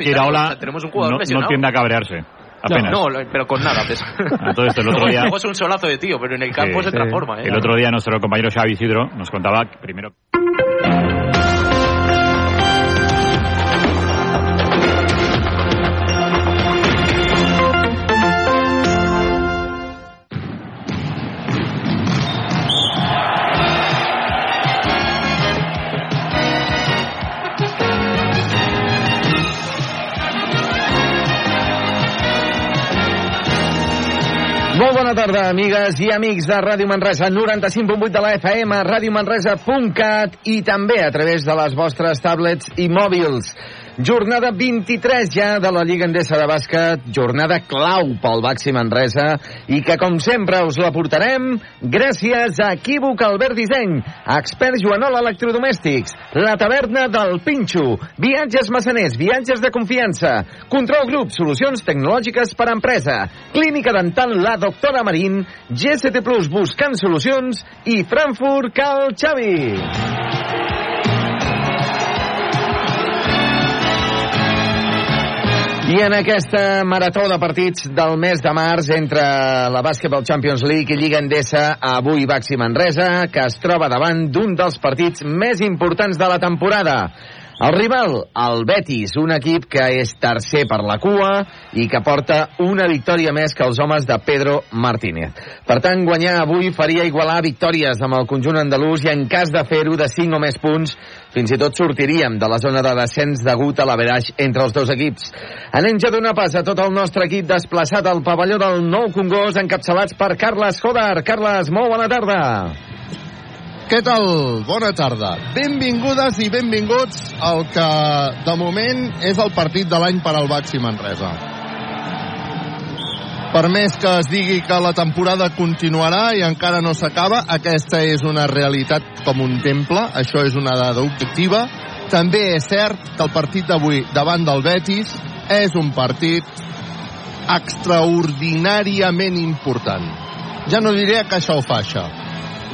Iraola tenemos un jugador no, no lesionado. tiende a cabrearse. Apenas. No, no, pero con nada. pues. Entonces, el otro día... Es un solazo de tío, pero en el campo Sí. se transforma. ¿eh? El otro día nuestro compañero Xavi Isidro nos contaba que primero... Molt bona tarda, amigues i amics de Ràdio Manresa, 95.8 de la FM, radiomanresa.cat i també a través de les vostres tablets i mòbils. Jornada 23 ja de la Lliga Endesa de Bàsquet, jornada clau pel Baxi Manresa i que, com sempre, us la portarem gràcies a Equívoc Albert Disseny, Expert Joanol Electrodomèstics, la taverna del Pinxo, viatges massaners, viatges de confiança, Control Group, solucions tecnològiques per a empresa, Clínica Dental La Doctora Marín, GST Plus buscant solucions i Frankfurt Cal Xavi. I en aquesta marató de partits del mes de març entre la Basketball Champions League i Lliga Endesa, avui Baxi Manresa, que es troba davant d'un dels partits més importants de la temporada. El rival, el Betis, un equip que és tercer per la cua i que porta una victòria més que els homes de Pedro Martínez. Per tant, guanyar avui faria igualar victòries amb el conjunt andalús i en cas de fer-ho de 5 o més punts, fins i tot sortiríem de la zona de descens degut a l'averaix entre els dos equips. Anem ja a donar pas a tot el nostre equip desplaçat al pavelló del Nou Congost, encapçalats per Carles Joder. Carles, molt bona tarda. Què tal? Bona tarda. Benvingudes i benvinguts al que de moment és el partit de l'any per al Baxi Manresa. Per més que es digui que la temporada continuarà i encara no s'acaba, aquesta és una realitat com un temple, això és una dada objectiva. També és cert que el partit d'avui davant del Betis és un partit extraordinàriament important. Ja no diré que això ho faixa.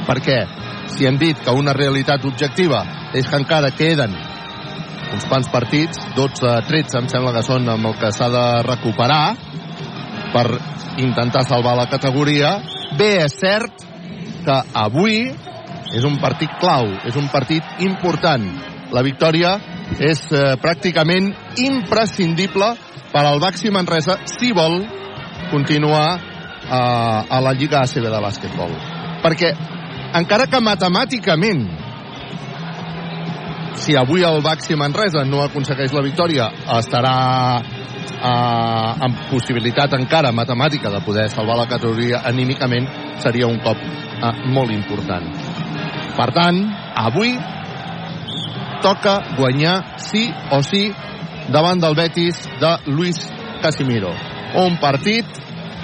Per què? Si hem dit que una realitat objectiva és que encara queden uns quants partits, 12-13 em sembla que són amb el que s'ha de recuperar per intentar salvar la categoria, bé és cert que avui és un partit clau, és un partit important. La victòria és eh, pràcticament imprescindible per al Baxi Manresa si vol continuar eh, a la Lliga ACB de bàsquetbol. Perquè encara que matemàticament si avui el Baxi Manresa no aconsegueix la victòria estarà eh, amb possibilitat encara matemàtica de poder salvar la categoria anímicament seria un cop eh, molt important. Per tant, avui toca guanyar sí o sí davant del Betis de Luis Casimiro. Un partit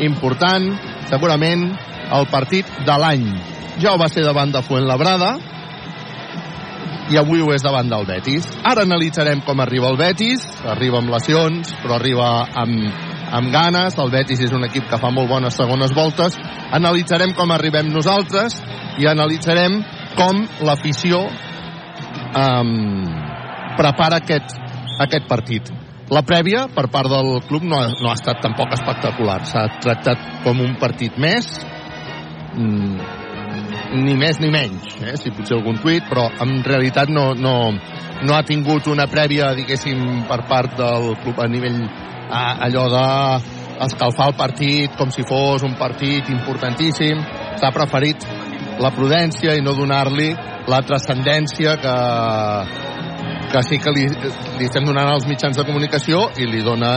important segurament el partit de l'any ja ho va ser davant de Fuenlabrada. I avui ho és davant del Betis. Ara analitzarem com arriba el Betis, arriba amb lesions, però arriba amb, amb ganes, el Betis és un equip que fa molt bones segones voltes, analitzarem com arribem nosaltres i analitzarem com l'afició um, prepara aquest, aquest partit. La prèvia per part del club no ha, no ha estat tampoc espectacular, s'ha tractat com un partit més, mm, ni més ni menys, eh? si potser algun tuit, però en realitat no, no, no ha tingut una prèvia, diguéssim, per part del club a nivell a, allò de escalfar el partit com si fos un partit importantíssim. S'ha preferit la prudència i no donar-li la transcendència que, que sí que li, li estem donant als mitjans de comunicació i li, dona,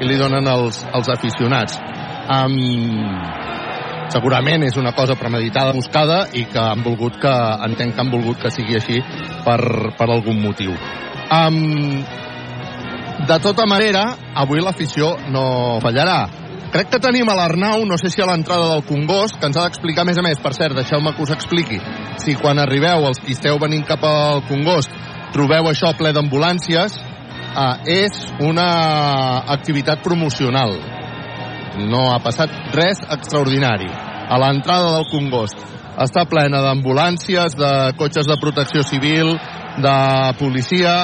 i li donen els, els aficionats. Um, segurament és una cosa premeditada, buscada i que han volgut que, entenc que han volgut que sigui així per, per algun motiu. Um, de tota manera, avui l'afició no fallarà. Crec que tenim a l'Arnau, no sé si a l'entrada del Congost, que ens ha d'explicar més a més, per cert, deixeu-me que us expliqui, si quan arribeu, els qui esteu venint cap al Congost, trobeu això ple d'ambulàncies, eh, és una activitat promocional no ha passat res extraordinari. A l'entrada del Congost està plena d'ambulàncies, de cotxes de protecció civil, de policia,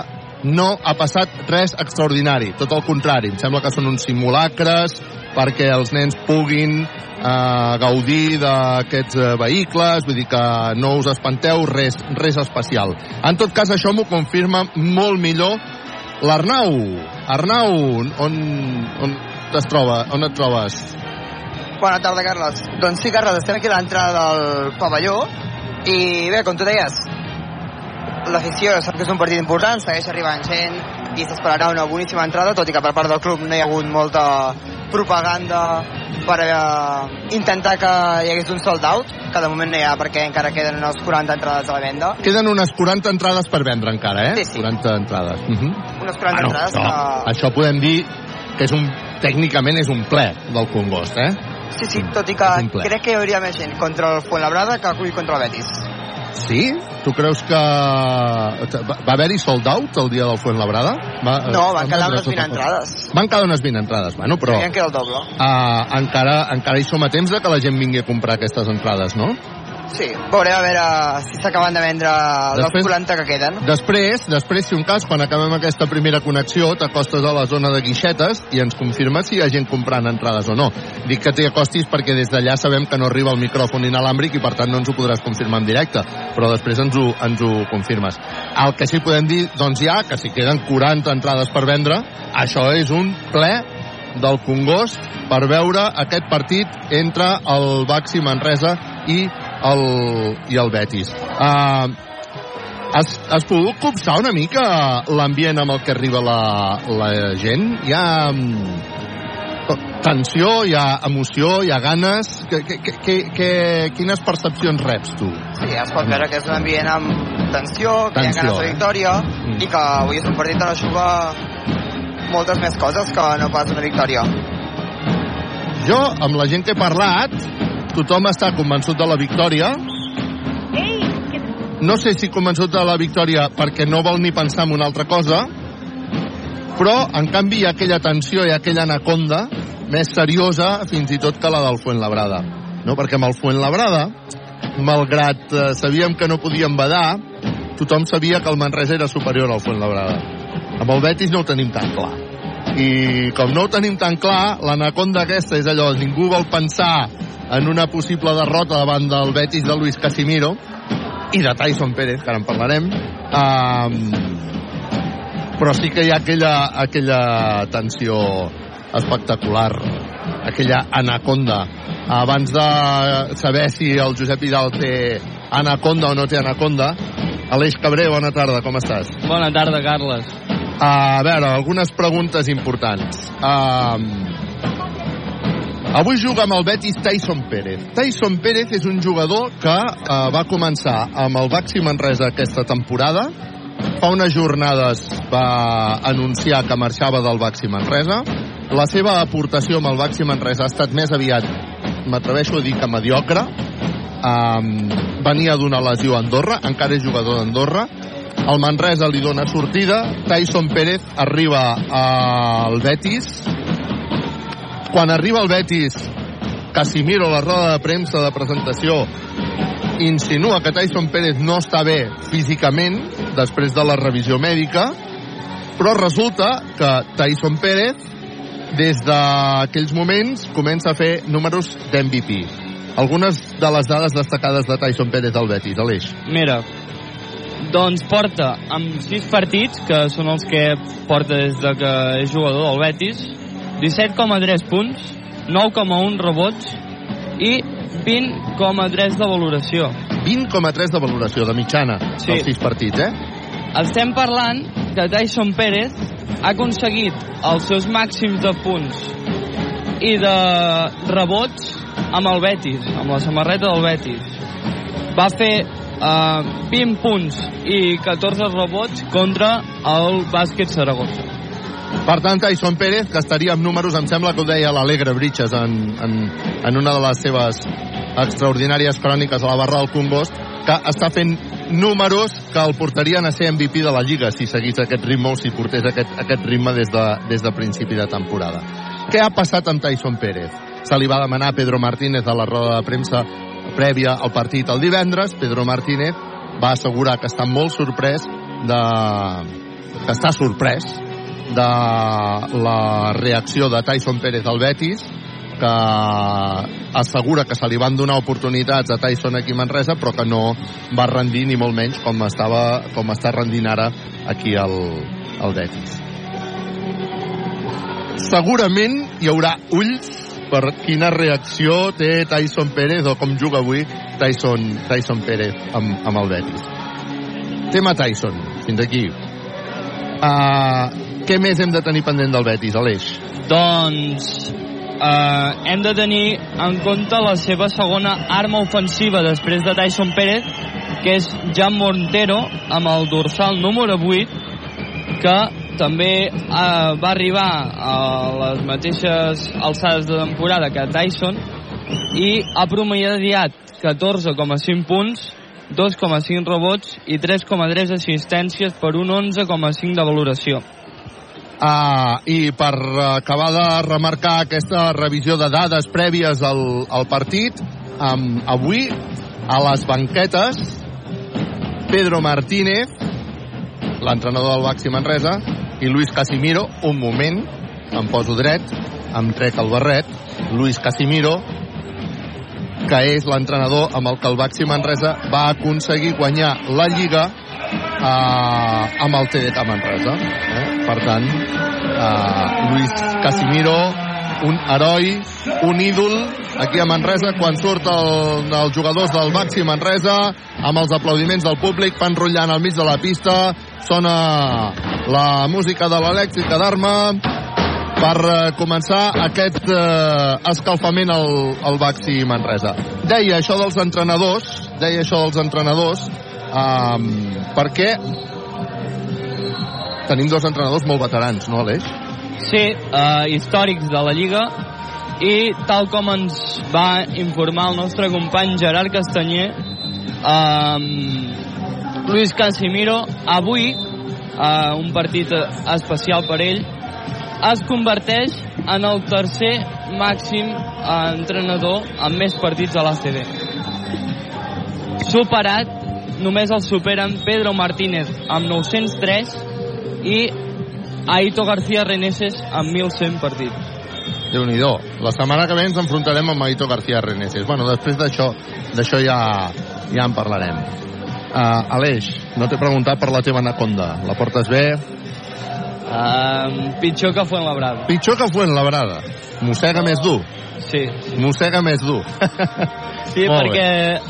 no ha passat res extraordinari. Tot el contrari, em sembla que són uns simulacres perquè els nens puguin eh, gaudir d'aquests eh, vehicles, vull dir que no us espanteu, res, res especial. En tot cas, això m'ho confirma molt millor l'Arnau. Arnau, on, on es troba? On et trobes? Bona tarda, Carles. Doncs sí, Carles, estem aquí a l'entrada del pavelló i bé, com tu deies, l'afició sap que és un partit important, segueix arribant gent i s'esperarà una boníssima entrada, tot i que per part del club no hi ha hagut molta propaganda per eh, intentar que hi hagués un sold out, que de moment no hi ha perquè encara queden unes 40 entrades a la venda. Queden unes 40 entrades per vendre encara, eh? Sí, sí. 40 entrades. Uh -huh. Unes 40 entrades això, que... això podem dir que és un, tècnicament és un ple del Congost, eh? Sí, sí, tot i que crec que hi hauria més gent contra el Fuenlabrada que avui contra el Betis. Sí? Tu creus que va haver-hi sold out el dia del Fuenlabrada? Va, No, van quedar unes tot 20 el- entrades. Van quedar unes 20 entrades, bueno, però Creiem que era el doble. uh, encara, encara hi som a temps de que la gent vingui a comprar aquestes entrades, no? Sí, veurem a veure si s'acaben de vendre Després- les 40 que queden. Després, després, si un cas, quan acabem aquesta primera connexió, t'acostes a la zona de guixetes i ens confirmes si hi ha gent comprant entrades o no. Dic que t'hi acostis perquè des d'allà sabem que no arriba el micròfon inalàmbric i per tant no ens ho podràs confirmar en directe, però després ens ho, ens ho confirmes. El que sí podem dir, doncs ja, que si queden 40 entrades per vendre, això és un ple del Congost per veure aquest partit entre el Baxi Manresa i el, i el Betis. Uh, has, has pogut copsar una mica l'ambient amb el que arriba la, la gent? Hi ha mm, tensió, hi ha emoció, hi ha ganes? Que, que, que, que, quines percepcions reps tu? Sí, es pot veure que és un ambient amb tensió, que Tensió, hi ha ganes de eh? victòria Mm. i que avui és un partit on es juga moltes més coses que no pas una victòria. Jo, amb la gent que he parlat, tothom està convençut de la victòria. No sé si convençut de la victòria perquè no vol ni pensar en una altra cosa, però, en canvi, hi ha aquella tensió i aquella anaconda més seriosa, fins i tot que la del Fuentlabrada. No? Perquè amb el Fuentlabrada, malgrat eh, sabíem que no podíem badar, tothom sabia que el Manresa era superior al Fuentlabrada. Amb el Betis no ho tenim tan clar. I com no ho tenim tan clar, l'anaconda aquesta és allò, ningú vol pensar en una possible derrota davant del Betis de Luis Casimiro i de Tyson Pérez, que ara en parlarem. Um, però sí que hi ha aquella, aquella tensió espectacular, aquella anaconda. Abans de saber si el Josep Vidal té anaconda o no té anaconda, Aleix Cabré, bona tarda, com estàs? Bona tarda, Carles. A veure, algunes preguntes importants. Um, avui juga amb el Betis Tyson Pérez. Tyson Pérez és un jugador que uh, va començar amb el Baxi Manresa aquesta temporada. Fa unes jornades va anunciar que marxava del Baxi Manresa. La seva aportació amb el Baxi Manresa ha estat més aviat, m'atreveixo a dir que mediocre. Um, venia d'una lesió a Andorra, encara és jugador d'Andorra. El Manresa li dona sortida. Tyson Pérez arriba al Betis. Quan arriba al Betis, Casimiro, la roda de premsa de presentació, insinua que Tyson Pérez no està bé físicament després de la revisió mèdica, però resulta que Tyson Pérez des d'aquells moments comença a fer números d'MVP. Algunes de les dades destacades de Tyson Pérez al Betis, Aleix. Mira, doncs porta amb 6 partits, que són els que porta des de que és jugador del Betis, 17,3 punts, 9,1 rebots i 20,3 de valoració. 20,3 de valoració de mitjana Sí. dels 6 partits, eh? Estem parlant que Tyson Pérez ha aconseguit els seus màxims de punts i de rebots amb el Betis, amb la samarreta del Betis. Va fer eh, 20 punts i 14 rebots contra el bàsquet Saragossa. Per tant, Tyson Pérez, que estaria amb números, em sembla que ho deia l'Alegre Britges en, en, en una de les seves extraordinàries cròniques a la barra del Congost, que està fent números que el portarien a ser MVP de la Lliga si seguís aquest ritme o si portés aquest, aquest ritme des de, des de principi de temporada. Què ha passat amb Tyson Pérez? Se li va demanar a Pedro Martínez a la roda de premsa prèvia al partit el divendres. Pedro Martínez va assegurar que està molt sorprès de, que està sorprès de la reacció de Tyson Pérez al Betis, que assegura que se li van donar oportunitats a Tyson aquí a Manresa, però que no va rendir ni molt menys com, estava, com està rendint ara aquí al, al Betis. Segurament hi haurà ulls per quina reacció té Tyson Pérez o com juga avui Tyson, Tyson Pérez amb, amb el Betis. Tema Tyson, fins aquí. Uh, què més hem de tenir pendent del Betis, Aleix? Doncs eh, hem de tenir en compte la seva segona arma ofensiva després de Tyson Pérez, que és Jan Montero, amb el dorsal número 8, que també eh, va arribar a les mateixes alçades de temporada que Tyson i ha promediat 14,5 punts 2,5 rebots i 3,3 assistències per un 11,5 de valoració. Ah, I per acabar de remarcar aquesta revisió de dades prèvies al, al partit, um, avui a les banquetes Pedro Martínez, l'entrenador del Baxi Manresa, i Luis Casimiro, un moment, em poso dret, em trec el barret, Luis Casimiro, que és l'entrenador amb el que el Baxi Manresa va aconseguir guanyar la Lliga eh, amb el TDK Manresa. Eh? Per tant, eh, Luis Casimiro, un heroi, un ídol aquí a Manresa quan surt el, els jugadors del Baxi Manresa amb els aplaudiments del públic, van rotllant al mig de la pista, sona la música de l'elèctrica d'arma per eh, començar aquest eh, escalfament al, al Baxi Manresa. Deia això dels entrenadors, deia això dels entrenadors, um, perquè tenim dos entrenadors molt veterans, no, Aleix? Sí, eh, històrics de la Lliga i tal com ens va informar el nostre company Gerard Castanyer eh, Luis Casimiro avui eh, un partit especial per ell es converteix en el tercer màxim eh, entrenador amb més partits a l'ACB superat només el superen Pedro Martínez amb 903 i Aito García Reneses amb 1.100 partits. déu nhi La setmana que ve ens enfrontarem amb Aito García Reneses. Bueno, després d'això d'això ja, ja en parlarem. Uh, Aleix, no t'he preguntat per la teva anaconda. La portes bé? Uh, pitjor que Fuenlabrada. Pitjor que Fuenlabrada. Mossega més dur. Sí, sí. Mossega més dur. Sí, Molt perquè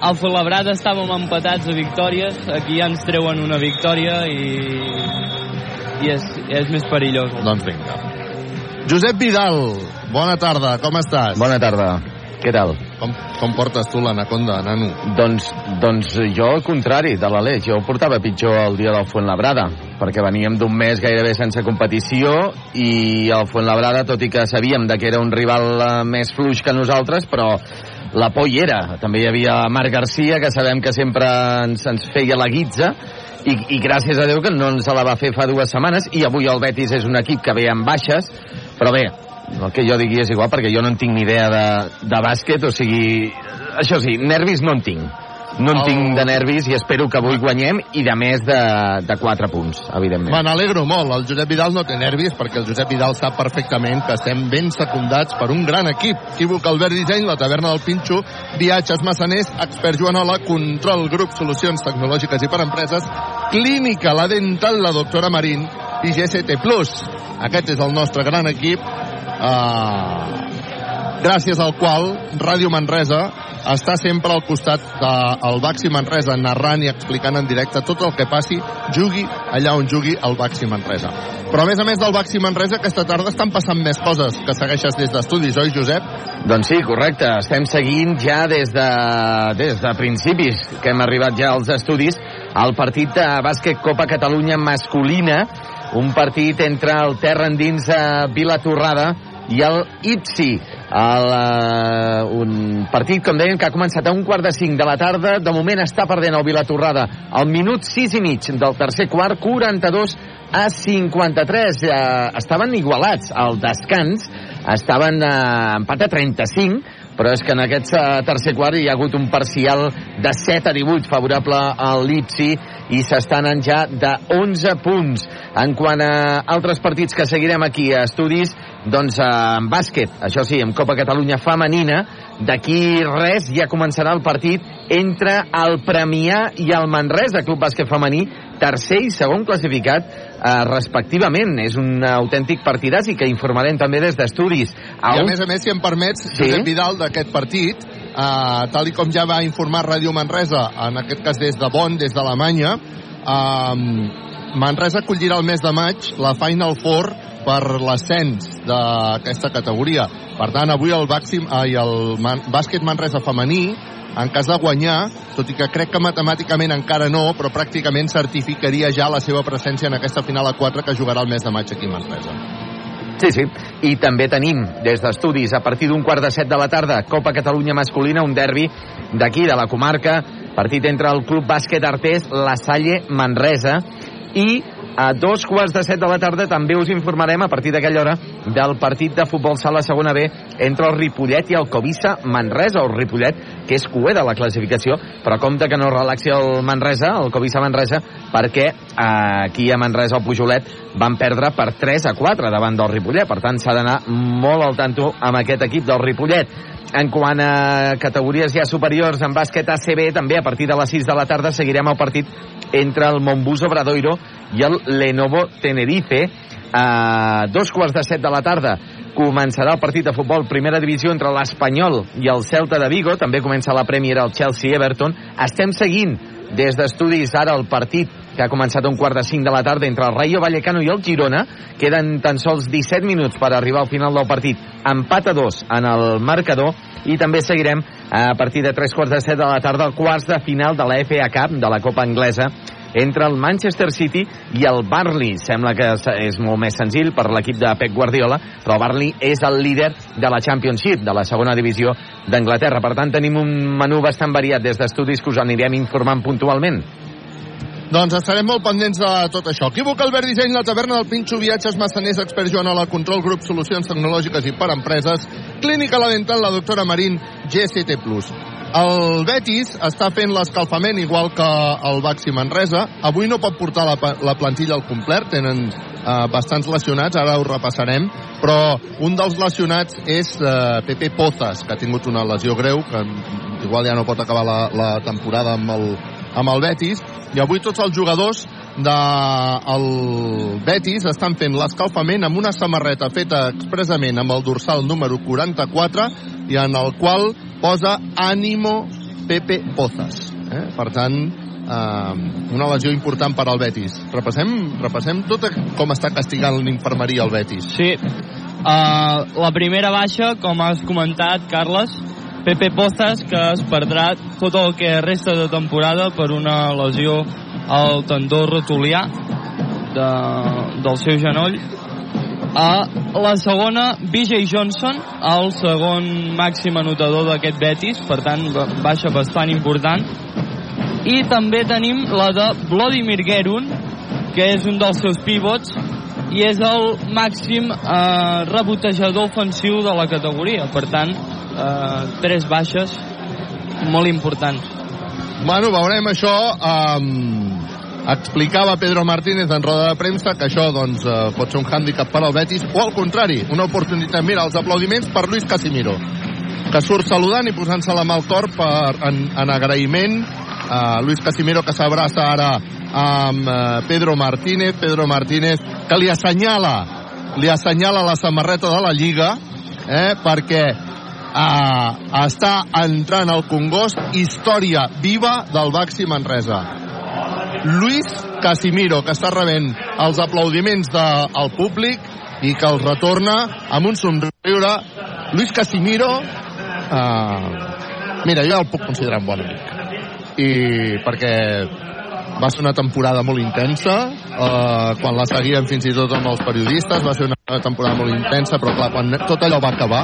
al Fuenlabrada estàvem empatats a victòries, aquí ja ens treuen una victòria i, i és, és més perillós. doncs vinga. Josep Vidal, bona tarda, com estàs? Bona tarda. Què tal? Com, com portes tu l'anaconda, nano? Doncs, doncs jo al contrari de l'Aleix, jo ho portava pitjor el dia del Fuenlabrada, perquè veníem d'un mes gairebé sense competició i el Fuenlabrada, tot i que sabíem de que era un rival eh, més fluix que nosaltres, però la por hi era. També hi havia Marc Garcia, que sabem que sempre ens, ens feia la guitza, i, i gràcies a Déu que no ens la va fer fa dues setmanes, i avui el Betis és un equip que ve amb baixes, però bé, el que jo digui és igual perquè jo no en tinc ni idea de, de bàsquet, o sigui, això sí, nervis no en tinc. No en El- tinc de nervis i espero que avui guanyem i de més de, de 4 punts, evidentment. Me n'alegro molt. El Josep Vidal no té nervis perquè el Josep Vidal sap perfectament que estem ben secundats per un gran equip. Equívoc Albert Disseny, la taverna del Pinxo, viatges massaners, expert Joanola, control grup, solucions tecnològiques i per empreses, clínica, la dental, la doctora Marín i GST Plus. Aquest és el nostre gran equip. Uh, gràcies al qual Ràdio Manresa està sempre al costat del Baxi Manresa narrant i explicant en directe tot el que passi, jugui allà on jugui el Baxi Manresa. Però a més a més del Baxi Manresa, aquesta tarda estan passant més coses que segueixes des d'estudis, oi, Josep? Doncs sí, correcte. Estem seguint ja des de, des de principis que hem arribat ja als estudis el partit de bàsquet Copa Catalunya masculina, un partit entre el terra endins a Vilatorrada i el Ipsi. El, uh, un partit, com deien, que ha començat a un quart de cinc de la tarda. De moment està perdent el Vilatorrada al minut sis i mig del tercer quart, 42 a 53. Uh, estaven igualats al descans, estaven uh, empat a 35, però és que en aquest eh, tercer quart hi ha hagut un parcial de 7 a 18 favorable al Lipsi i s'estan anant ja de 11 punts. En quant a altres partits que seguirem aquí a estudis, doncs eh, en bàsquet, això sí, en Copa Catalunya femenina, d'aquí res ja començarà el partit entre el Premià i el Manresa, Club Bàsquet Femení, tercer i segon classificat eh, respectivament. És un autèntic partidàs i que informarem també des d'estudis. I a més a més, si em permets, Sí. Josep Vidal, d'aquest partit, eh, tal i com ja va informar Ràdio Manresa, en aquest cas des de Bonn, des d'Alemanya, eh, Manresa acollirà el mes de maig la Final Four per l'ascens d'aquesta categoria. Per tant, avui el, Bàxim, ai, el Man, bàsquet Manresa femení, en cas de guanyar, tot i que crec que matemàticament encara no, però pràcticament certificaria ja la seva presència en aquesta final a 4 que jugarà el mes de maig aquí a Manresa. Sí, sí. I també tenim, des d'estudis, a partir d'un quart de set de la tarda, Copa Catalunya masculina, un derbi d'aquí, de la comarca, partit entre el Club Bàsquet Artés, la Salle Manresa, i a dos quarts de set de la tarda també us informarem a partir d'aquella hora del partit de futbol sala segona B entre el Ripollet i el Covisa Manresa, el Ripollet, que és cué de la classificació, però compte que no relaxi el Manresa, el Covisa Manresa, perquè eh, aquí a Manresa el Pujolet van perdre per 3 a 4 davant del Ripollet, per tant s'ha d'anar molt al tanto amb aquest equip del Ripollet. En quant a categories ja superiors en bàsquet ACB, també a partir de les 6 de la tarda seguirem el partit entre el Montbus Obradoiro i el Lenovo Tenerife. A dos quarts de set de la tarda començarà el partit de futbol primera divisió entre l'Espanyol i el Celta de Vigo. També comença la Premier el Chelsea-Everton. Estem seguint des d'estudis ara el partit que ha començat un quart de cinc de la tarda entre el Rayo Vallecano i el Girona. Queden tan sols 17 minuts per arribar al final del partit. Empat a dos en el marcador i també seguirem a partir de tres quarts de set de la tarda el quarts de final de la FA Cup, de la Copa Anglesa, entre el Manchester City i el Barley. Sembla que és molt més senzill per l'equip de Pep Guardiola, però el Barley és el líder de la Championship, de la segona divisió d'Anglaterra. Per tant, tenim un menú bastant variat des d'estudis que us anirem informant puntualment. Doncs estarem molt pendents de tot això. Equívoc Albert Disseny, la taverna del Pinxo, viatges massaners, expert Joan a la control, grup solucions tecnològiques i per empreses, clínica la dental, la doctora Marín, GST+. El Betis està fent l'escalfament igual que el Baxi Manresa. Avui no pot portar la, la plantilla al complet, tenen eh, bastants lesionats, ara ho repassarem, però un dels lesionats és eh, Pepe Pozas, que ha tingut una lesió greu, que igual ja no pot acabar la, la temporada amb el, amb el Betis, i avui tots els jugadors del Betis estan fent l'escalfament amb una samarreta feta expressament amb el dorsal número 44 i en el qual posa Ànimo Pepe Pozas. Eh? Per tant, eh, una lesió important per al Betis. Repassem, repassem tot com està castigant l'infermeria el Betis. Sí. Uh, la primera baixa, com has comentat, Carles, Pepe Pozas, que es perdrà tot el que resta de temporada per una lesió al tendó rotulià de, del seu genoll. A la segona, Vijay Johnson, el segon màxim anotador d'aquest Betis, per tant, ba- baixa bastant important. I també tenim la de Vladimir Gerun, que és un dels seus pivots, i és el màxim eh, rebotejador ofensiu de la categoria. Per tant, eh, tres baixes molt importants. Bueno, veurem això. Um, explicava Pedro Martínez en roda de premsa que això doncs, uh, pot ser un hàndicap per al Betis o al contrari, una oportunitat. Mira, els aplaudiments per Luis Casimiro que surt saludant i posant-se la mà al cor per, en, en agraïment uh, Luis Casimiro que s'abraça ara amb uh, Pedro Martínez Pedro Martínez que li assenyala li assenyala la samarreta de la Lliga eh, perquè uh, està entrant al Congost història viva del Baxi Manresa Luis Casimiro, que està rebent els aplaudiments del públic i que els retorna amb un somriure. Luis Casimiro, eh, mira, jo el puc considerar un bon amic. I perquè va ser una temporada molt intensa, eh, quan la seguien fins i tot amb els periodistes, va ser una temporada molt intensa, però clar, quan tot allò va acabar,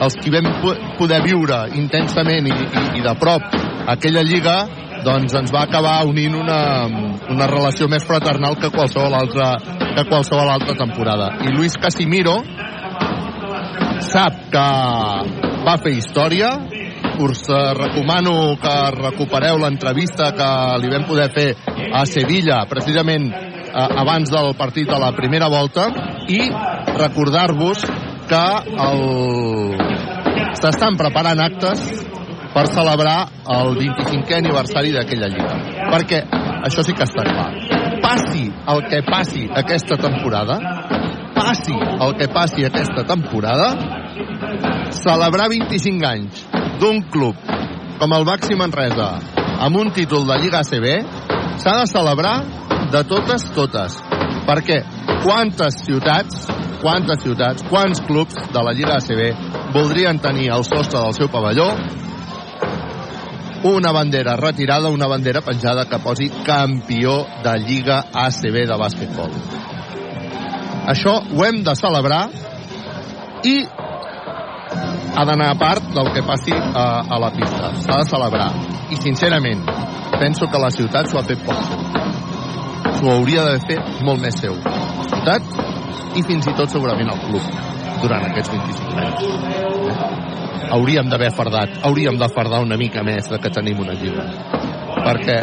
els qui vam po- poder viure intensament i, i, i de prop aquella lliga, doncs ens va acabar unint una, una relació més fraternal que qualsevol altra, que qualsevol altra temporada. I Luis Casimiro sap que va fer història, us eh, recomano que recupereu l'entrevista que li vam poder fer a Sevilla, precisament eh, abans del partit de la primera volta, i recordar-vos que el... s'estan preparant actes per celebrar el 25è aniversari d'aquella lliga. Perquè això sí que està clar. Passi el que passi aquesta temporada, passi el que passi aquesta temporada, celebrar 25 anys d'un club com el Baxi Manresa amb un títol de Lliga ACB s'ha de celebrar de totes, totes. Perquè quantes ciutats, quantes ciutats, quants clubs de la Lliga ACB voldrien tenir al sostre del seu pavelló una bandera retirada, una bandera penjada que posi campió de Lliga ACB de bàsquetbol. Això ho hem de celebrar i ha d'anar a part del que passi a, a la pista. S'ha de celebrar. I, sincerament, penso que la ciutat s'ho ha fet poc seu. S'ho hauria de fer molt més seu. La ciutat i fins i tot segurament el club durant aquests 25 anys. Hauríem d'haver fardat, hauríem de fardar una mica més de que tenim una lliga. Perquè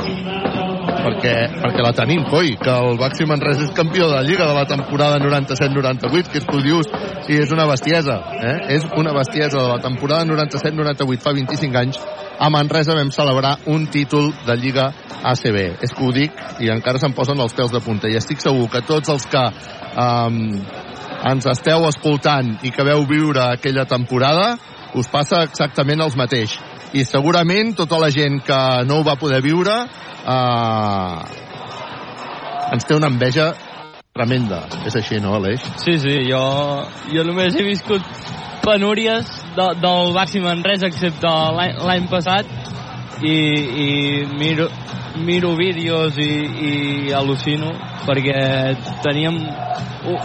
perquè, perquè la tenim, coi, que el Baxi Manresa és campió de la Lliga de la temporada 97-98, que ho dius, i és una bestiesa, eh? és una bestiesa de la temporada 97-98, fa 25 anys, a Manresa vam celebrar un títol de Lliga ACB. És que ho dic i encara se'm posen els pèls de punta, i estic segur que tots els que um, ens esteu escoltant i que veu viure aquella temporada, us passa exactament els mateix. I segurament tota la gent que no ho va poder viure eh, ens té una enveja tremenda. És així, no, Aleix? Sí, sí, jo, jo només he viscut penúries de, del Baxi Manresa excepte l'any passat i, i miro, miro vídeos i, i al·lucino perquè teníem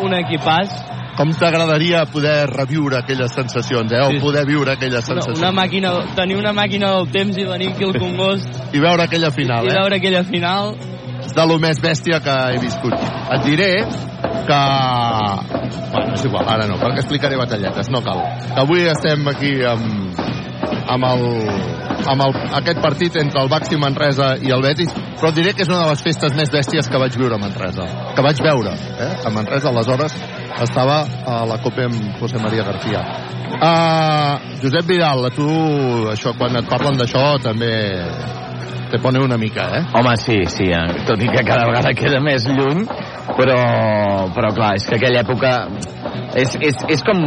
un equipàs Com t'agradaria poder reviure aquelles sensacions, eh? O Sí. poder viure aquelles una, sensacions. una màquina, tenir una màquina del temps i venir aquí al Congost I veure aquella final, i eh? veure aquella final És de lo més bèstia que he viscut. Et diré que... Bueno, és igual, ara no, perquè explicaré batalletes, no cal. Que avui estem aquí amb, amb, el, amb el, aquest partit entre el Baxi Manresa i el Betis, però diré que és una de les festes més bèsties que vaig viure a Manresa, que vaig veure, eh? A Manresa, aleshores, estava a la Copa amb José María García. Uh, Josep Vidal, a tu, això, quan et parlen d'això, també te pone una mica, eh? Home, sí, sí, eh, tot i que cada vegada queda més lluny, però, però clar, és que aquella època és, és, és com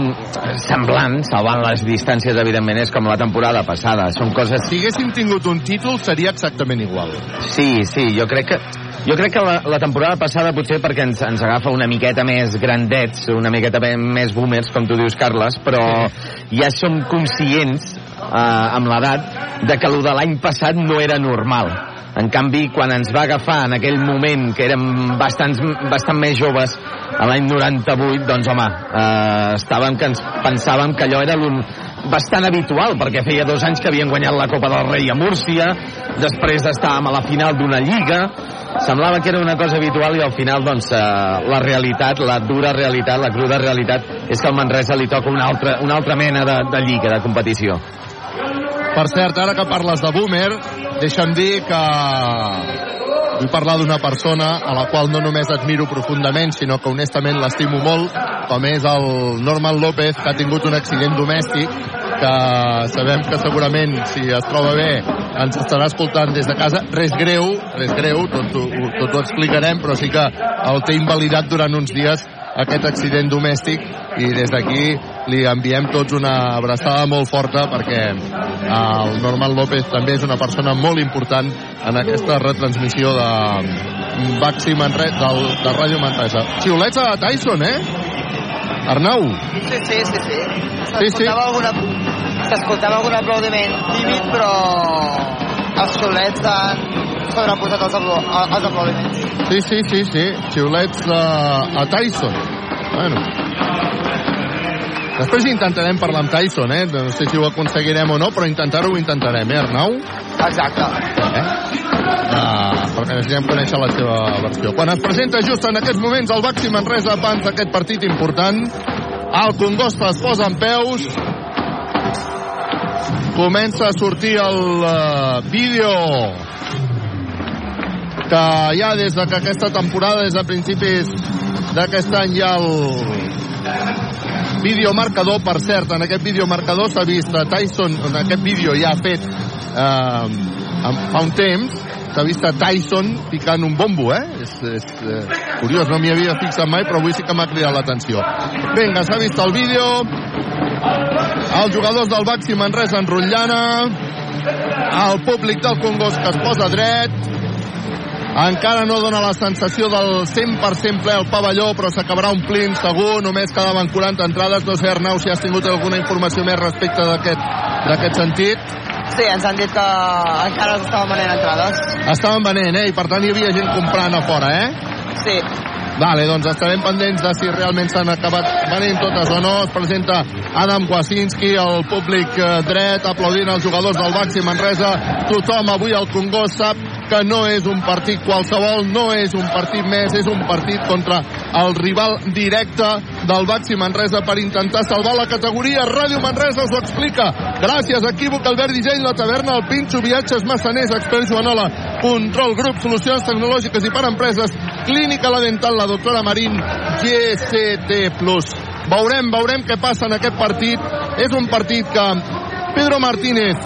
semblant, salvant les distàncies, evidentment, és com la temporada passada. Són coses... Si haguéssim tingut un títol seria exactament igual. Sí, sí, jo crec que jo crec que la, la temporada passada potser perquè ens, ens agafa una miqueta més grandets, una miqueta més boomers, com tu dius, Carles, però ja som conscients, eh, amb l'edat, de que el de l'any passat no era normal. En canvi, quan ens va agafar en aquell moment, que érem bastants, bastant més joves, a l'any 98, doncs home, eh, estàvem que ens pensàvem que allò era bastant habitual, perquè feia dos anys que havien guanyat la Copa del Rei a Múrcia, després estàvem a la final d'una lliga, semblava que era una cosa habitual i al final, doncs, eh, la realitat, la dura realitat, la cruda realitat, és que al Manresa li toca una altra, una altra mena de, de lliga, de competició. Per cert, ara que parles de Boomer, deixa'm dir que vull parlar d'una persona a la qual no només admiro profundament, sinó que honestament l'estimo molt, com és el Norman López, que ha tingut un accident domèstic, que sabem que segurament, si es troba bé, ens estarà escoltant des de casa. Res greu, res greu, tot, ho- tot ho explicarem, però sí que el té invalidat durant uns dies aquest accident domèstic i des d'aquí li enviem tots una abraçada molt forta perquè el Norman López també és una persona molt important en aquesta retransmissió de Baxi Manresa, del, de Ràdio Manresa. Xiulets a Tyson, eh? Arnau, Sí, sí, sí, sí. Sí, sí. S'escoltava alguna... S'escoltava algun aplaudiment tímid, però els xulets han sobreposat els, apla els aplaudiments. sí, sí, sí, sí, xiulets a, a Tyson. Bueno. Després intentarem parlar amb Tyson, eh? No sé si ho aconseguirem o no, però intentar-ho ho intentarem, eh, Arnau? Exacte. Eh? Ah, perquè necessitem conèixer la seva versió. Quan es presenta just en aquests moments el Baxi Manresa abans d'aquest partit important, el Congost es posa en peus comença a sortir el uh, vídeo que ja des de que aquesta temporada, des de principis d'aquest any ja el videomarcador, per cert, en aquest videomarcador s'ha vist Tyson, en aquest vídeo ja fet eh, fa un temps, s'ha vist a Tyson picant un bombo, eh? És, és eh, curiós, no m'hi havia fixat mai, però avui sí que m'ha cridat l'atenció. Vinga, s'ha vist el vídeo, els jugadors del Baxi Manresa en Rotllana, el públic del Congost que es posa dret, encara no dona la sensació del 100% ple al pavelló, però s'acabarà omplint segur. Només quedaven 40 entrades. No sé, Arnau, si has tingut alguna informació més respecte d'aquest sentit. Sí, ens han dit que encara estaven venent entrades. Estaven venent, eh? I per tant hi havia gent comprant a fora, eh? Sí. Vale, doncs estarem pendents de si realment s'han acabat venent totes o no. Es presenta Adam Kwasinski, el públic eh, dret, aplaudint els jugadors del Baxi Manresa. Tothom avui al Congost sap que no és un partit qualsevol, no és un partit més, és un partit contra el rival directe del Baxi Manresa per intentar salvar la categoria. Ràdio Manresa us ho explica. Gràcies, equívoc, Albert Disseny, la taverna, el Pinxo, viatges, massaners, experts, Joanola, control, grup, solucions tecnològiques i per empreses, clínica la dental, la doctora Marín, GCT+. Veurem, veurem què passa en aquest partit. És un partit que Pedro Martínez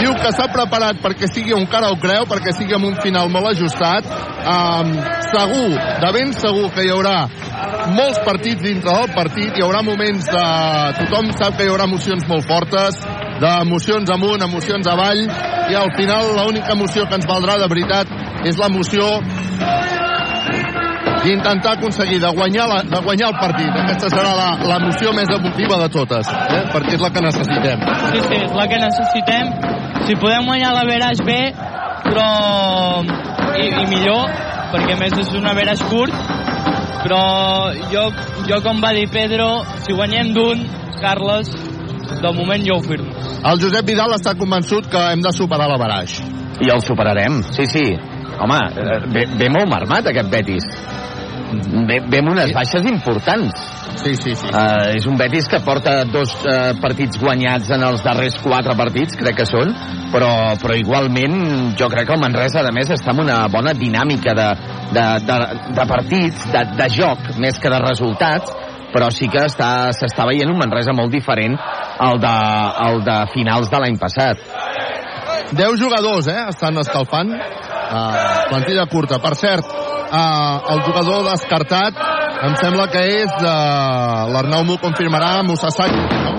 diu que s'ha preparat perquè sigui un cara o creu, perquè sigui amb un final molt ajustat. Um, segur, de ben segur que hi haurà molts partits dintre del partit, hi haurà moments de... Tothom sap que hi haurà emocions molt fortes, d'emocions amunt, emocions avall, i al final l'única emoció que ens valdrà de veritat és l'emoció d'intentar aconseguir de guanyar, la, de guanyar el partit. Aquesta serà l'emoció més emotiva de totes, eh? perquè és la que necessitem. Sí, sí, és la que necessitem. Si podem guanyar la Verage bé, però... I, i millor, perquè a més és un Verage curt, però jo, jo com va dir Pedro, si guanyem d'un, Carles, de moment jo ho firmo. El Josep Vidal està convençut que hem de superar la Baraix. I el superarem, sí, sí. Home, eh, ve, ve molt marmat aquest Betis. Ve, ve amb unes baixes importants. Sí, sí, sí. Uh, és un Betis que porta dos uh, partits guanyats en els darrers quatre partits, crec que són, però, però igualment jo crec que el Manresa, a més, està en una bona dinàmica de, de, de, de partits, de, de joc, més que de resultats, però sí que s'està veient un Manresa molt diferent al de, al de finals de l'any passat. 10 jugadors, eh? Estan escalfant. Uh, plantilla curta. Per cert, uh, el jugador descartat em sembla que és uh, l'Arnau m'ho confirmarà Musasaki, no?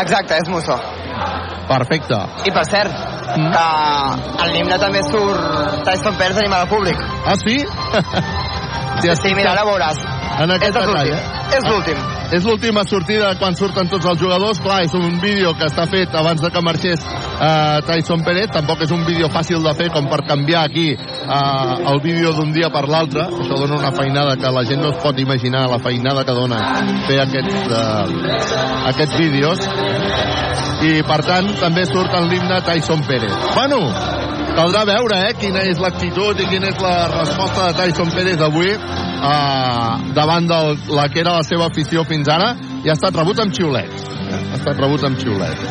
Exacte, és Musso. Perfecte. I per cert, mm. que en l'himne també surt Tyson Pérez animant al públic. Ah, sí? sí, sí, mira, ara veuràs. En aquest és detall, eh? És l'últim. És l'última sortida quan surten tots els jugadors. Clar, és un vídeo que està fet abans de que marxés eh, Tyson Pérez. Tampoc és un vídeo fàcil de fer com per canviar aquí eh, el vídeo d'un dia per l'altre. Això dona una feinada que la gent no es pot imaginar, la feinada que dona fer aquests, eh, aquests vídeos. I, per tant, també surt en l'himne Tyson Pérez. Bueno, caldrà veure eh, quina és l'actitud i quina és la resposta de Tyson Pérez avui eh, davant de la que era la seva afició fins ara i ha estat rebut amb xiulets. Eh? Ha estat rebut amb xiulets.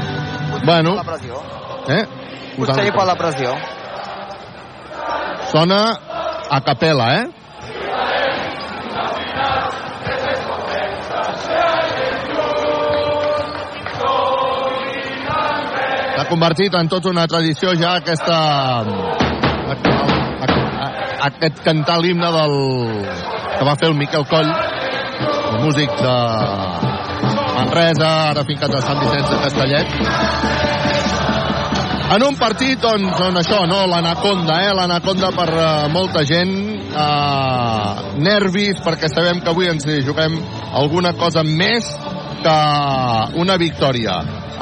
Bueno, La pressió. eh? Potser hi pot la pressió. Sona a capella, eh? S'ha convertit en tota una tradició ja aquesta... aquest cantar l'himne del... que va fer el Miquel Coll, el músic de Manresa, ara fincat a Sant Vicenç de Castellet. En un partit on, on això, no? l'anaconda, eh? l'anaconda per uh, molta gent, uh, nervis, perquè sabem que avui ens hi juguem alguna cosa més que una victòria.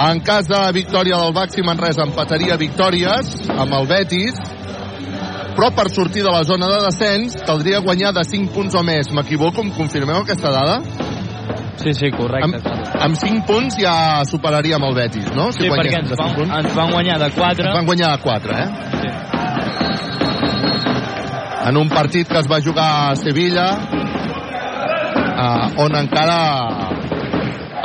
En cas de victòria del Baxi Manresa empataria victòries amb el Betis, però per sortir de la zona de descens caldria guanyar de 5 punts o més. M'equivoco? Em confirmeu aquesta dada? Sí, sí, correcte. Amb, amb 5 punts ja superaríem el Betis, no? Sí, perquè ens van, ens van guanyar de 4. Ens van guanyar de 4, eh? Sí. En un partit que es va jugar a Sevilla, eh, on encara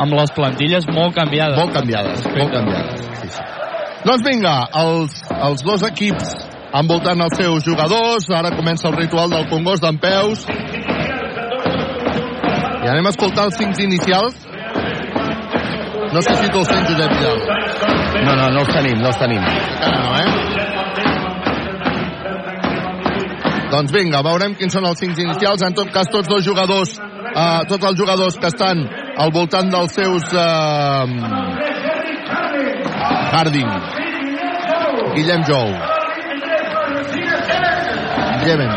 amb les plantilles molt canviades. Molt canviades, molt canviades. Sí, sí. Doncs vinga, els, els dos equips envoltant els seus jugadors. Ara comença el ritual del Congost d'en Peus. I anem a escoltar els cinc inicials. No sé si tu els tens, Josep Vidal. No, no, no els tenim, no els tenim. Encara no, eh? Doncs vinga, veurem quins són els cinc inicials. En tot cas, tots dos jugadors, eh, tots els jugadors que estan al voltant dels seus... Eh, Harding, Guillem Jou, Lleven,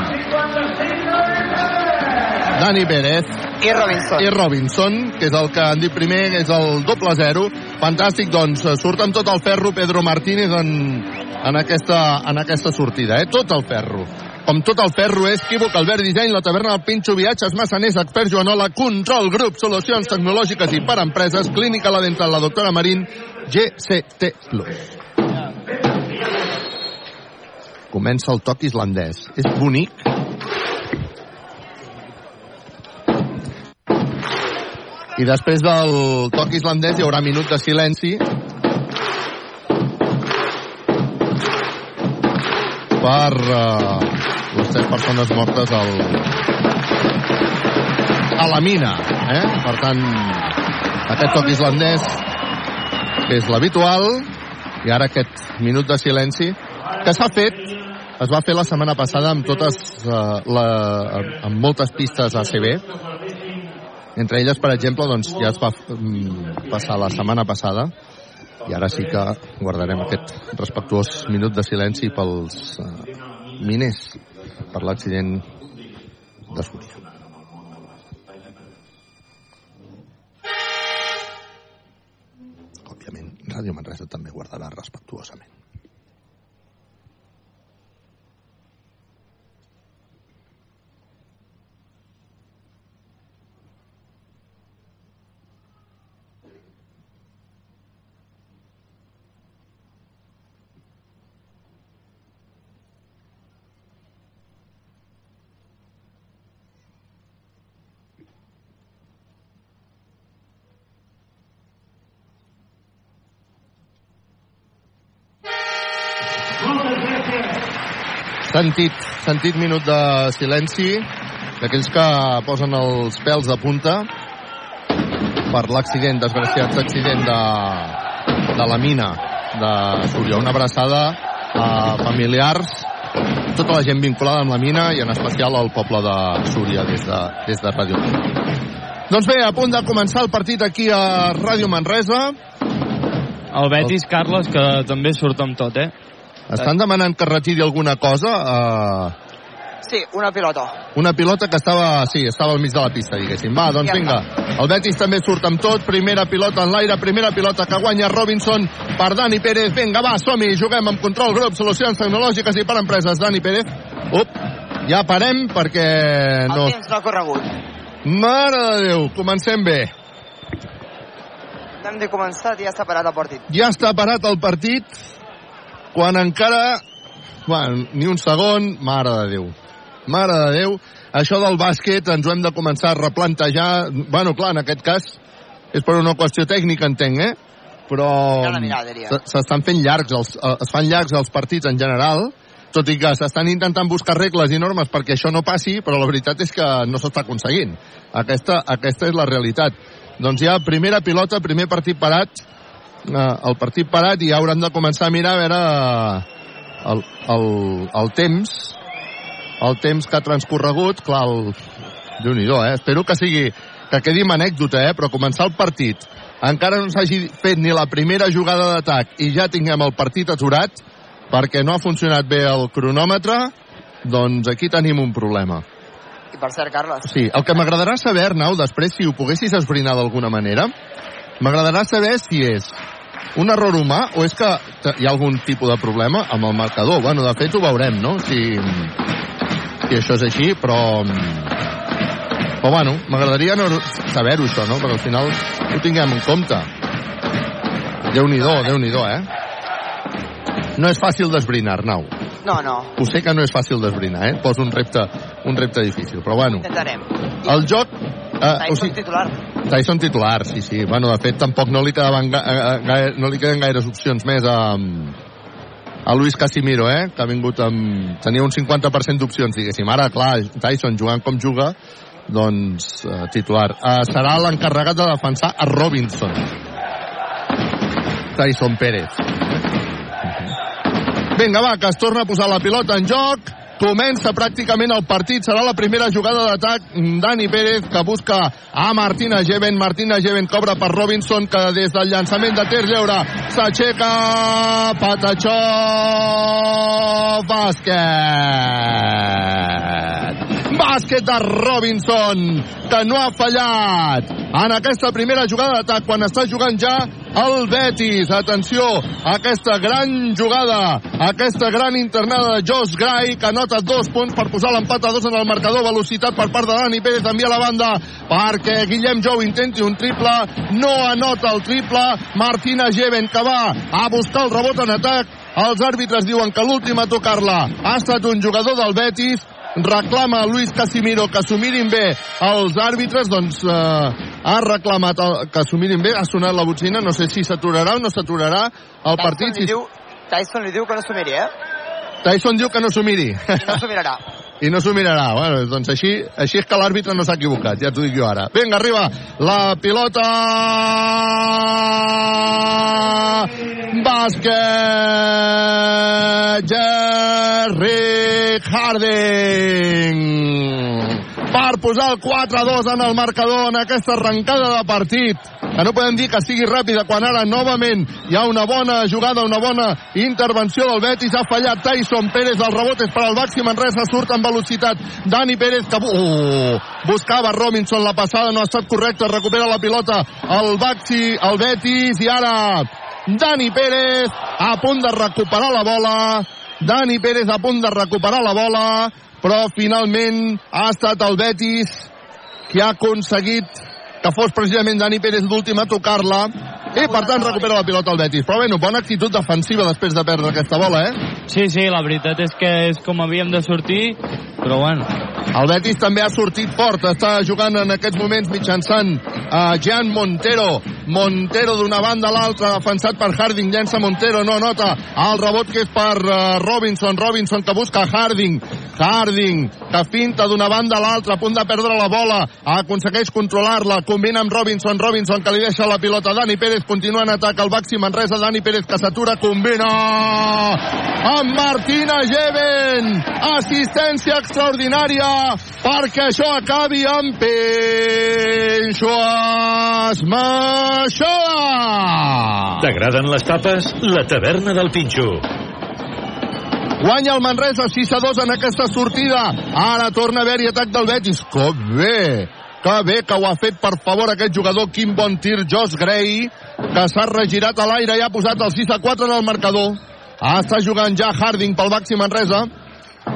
Dani Pérez I Robinson. i Robinson, que és el que han dit primer, és el doble zero. Fantàstic, doncs, surt amb tot el ferro Pedro Martínez en, en, aquesta, en aquesta sortida, eh? Tot el ferro. Com tot el ferro és Equívoc, Albert Disseny, la taverna del Pinxo, viatges, massaners, expert Joanola, control, grup, solucions tecnològiques i per empreses, clínica la dental, la doctora Marín, GCT+. Comença el toc islandès. És bonic. I després del toc islandès hi haurà minut de silenci per uh, les tres persones mortes al, a la mina. Eh? Per tant, aquest toc islandès que és l'habitual i ara aquest minut de silenci que s'ha fet es va fer la setmana passada amb totes uh, la, amb moltes pistes ACB entre elles, per exemple, doncs ja es va mm, passar la setmana passada i ara sí que guardarem aquest respectuós minut de silenci pels uh, miners per l'accident de Súria. Òbviament, Ràdio Manresa també guardarà respectuosament. Sentit, sentit minut de silenci d'aquells que posen els pèls de punta per l'accident, desgraciat accident de, de la mina de Súria. Una abraçada a familiars, tota la gent vinculada amb la mina i en especial al poble de Súria des de, des de Ràdio Manresa. Doncs bé, a punt de començar el partit aquí a Ràdio Manresa. El Betis, Carles, que també surt amb tot, eh? Estan demanant que retiri alguna cosa. Uh, Sí, una pilota. una pilota que estava, sí, estava al mig de la pista, diguéssim. Va, doncs vinga. El Betis també surt amb tot. Primera pilota en l'aire, primera pilota que guanya Robinson per Dani Pérez. Vinga, va, som-hi, juguem amb control grup, solucions tecnològiques i per empreses. Dani Pérez. Up, ja parem perquè El no... temps no ha corregut. Mare de Déu, comencem bé. Hem de començar i ja està parat el partit. Ja està parat el partit quan encara... Bueno, ni un segon, mare de Déu. Mare de Déu, això del bàsquet ens ho hem de començar a replantejar. Bueno, clar, en aquest cas és per una qüestió tècnica, entenc, eh? Però s'estan fent llargs, els, eh, es fan llargs els partits en general, tot i que s'estan intentant buscar regles i normes perquè això no passi, però la veritat és que no s'està aconseguint. Aquesta, aquesta és la realitat. Doncs ja, primera pilota, primer partit parat, eh, el partit parat i ja haurem de començar a mirar a veure eh, el, el, el temps el temps que ha transcorregut clar, el... déu nhi eh? espero que sigui que quedi amb anècdota, eh? però començar el partit encara no s'hagi fet ni la primera jugada d'atac i ja tinguem el partit aturat perquè no ha funcionat bé el cronòmetre doncs aquí tenim un problema I per cert, Carles, Sí, el que m'agradarà saber, Arnau, després, si ho poguessis esbrinar d'alguna manera, m'agradarà saber si és un error humà o és que hi ha algun tipus de problema amb el marcador. Bueno, de fet ho veurem, no? Si, si això és així, però... Però bueno, m'agradaria no saber-ho això, no? Perquè al final ho tinguem en compte. Déu-n'hi-do, déu nhi déu eh? No és fàcil d'esbrinar, Arnau. no, no, Ho sé que no és fàcil d'esbrinar, eh? Poso un repte, un repte difícil, però bueno. intentarem. El joc... Eh, Ahí o sigui, titular. Tyson titular, sí, sí. Bueno, de fet, tampoc no li, quedaven, ga- eh, gaire, no li queden gaires opcions més a, a Luis Casimiro, eh? que ha vingut amb... Tenia un 50% d'opcions, diguéssim. Ara, clar, Tyson jugant com juga, doncs eh, titular. Eh, serà l'encarregat de defensar a Robinson. Tyson Pérez. Vinga, va, que es torna a posar la pilota en joc. Comença pràcticament el partit. Serà la primera jugada d'atac. Dani Pérez, que busca a Martina Geven. Martina Geven cobra per Robinson, que des del llançament de tir lliure s'aixeca. Patachó. Bàsquet. Bàsquet de Robinson, que no ha fallat en aquesta primera jugada d'atac quan està jugant ja el Betis. Atenció, aquesta gran jugada, aquesta gran internada de Josh Gray, que anota dos punts per posar l'empat a dos en el marcador. Velocitat per part de Dani Pérez, envia la banda perquè Guillem Jou intenti un triple. No anota el triple. Martina Geven, que va a buscar el rebot en atac. Els àrbitres diuen que l'últim a tocar-la ha estat un jugador del Betis reclama a Luis Casimiro que s'ho mirin bé els àrbitres, doncs eh, ha reclamat el, que s'ho mirin bé, ha sonat la botzina, no sé si s'aturarà o no s'aturarà el partit. Tyson li, diu, Tyson li diu que no s'ho miri, eh? Tyson diu que no s'ho miri. I no s'ho mirarà. I no s'ho mirarà. Bueno, doncs així, així és que l'àrbitre no s'ha equivocat, ja t'ho dic jo ara. Vinga, arriba la pilota... Bàsquet! Jerry Harding! Per posar el 4-2 en el marcador en aquesta arrencada de partit. Que no podem dir que sigui ràpida quan ara novament hi ha una bona jugada, una bona intervenció del Betis, ha fallat Tyson Pérez, el rebot és per al Baxi Manresa, surt amb velocitat. Dani Pérez que oh, buscava Robinson la passada, no ha estat correcta, recupera la pilota el Baxi, el Betis i ara Dani Pérez a punt de recuperar la bola. Dani Pérez a punt de recuperar la bola però finalment ha estat el Betis qui ha aconseguit que fos precisament Dani Pérez l'últim a tocar-la i per tant recupera la pilota el Betis. Però bueno, bona actitud defensiva després de perdre aquesta bola eh? Sí, sí, la veritat és que és com havíem de sortir, però bueno. el Betis també ha sortit fort està jugant en aquests moments mitjançant a Jan Montero. Montero d'una banda a l'altra defensat per Harding llença Montero, no nota el rebot que és per uh, Robinson Robinson que busca Harding. Harding que finta d'una banda a l'altra a punt de perdre la bola aconsegueix controlar-la, combina amb Robinson Robinson que li deixa la pilota a Dani Pérez continua en atac al Baxi Manresa Dani Pérez que s'atura, combina amb Martina Geven assistència extraordinària perquè això acabi amb Penxo Esmaixada T'agraden les tapes? La taverna del Pinxo. Guanya el Manresa 6 a 2 en aquesta sortida. Ara torna a haver-hi atac del Betis. Que bé! Que bé que ho ha fet, per favor, aquest jugador. Quin bon tir, Josh Gray, que s'ha regirat a l'aire i ha posat el 6 a 4 en el marcador. Ah, està jugant ja Harding pel Baxi Manresa.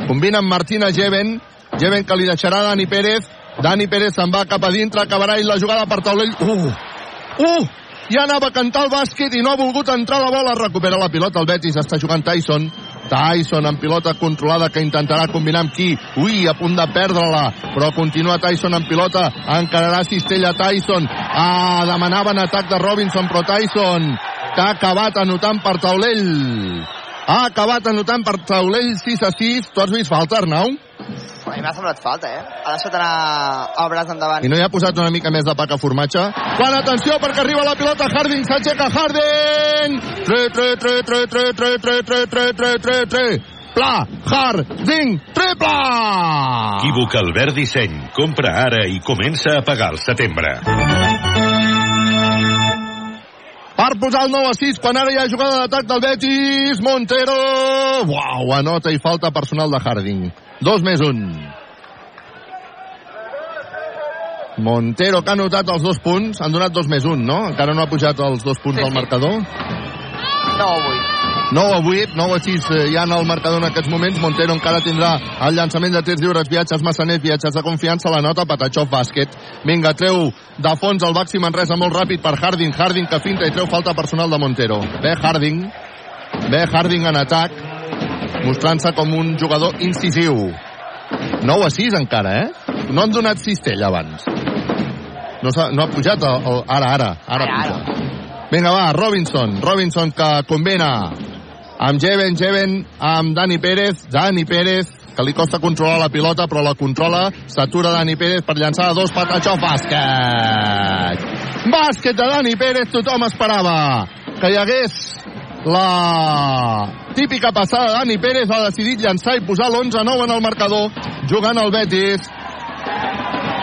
Combina amb Martina Geven. Geven que li deixarà Dani Pérez. Dani Pérez se'n va cap a dintre, acabarà i la jugada per taulell. Uh! Uh! Ja anava a cantar el bàsquet i no ha volgut entrar la bola. Recupera la pilota el Betis, està jugant Tyson. Tyson amb pilota controlada que intentarà combinar amb qui? Ui, a punt de perdre-la, però continua Tyson amb pilota, encararà Cistella Tyson. Ah, demanaven atac de Robinson, però Tyson que ha acabat anotant per taulell. Ha acabat anotant per taulell 6 a 6. Tu has vist falta, Arnau? A mi m'ha semblat falta, eh? Ha deixat anar el braç endavant. I no hi ha posat una mica més de paca formatge? Quan atenció, perquè arriba la pilota Harding, s'aixeca Harding! 3, 3, 3, 3, 3, 3, 3, 3, 3, 3, 3, 3, Pla, Harding, triple! Equívoca el verd disseny. Compra ara i comença a pagar el setembre. Per posar el 9 a 6, quan ara hi ha jugada d'atac del Betis, Montero... Uau, anota i falta personal de Harding. Dos més un. Montero, que ha anotat els dos punts, han donat dos més un, no? Encara no ha pujat els dos punts Sí, del sí. marcador. No, avui. 9 a 8, 9 a 6 eh, ja en el marcador en aquests moments. Montero encara tindrà el llançament de tirs lliures, viatges massaners, viatges de confiança, la nota Patachov bàsquet. Vinga, treu de fons el Baxi Manresa molt ràpid per Harding. Harding que finta i treu falta personal de Montero. Bé Harding, bé Harding en atac, mostrant-se com un jugador incisiu. 9 a 6 encara, eh? No han donat cistella abans. No, s'ha- no ha pujat el, el, ara, ara, ara, Ara, puja. Vinga, va, Robinson. Robinson que combina amb Jeven, Jeven, amb Dani Pérez. Dani Pérez, que li costa controlar la pilota, però la controla. S'atura Dani Pérez per llançar dos Patachó. Bàsquet! Bàsquet de Dani Pérez, tothom esperava que hi hagués la típica passada Dani Pérez ha decidit llançar i posar l'11-9 en el marcador jugant al Betis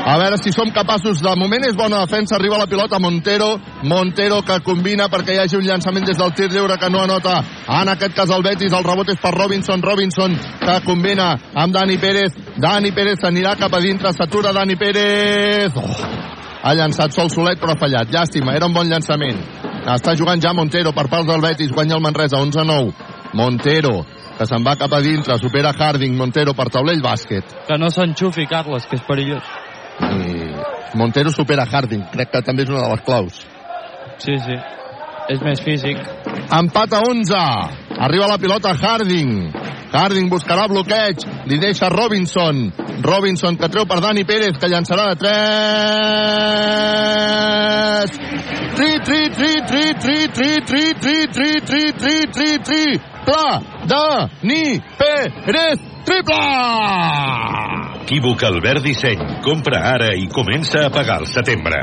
a veure si som capaços. De moment és bona defensa, arriba la pilota Montero. Montero que combina perquè hi hagi un llançament des del tir lliure que no anota. En aquest cas el Betis, el rebot és per Robinson. Robinson que combina amb Dani Pérez. Dani Pérez s'anirà cap a dintre. S'atura Dani Pérez. Oh, ha llançat sol solet però ha fallat. Llàstima, era un bon llançament. Està jugant ja Montero per part del Betis. Guanya el Manresa 11-9 Montero que se'n va cap a dintre, supera Harding. Montero per taulell bàsquet. Que no s'enxufi, Carles, que és perillós. I Montero supera Harding, crec que també és una de les claus. Sí, sí. És més físic. Empat a 11. Arriba la pilota Harding. Harding buscarà bloqueig. Li deixa Robinson. Robinson que treu per Dani Pérez, que llançarà de 3. Tri, tri, tri, tri, tri, tri, tri, tri, tri, tri, tri, tri, tri. Pla, Dani Pérez, triple! Equívoc Albert Disseny. Compra ara i comença a pagar al setembre.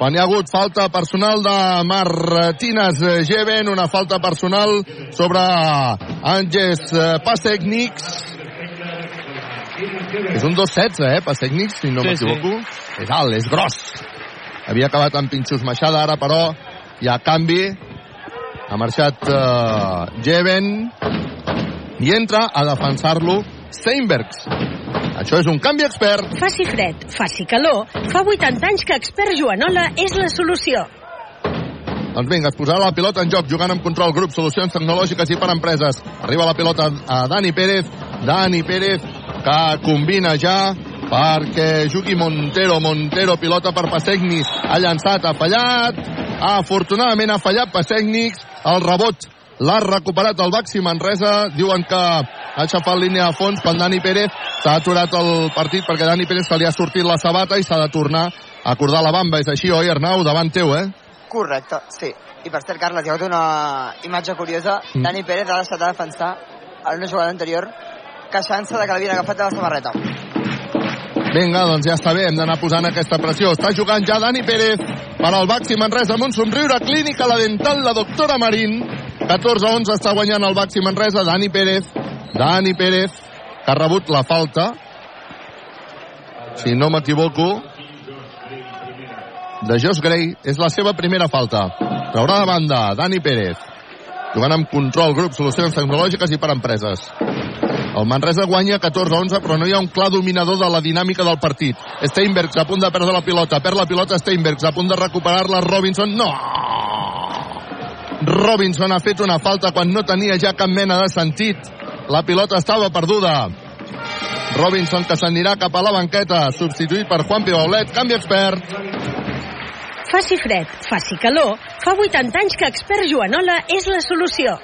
quan hi ha hagut falta personal de Martínez Geven, una falta personal sobre Àngels Pasecnics. És un 2-16, eh, Pasecnics, si no Sí, m'equivoco. És alt, és gros. Havia acabat amb pinxos Machada, ara però hi ha canvi. Ha marxat eh, Geven i entra a defensar-lo Steinbergs. Això és un canvi expert. Faci fred, faci calor, fa 80 anys que Expert Joanola és la solució. Doncs vinga, es posarà la pilota en joc, jugant amb control grup, solucions tecnològiques i per empreses. Arriba la pilota a Dani Pérez, Dani Pérez, que combina ja perquè jugui Montero, Montero, pilota per Passegnis, ha llançat, ha fallat, afortunadament ha fallat Passegnis, el rebot l'ha recuperat el Baxi Manresa, diuen que ha aixafat línia de fons quan Dani Pérez s'ha aturat el partit perquè Dani Pérez se li ha sortit la sabata i s'ha de tornar a acordar la bamba, és així, oi Arnau? Davant teu, eh? Correcte, sí. I per cert, Carles, hi ha hagut una imatge curiosa. Mm. Dani Pérez ha deixat de defensar en una jugada anterior queixant-se de que l'havien agafat de la samarreta. Vinga, doncs ja està bé, hem d'anar posant aquesta pressió. Està jugant ja Dani Pérez per al Baxi Manresa amb un somriure clínica la dental, la doctora Marín. 14 a 11 està guanyant el Baxi Manresa. Dani Pérez, Dani Pérez, que ha rebut la falta. Si no m'equivoco, de Josh Gray. És la seva primera falta. Traurà de banda Dani Pérez. Jugant amb control, grup, solucions tecnològiques i per empreses. El Manresa guanya 14-11, però no hi ha un clar dominador de la dinàmica del partit. Steinbergs a punt de perdre la pilota. Perd la pilota Steinbergs, a punt de recuperar-la Robinson. No! Robinson ha fet una falta quan no tenia ja cap mena de sentit. La pilota estava perduda. Robinson que s'anirà cap a la banqueta, substituït per Juan Pibaulet, canvi expert. Faci fred, faci calor, fa 80 anys que Expert Joanola és la solució.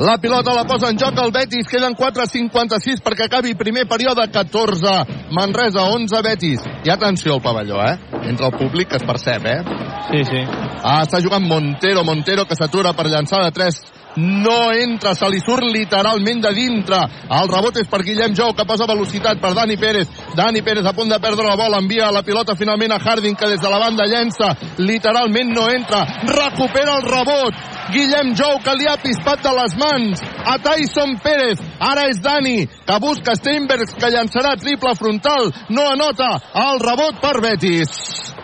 La pilota la posa en joc el Betis, queden 4.56 perquè acabi primer període 14, Manresa 11, Betis. I atenció al pavelló, eh? Entre el públic que es percep, eh? Sí, sí. Ah, està jugant Montero, Montero que s'atura per llançar de 3. No entra, se li surt literalment de dintre. El rebot és per Guillem Jou, que posa velocitat per Dani Pérez. Dani Pérez a punt de perdre la bola, envia la pilota finalment a Harding, que des de la banda llença. Literalment no entra. Recupera el rebot. Guillem Jou, que li ha pispat de les mans a Tyson Pérez. Ara és Dani, que busca Steinbergs, que llançarà triple frontal. No anota el rebot per Betis.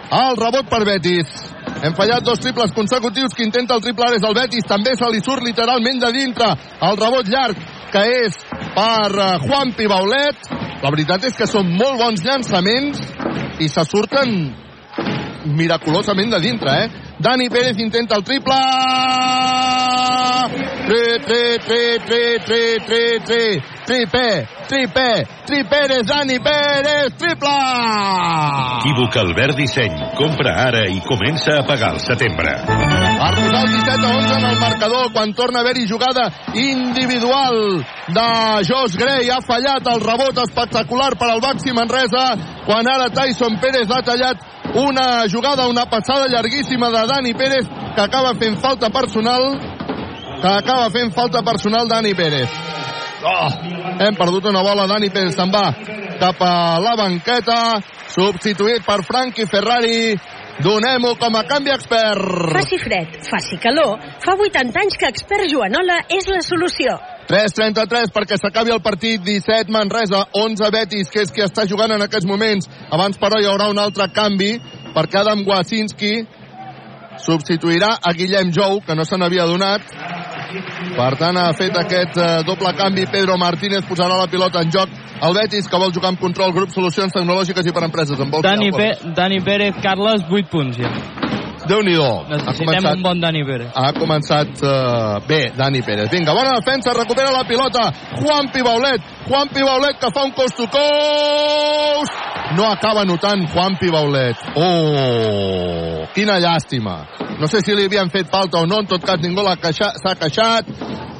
El rebot per Betis. Hem fallat dos triples consecutius que intenta el triple ara és el Betis. També se li surt literalment de dintre el rebot llarg que és per eh, Juan Pibaulet. La veritat és que són molt bons llançaments i se surten miraculosament de dintre, eh? Dani Pérez intenta el triple. Tri, tri, tri, tri, tri, tri, tri, tripé, tripé, tripérez, Dani Pérez, triple! Equívoc Albert Disseny. Compra ara i comença a pagar al setembre. Posar el 17 a 11 en el marcador quan torna a haver-hi jugada individual de Josh Gray. Ha fallat el rebot espectacular per al Baxi Manresa quan ara Tyson Pérez ha tallat una jugada, una passada llarguíssima de Dani Pérez que acaba fent falta personal que acaba fent falta personal Dani Pérez. Oh, hem perdut una bola, Dani Pérez se'n va cap a la banqueta, substituït per Frankie Ferrari. Donem-ho com a canvi expert. Faci fred, faci calor, fa 80 anys que expert Joanola és la solució. 3-33 perquè s'acabi el partit 17 Manresa, 11 Betis que és qui està jugant en aquests moments abans però hi haurà un altre canvi perquè Adam Wasinski substituirà a Guillem Jou que no se n'havia donat per tant ha fet aquest eh, doble canvi Pedro Martínez posarà la pilota en joc el Betis que vol jugar amb control grup solucions tecnològiques i per empreses en vol Dani, Pe Dani Pérez, Carles, 8 punts ja. Déu-n'hi-do. Necessitem un bon Dani Pérez. Ha començat uh, bé, Dani Pérez. Vinga, bona defensa, recupera la pilota. Juan Pibaulet. Juan Pibaulet que fa un cost to cost. No acaba notant Juan Pibaulet. Oh, quina llàstima. No sé si li havien fet falta o no, en tot cas ningú s'ha queixat.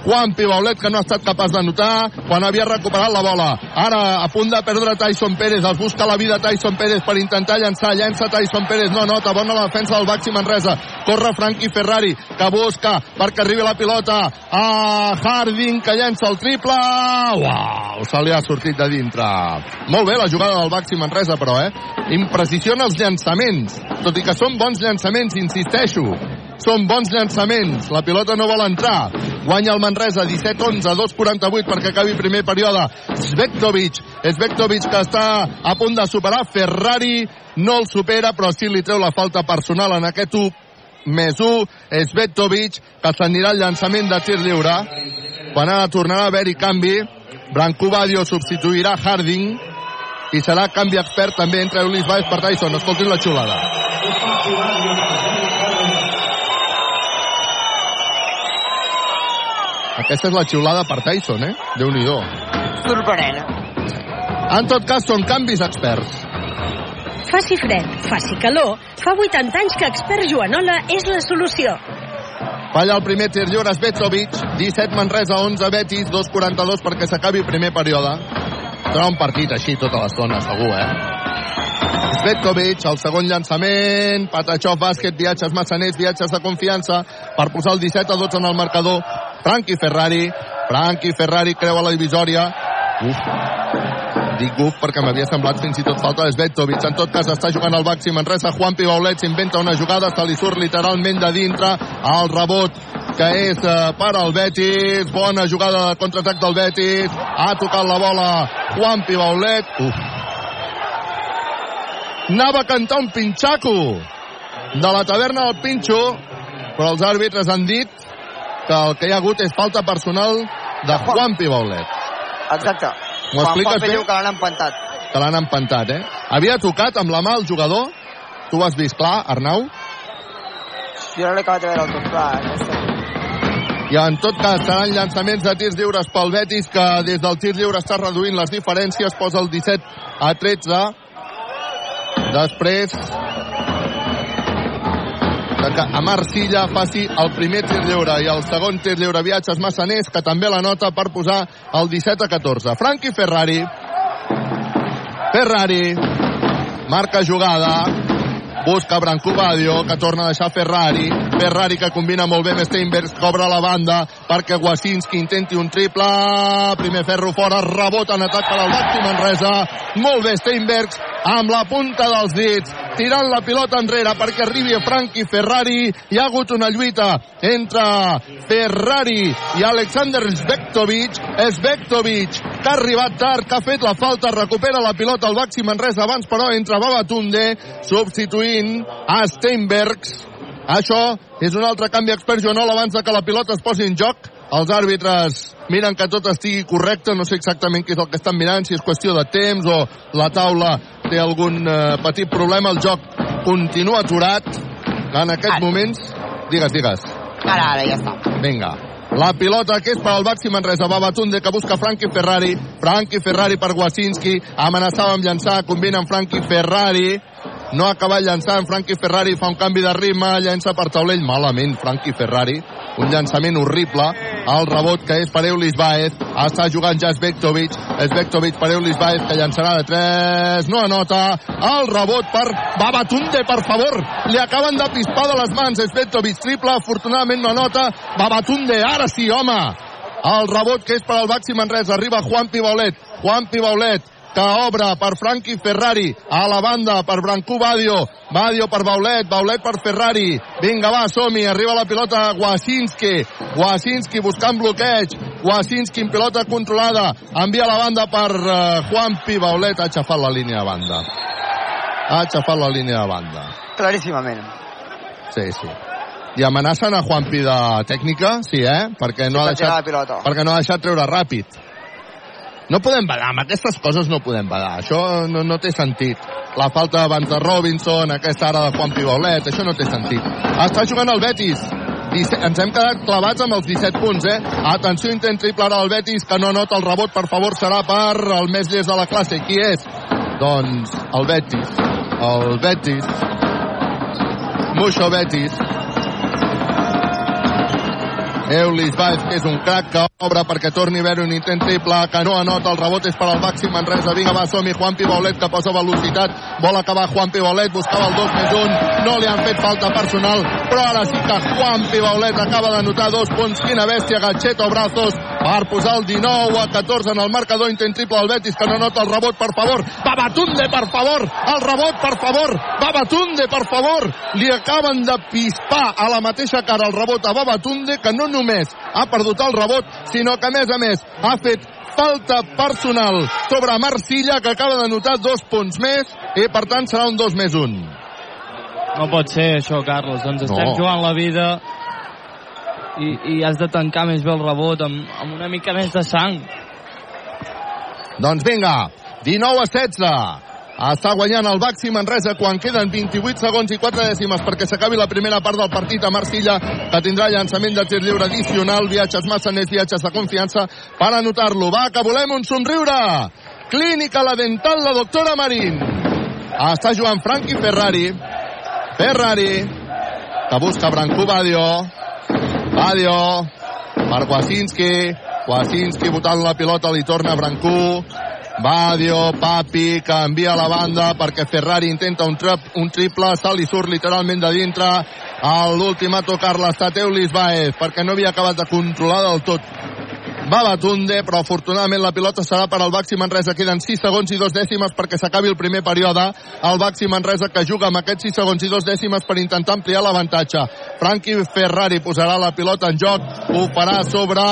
Juan Pibaulet que no ha estat capaç de notar quan havia recuperat la bola. Ara a punt de perdre Tyson Pérez, es busca la vida Tyson Pérez per intentar llançar, llença Tyson Pérez, no nota, bona la defensa del Baxi Manresa. Corre Frankie Ferrari que busca perquè arribi la pilota a Harding que llença el triple. Uau, se li ha sortit de dintre. Molt bé la jugada del Baxi Manresa, però, eh? Imprecisió en els llançaments, tot i que són bons llançaments, insisteixo. Són bons llançaments. La pilota no vol entrar. Guanya el Manresa 17-11, 2-48 perquè acabi primer període. Svektovic. Svektovic que està a punt de superar Ferrari. No el supera, però sí li treu la falta personal en aquest 1 més 1. Svektovic que s'anirà al llançament de tir lliure. Quan ara tornarà a haver-hi canvi, Branco Badio substituirà Harding i serà canvi expert també entre Ulis Baez per Tyson. Escoltin la xulada. Aquesta és la xiulada per Tyson, eh? Déu-n'hi-do. Sorprenent. En tot cas, són canvis experts. Faci fred, faci calor, fa 80 anys que expert Joanola és la solució. Falla el primer tir lliure Svetovic, 17 Manresa, 11 Betis, 2'42 perquè s'acabi primer període. Serà un partit així tota l'estona, segur, eh? Svetkovic, el segon llançament, Patachov, bàsquet, viatges massaners, viatges de confiança, per posar el 17 a 12 en el marcador. Frankie Ferrari, Frankie Ferrari creua la divisòria. Uf, dic uf perquè m'havia semblat fins i tot falta de Svetovic. En tot cas està jugant al Baxi Manresa. Juan Pibaulet s'inventa una jugada, se li surt literalment de dintre el rebot que és eh, per al Betis. Bona jugada de contraatac del Betis. Ha tocat la bola Juan Pibaulet. Uf, anava a cantar un pinxaco de la taverna del Pinxo, però els àrbitres han dit que el que hi ha hagut és falta personal de Juan Pibaulet. Exacte. M'ho expliques bé? que l'han empantat. Que l'han empantat, eh? Havia tocat amb la mà el jugador? Tu ho has vist clar, Arnau? Jo no l'he acabat de veure el tot clar, no sé. I en tot cas seran llançaments de tirs lliures pel Betis que des del tir lliure està reduint les diferències, posa el 17 a 13. Després de que a Marcilla faci el primer tir lliure i el segon tir lliure viatges massaners que també la nota per posar el 17 a 14. Frankie Ferrari Ferrari marca jugada busca Branco Badio, que torna a deixar Ferrari. Ferrari que combina molt bé amb Steinbergs, cobra la banda perquè Wasinski intenti un triple. Primer ferro fora, rebota en atac per al Baxi Manresa. Molt bé Steinbergs amb la punta dels dits, tirant la pilota enrere perquè arribi a Ferrari. Hi ha hagut una lluita entre Ferrari i Alexander Svektovic. Svektovic, que ha arribat tard, que ha fet la falta, recupera la pilota al Baxi Manresa. Abans, però, entra Babatunde, substituint a Steinbergs. Això és un altre canvi expert Joanol abans que la pilota es posi en joc. Els àrbitres miren que tot estigui correcte, no sé exactament què és el que estan mirant, si és qüestió de temps o la taula té algun eh, petit problema, el joc continua aturat. En aquests moments... Digues, digues. Ara, ara, ja està. Vinga. La pilota que és per al Baxi Manresa. Babatunde que busca Frankie Ferrari. Frankie Ferrari per Wasinski. Amenaçava amb llançar. Combina amb Frankie Ferrari. no acaba llançant, Frankie Ferrari fa un canvi de ritme, llença per taulell, malament Frankie Ferrari, un llançament horrible, el rebot que és per Eulis Baez, està jugant ja Svektovic, Svektovic per Eulis Baez que llançarà de 3, no anota, el rebot per Babatunde, per favor, li acaben de pispar de les mans, Svektovic triple, afortunadament no anota, Babatunde, ara sí, home, el rebot que és per al Baxi Manresa, arriba Juan Pibaulet, Juan Pibaulet, que obre per Frankie Ferrari a la banda per Brancú Badio Badio per Baulet, Baulet per Ferrari vinga va, som arriba la pilota Wasinski, Wasinski buscant bloqueig Wasinski en pilota controlada envia la banda per uh, Juan Pi Baulet ha aixafat la línia de banda ha aixafat la línia de banda Claríssimament. sí, sí i amenacen a Juan Pi de tècnica, sí, eh? Perquè no, ha deixat, perquè no ha deixat treure ràpid. No podem badar, amb aquestes coses no podem badar. Això no, no té sentit. La falta abans de Robinson, aquesta ara de Juan Pibaulet, això no té sentit. Està jugant el Betis. Ens hem quedat clavats amb els 17 punts, eh? Atenció, intent triple ara del Betis, que no anota el rebot, per favor, serà per el més llest de la classe. Qui és? Doncs el Betis. El Betis. Mucho Betis. Eulis Baez, que és un crac que obre perquè torni a haver un intent triple, que no anota, el rebot és per al màxim Manresa, vinga, va, som Juan Pibaulet, que posa velocitat, vol acabar Juan Pibaulet, buscava el 2 més 1, no li han fet falta personal, però ara sí que Juan Pibaulet acaba de notar dos punts, quina bèstia, Gatxeto Brazos, per posar el 19 a 14 en el marcador, intent triple del Betis, que no nota el rebot, per favor, Babatunde, per favor, el rebot, per favor, Babatunde, per favor, li acaben de pispar a la mateixa cara el rebot a Babatunde, que no només ha perdut el rebot, sinó que a més a més ha fet falta personal sobre Marcilla, que acaba de notar dos punts més, i per tant serà un 2 més 1. No pot ser això, Carlos. Ens estem No. jugant la vida i, i has de tancar més bé el rebot amb, amb una mica més de sang. Doncs vinga, 19 a 16. Està guanyant el Baxi Manresa quan queden 28 segons i 4 dècimes perquè s'acabi la primera part del partit a Marsilla, que tindrà llançament de tir lliure addicional, viatges massaners, viatges de confiança, per anotar-lo. Va, que volem un somriure! Clínica La Dental, la doctora Marín. Està jugant Frankie Ferrari. Ferrari, que busca Brancú Badio. Badio, per Wasinski. Wasinski botant la pilota, li torna Brancú. Badio, Papi, que envia a la banda perquè Ferrari intenta un, trap, un triple, se li surt literalment de dintre a l'últim a tocar l'estat Eulis Baez perquè no havia acabat de controlar del tot Babatunde, però afortunadament la pilota serà per al Baxi Manresa. Queden 6 segons i 2 dècimes perquè s'acabi el primer període. El Baxi Manresa que juga amb aquests 6 segons i 2 dècimes per intentar ampliar l'avantatge. Frankie Ferrari posarà la pilota en joc, ho farà sobre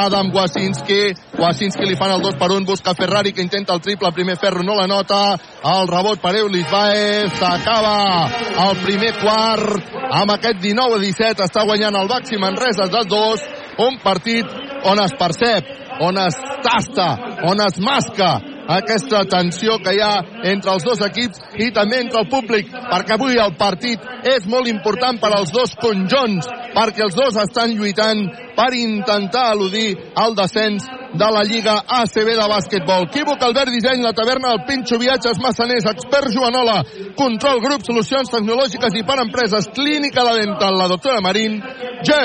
Adam Wasinski. Wasinski li fan el 2 per 1, busca Ferrari que intenta el triple, primer ferro no la nota. El rebot per Eulis Baez, s'acaba el primer quart amb aquest 19 a 17. Està guanyant el Baxi Manresa de 2, un partit on es percep, on es tasta, on es masca aquesta tensió que hi ha entre els dos equips i també entre el públic, perquè avui el partit és molt important per als dos conjunts, perquè els dos estan lluitant per intentar eludir el descens de la Lliga ACB de bàsquetbol. Equívoc, Albert Disseny, la taverna del Pinxo, viatges massaners, expert Joanola, control grup, solucions tecnològiques i per empreses, clínica la dental, la doctora Marín, G,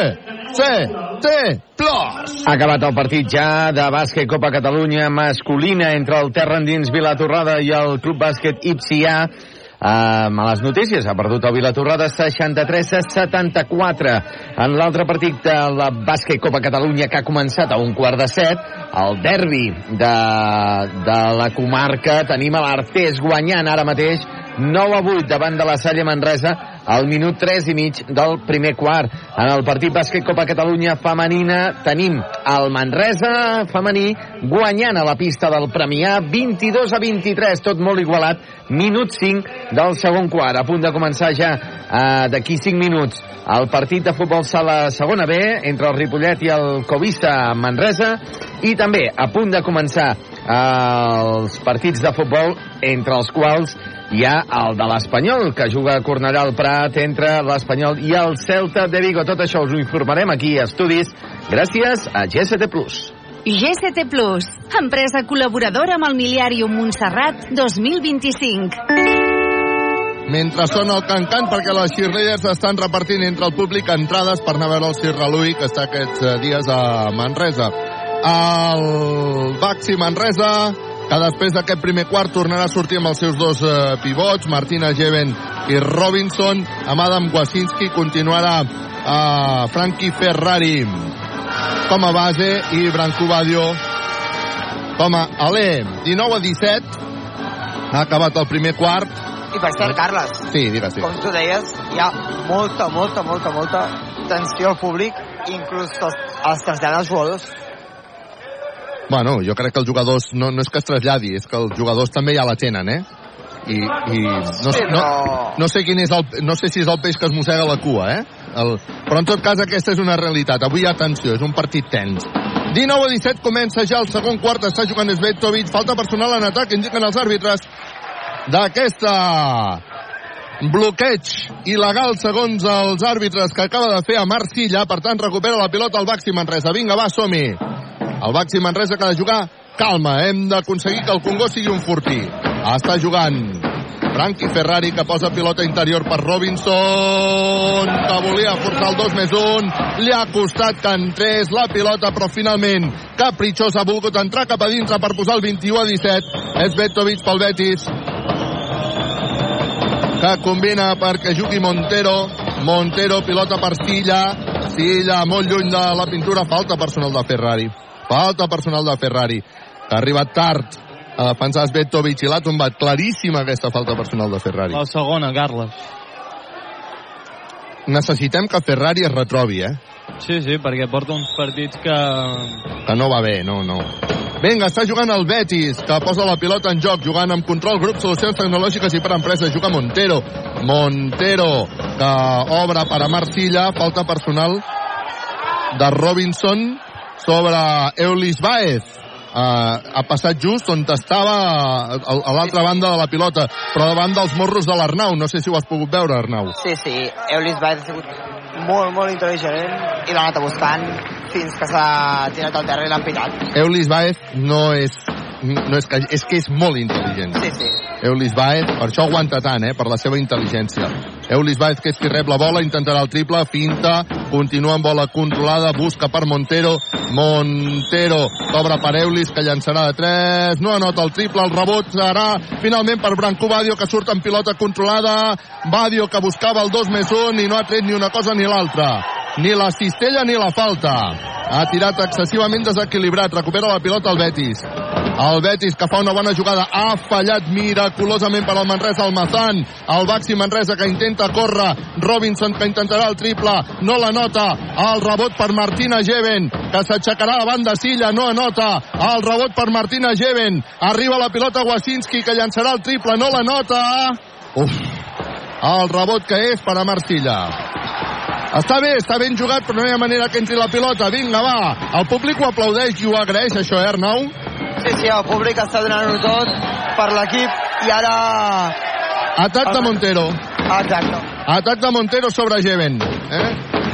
C, T, Plus. Ha acabat el partit ja de bàsquet Copa Catalunya masculina entre el Terra Endins Vilatorrada i el Club Bàsquet Ipsià. Uh, males notícies, ha perdut el Vilatorrada 63 a 74 en l'altre partit de la bàsquet Copa Catalunya que ha començat a un quart de set el derbi de, de la comarca tenim a l'Artés guanyant ara mateix 9 a 8 davant de la Salle Manresa al minut 3 i mig del primer quart. En el partit bàsquet Copa Catalunya femenina tenim el Manresa femení guanyant a la pista del Premià 22 a 23, tot molt igualat, minut 5 del segon quart. A punt de començar ja eh, d'aquí 5 minuts el partit de futbol sala segona B entre el Ripollet i el Covista Manresa i també a punt de començar els partits de futbol entre els quals hi ha el de l'Espanyol, que juga a Cornellà al Prat entre l'Espanyol i el Celta de Vigo. Tot això us ho informarem aquí a Estudis gràcies a GST Plus. GCT Plus, empresa col·laboradora amb el Miliàrium Montserrat 2025. mentre sona el cancant perquè les cheerleaders estan repartint entre el públic entrades per anar a veure el Sir Lui que està aquests eh, dies a Manresa. El Baxi Manresa que després d'aquest primer quart tornarà a sortir amb els seus dos eh, pivots, Martina Jeven i Robinson, amb Adam Wasinski continuarà a Frankie Ferrari com a base i Branco Badio com a alè. 19 a 17 ha acabat el primer quart. I per cert, Carles, Sí, digues, com digues. tu deies, hi ha molta, molta, molta, molta tensió al públic, inclús els, els els jugadors. Bueno, jo crec que els jugadors no, no és que es traslladi, és que els jugadors també ja la tenen, eh? I, i no, no, no sé quin és el, no sé si és el peix que es mossega la cua, eh? El, però en tot cas aquesta és una realitat. Avui hi ha tensió, és un partit tens. 19 a 17 comença ja el segon quart, està jugant Svetovic, falta personal en atac, indiquen els àrbitres d'aquesta bloqueig il·legal segons els àrbitres que acaba de fer a Marcilla, per tant recupera la pilota el Baxi Manresa. Vinga, va, som-hi. El Baxi Manresa que ha de jugar. Calma, hem d'aconseguir que el Congo sigui un fortí. Està jugant Frankie Ferrari que posa pilota interior per Robinson que volia forçar el 2 més 1 li ha costat que entrés la pilota però finalment Capritxós ha volgut entrar cap a dintre per posar el 21 a 17 és Betovic pel Betis que combina perquè jugui Montero. Montero, pilota per Silla. Silla molt lluny de la pintura falta personal de Ferrari falta personal de Ferrari ha arribat tard a defensar Svetovic i l'ha tombat claríssima aquesta falta personal de Ferrari La segona, Carles. necessitem que Ferrari es retrobi eh? Sí, sí, perquè porta uns partits que... que no va bé, no, no. Vinga, està jugant el Betis, que posa la pilota en joc, jugant amb control, grup, solucions tecnològiques i per empreses. Juga Montero. Montero, que obre per a Marcilla, falta personal de Robinson sobre Eulis Baez. Uh, ha passat just on estava a, a l'altra banda de la pilota, però davant dels morros de l'Arnau. No sé si ho has pogut veure, Arnau. Sí, sí, Eulis Baez ha sigut molt, molt intel·ligent i l'ha anat buscant fins que s'ha tirat al terra i l'han pitat. Eulis Baez no és, no és, que, és que és molt intel·ligent. Sí, sí. Eulis Baez, per això aguanta tant, eh, per la seva intel·ligència. Eulis Baez, que és qui rep la bola, intentarà el triple, finta, continua amb bola controlada, busca per Montero, Montero, cobra per Eulis, que llançarà de 3, no anota el triple, el rebot serà finalment per Branco Badio, que surt amb pilota controlada, Badio, que buscava el 2 més 1 i no ha tret ni una cosa ni l'altra. Ni la cistella ni la falta. Ha tirat excessivament desequilibrat, recupera la pilota el Betis. El Betis que fa una bona jugada ha fallat miraculosament per al Manresa al Mazán. El Baxi Manresa que intenta córrer. Robinson que intentarà el triple. No l'anota. El rebot per Martina Jeven que s'aixecarà a banda Silla. No anota. El rebot per Martina Jeven. Arriba la pilota Wasinski que llançarà el triple. No l'anota. Uf. El rebot que és per a Marcilla. Està bé, està ben jugat, però no hi ha manera que entri la pilota. Vinga, va. El públic ho aplaudeix i ho agraeix, això, eh, Arnau? Sí, sí, el públic està donant-ho tot per l'equip i ara... Atac de Montero. Exacte. Atac de Montero sobre Jeven. Eh?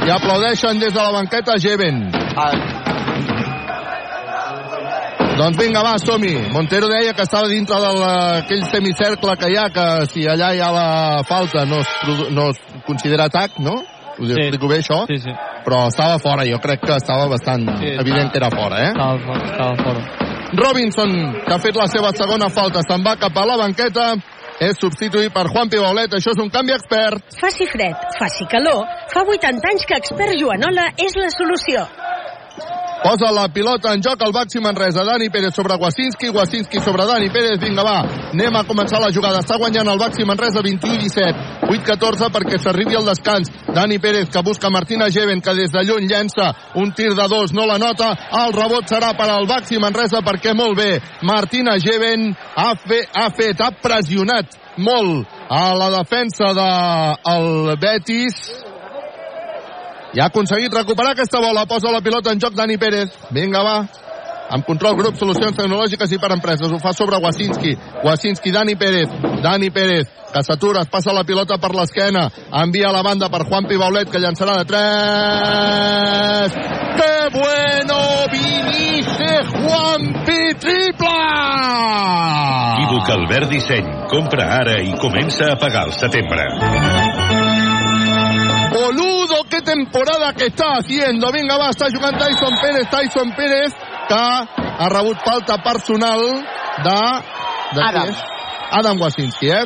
I aplaudeixen des de la banqueta Jeven. Doncs vinga, va, som-hi. Montero deia que estava dintre d'aquell semicercle que hi ha, que si allà hi ha la falta no es, no es considera atac, no? Us Sí. explico bé, això? Sí, sí. Però estava fora, jo crec que estava bastant Sí, evident que era fora, eh? Estava, fora, estava fora. Robinson, que ha fet la seva segona falta, se'n va cap a la banqueta, és substituït per Juan Pibaulet. Això és un canvi expert. Faci fred, faci calor, fa 80 anys que Expert Joanola és la solució. Posa la pilota en joc el Baxi Manresa. Dani Pérez sobre Wasinski, Wasinski sobre Dani Pérez. Vinga, va, anem a començar la jugada. Està guanyant el Baxi Manresa 21-17. 8-14 perquè s'arribi al descans. Dani Pérez que busca Martina Jeven que des de lluny llença un tir de dos, no la nota. El rebot serà per al Baxi Manresa perquè molt bé. Martina Jeven ha, fe, ha fet, ha pressionat molt a la defensa del Betis i ha aconseguit recuperar aquesta bola. Posa la pilota en joc Dani Pérez. Vinga, va. Amb control grup, solucions tecnològiques i per empreses. Ho fa sobre Wasinski. Wasinski, Dani Pérez. Dani Pérez, que s'atura, es passa la pilota per l'esquena. Envia a la banda per Juan Pibaulet, que llançarà de 3. ¡Qué bueno! Vinice Juanpi triple! Equívoc Albert Disseny. Compra ara i comença a pagar al setembre. Boludo, qué temporada que está haciendo. Venga, va, està jugant Tyson Pérez, Tyson Pérez, que ha rebut falta personal de... de Adam. Adam Wasinski, eh?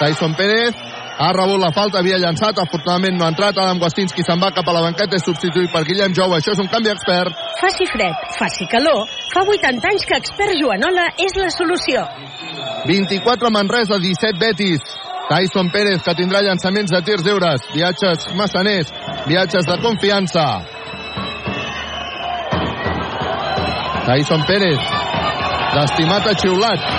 Tyson Pérez ha rebut la falta, havia llançat, afortunadament no ha entrat, Adam Wasinski se'n va cap a la banqueta, és substituït per Guillem Jou, això és un canvi expert. Faci fred, faci calor, fa 80 anys que Expert Joanola és la solució. 24 Manresa, 17 Betis. Tyson Pérez, que tindrà llançaments de tirs d'eures. Viatges massaners, viatges de confiança. Tyson Pérez, d'estimat a xiulat.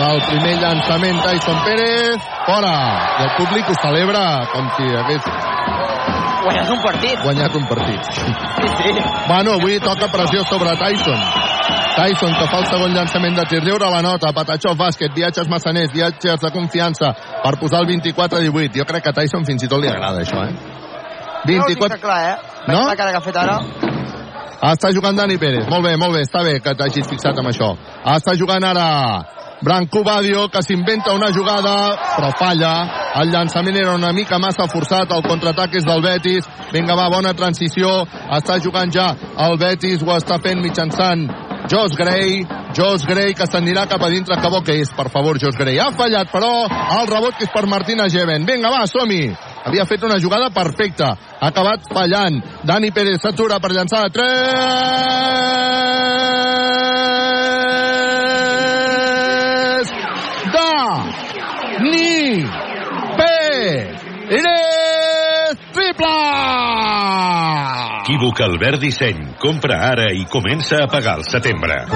Pel primer llançament, Tyson Pérez, fora. I el públic ho celebra com si hagués Guanyes un partit. guanyat un partit. Sí, sí. Bueno, avui toca pressió sobre Tyson. Tyson, que fa el segon llançament de tir lliure a la nota. Patachó, bàsquet, viatges massaners, viatges de confiança per posar el 24-18. Jo crec que a Tyson fins i tot li agrada això, eh? No, 24... està clar, eh? No? La cara que ha fet ara. Està jugant Dani Pérez. Molt bé, molt bé. Està bé que t'hagis fixat amb això. Està jugant ara Branco Badio, que s'inventa una jugada, però falla. El llançament era una mica massa forçat. El contraatac és del Betis. Vinga, va, bona transició. Està jugant ja el Betis. Ho està fent mitjançant Josh Gray. Josh Gray, que s'anirà cap a dintre. Que bo que és, per favor, Josh Gray. Ha fallat, però el rebot que és per Martina Geven. Vinga, va, som-hi. Havia fet una jugada perfecta. Ha acabat fallant. Dani Pérez s'atura per llançar de 3. Dani Pérez. Triple! Equívoc Albert Disseny. Compra ara i comença a pagar al setembre.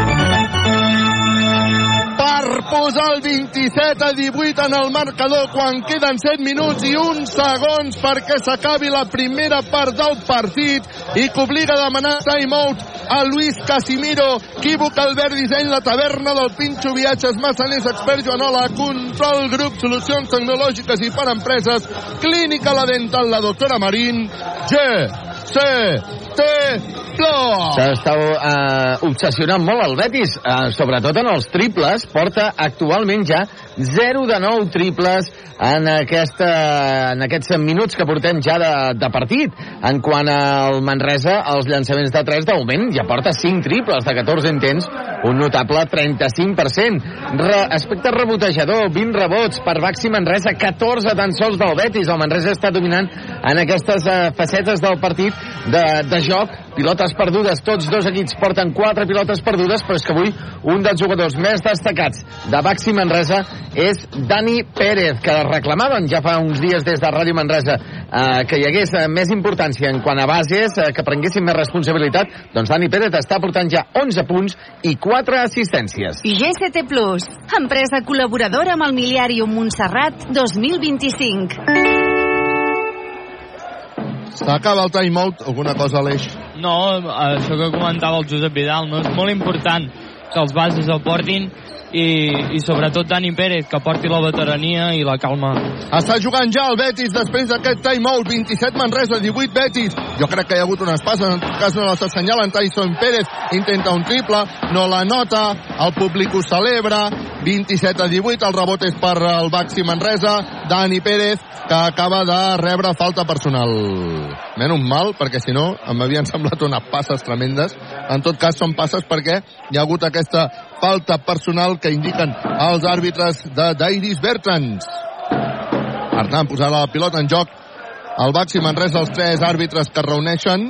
per posar el 27 a 18 en el marcador quan queden 7 minuts i un segons perquè s'acabi la primera part del partit i que obliga a demanar timeout a Luis Casimiro, equívoc Albert Disseny, la taverna del Pinxo Viatges, Massaners, Expert Joanola, Control Grup, Solucions Tecnològiques i per Empreses, Clínica La Dental, la doctora Marín, G, Plus. S'està eh, obsessionant molt el Betis, eh, sobretot en els triples. Porta actualment ja 0 de 9 triples en, aquesta, en aquests minuts que portem ja de, de partit. En quant al Manresa, els llançaments de 3 d'augment, ja porta 5 triples de 14 intents, un notable 35%. Re, aspecte rebotejador, 20 rebots per Baxi Manresa, 14 tan sols del Betis. El Manresa està dominant en aquestes eh, facetes del partit de, de joc. Pilotes perdudes, tots dos equips porten 4 pilotes perdudes, però és que avui un dels jugadors més destacats de Baxi Manresa és Dani Pérez, que reclamaven ja fa uns dies des de Ràdio Manresa eh, que hi hagués eh, més importància en quant a bases, eh, que prenguessin més responsabilitat. Doncs Dani Pérez està portant ja 11 punts i 4 assistències. GCT Plus, empresa col·laboradora amb el Miliàrium Montserrat 2025. S'acaba el timeout, alguna cosa, Aleix? No, això que comentava el Josep Vidal, no? És molt important que els bases el portin i, i sobretot Dani Pérez, que porti la veterania i la calma. Està jugant ja el Betis després d'aquest timeout. 27 Manresa, 18 Betis. Jo crec que hi ha hagut unes passes, en tot cas no les assenyalen. Tyson Pérez intenta un triple, no la nota, el públic ho celebra. 27 a 18, el rebot és per el Baxi Manresa. Dani Pérez, que acaba de rebre falta personal. Menys mal, perquè si no em havien semblat unes passes tremendes. En tot cas, són passes perquè hi ha hagut aquesta falta personal que indiquen els àrbitres de Dairis Bertrans. Arnam posarà la pilota en joc. El Baxi Manresa, els tres àrbitres que reuneixen.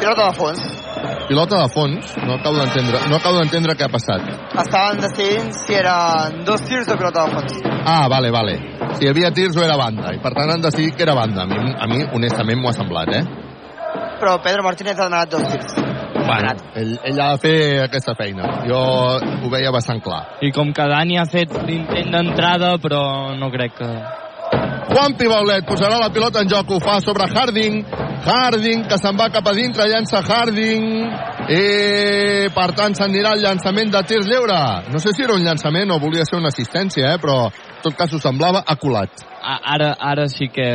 Pilota de fons. Pilota de fons. No acabo d'entendre no acabo d'entendre què ha passat. Estaven decidint si eren dos tirs o pilota de fons. Ah, vale, vale. Si hi havia tirs o era banda. I per tant han decidit que era banda. A mi, a mi honestament m'ho ha semblat, eh? Però Pedro Martínez ha demanat dos tirs. Bueno, ell, ell ha de fer aquesta feina. Jo ho veia bastant clar. I com que Dani ha fet l'intent d'entrada, però no crec que... Juan Pibaulet posarà la pilota en joc, ho fa sobre Harding. Harding, que se'n va cap a dintre, llança Harding. I, per tant, s'anirà el llançament de tirs lliure. No sé si era un llançament o volia ser una assistència, eh? però en tot cas ho semblava aculat. A- Ara, ara sí que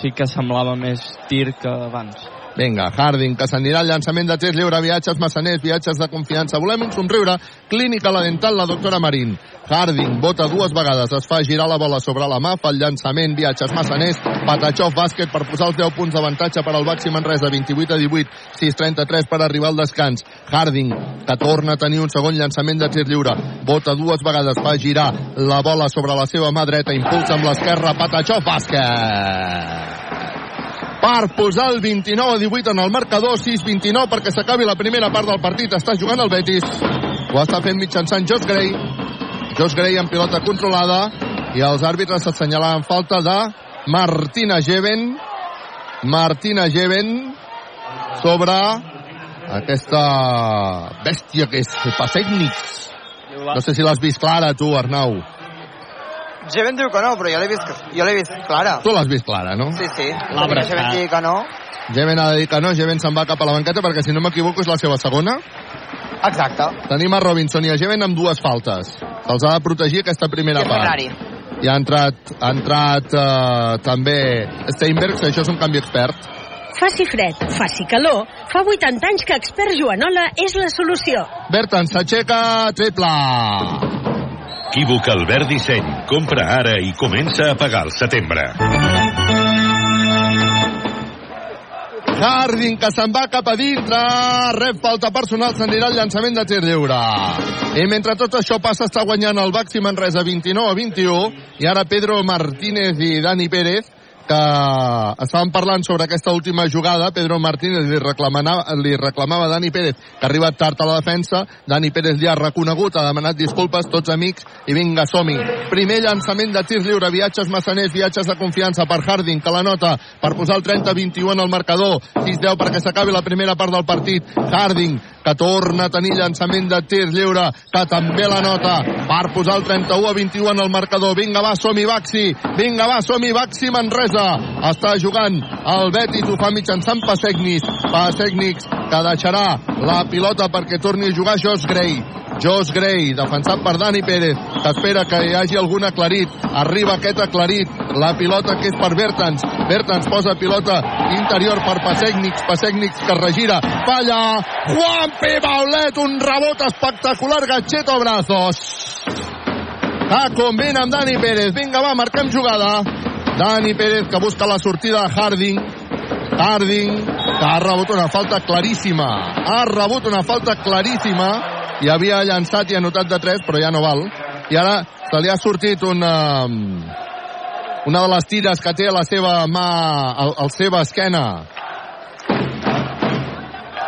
sí que semblava més tir que abans. Vinga, Harding, que s'anirà al llançament de tir lliure, viatges massaners, viatges de confiança. Volem un somriure. Clínica La Dental, la doctora Marín. Harding bota dues vegades, es fa girar la bola sobre la mà, fa el llançament, viatges massaners, Patachov bàsquet per posar els 10 punts d'avantatge per al Baxi Manresa, 28 a 18, 6-33 per arribar al descans. Harding, que torna a tenir un segon llançament de tir lliure, bota dues vegades, fa girar la bola sobre la seva mà dreta, impulsa amb l'esquerra, Patachov bàsquet per posar el 29 a 18 en el marcador, 6-29 perquè s'acabi la primera part del partit. Està jugant el Betis. Ho està fent mitjançant Josh Gray. Josh Gray en pilota controlada i els àrbitres assenyalaven falta de Martina Geven. Martina Geven sobre aquesta bèstia que és Pasècnics. No sé si l'has vist clara, tu, Arnau. Jeven diu que no, però jo l'he vist, jo l'he vist clara. Tu l'has vist clara, no? Sí, sí. L'ha Jeven abraçat. digui que no. Jeven ha de dir que no, Jeven se'n va cap a la banqueta perquè si no m'equivoco és la seva segona. Exacte. Tenim a Robinson i a Jeven amb dues faltes. Els ha de protegir aquesta primera I part. Ferrari. I ha entrat, ha entrat eh, també Steinberg, això és un canvi expert. Faci fred, faci calor, fa 80 anys que expert Joanola és la solució. Bertan s'aixeca, triple. Equívoc Albert Disseny. Compra ara i comença a pagar al setembre. Harding, que se'n va cap a dintre, rep falta personal, s'anirà al llançament de tir lliure. I mentre tot això passa, està guanyant el Baxi Manresa 29 a 21, i ara Pedro Martínez i Dani Pérez, que estaven parlant sobre aquesta última jugada, Pedro Martínez li reclamava, li reclamava Dani Pérez, que ha arribat tard a la defensa, Dani Pérez li ha reconegut, ha demanat disculpes, tots amics, i vinga, som -hi. Primer llançament de tir lliure, viatges massaners, viatges de confiança per Harding, que la nota per posar el 30-21 en el marcador, 6-10 perquè s'acabi la primera part del partit, Harding, que torna a tenir llançament de tir lliure, que també la nota per posar el 31 a 21 en el marcador. Vinga, va, som-hi, Baxi. Vinga, va, som-hi, Baxi Manresa. Està jugant el Betis, ho fa mitjançant Pasegnis. Pasegnis, que deixarà la pilota perquè torni a jugar Josh Gray. Josh Gray, defensat per Dani Pérez, que espera que hi hagi algun aclarit. Arriba aquest aclarit, la pilota que és per Bertans. Bertans posa pilota interior per Pasegnics, Pasegnics que regira, falla, Juanpi Baulet, un rebot espectacular, Gatxeto Brazos. Ah, combina amb Dani Pérez. Vinga, va, marquem jugada. Dani Pérez que busca la sortida de Harding. Harding que ha rebut una falta claríssima. Ha rebut una falta claríssima i havia llançat i anotat de 3, però ja no val. I ara se li ha sortit una, una de les tires que té a la seva mà, al, al seva esquena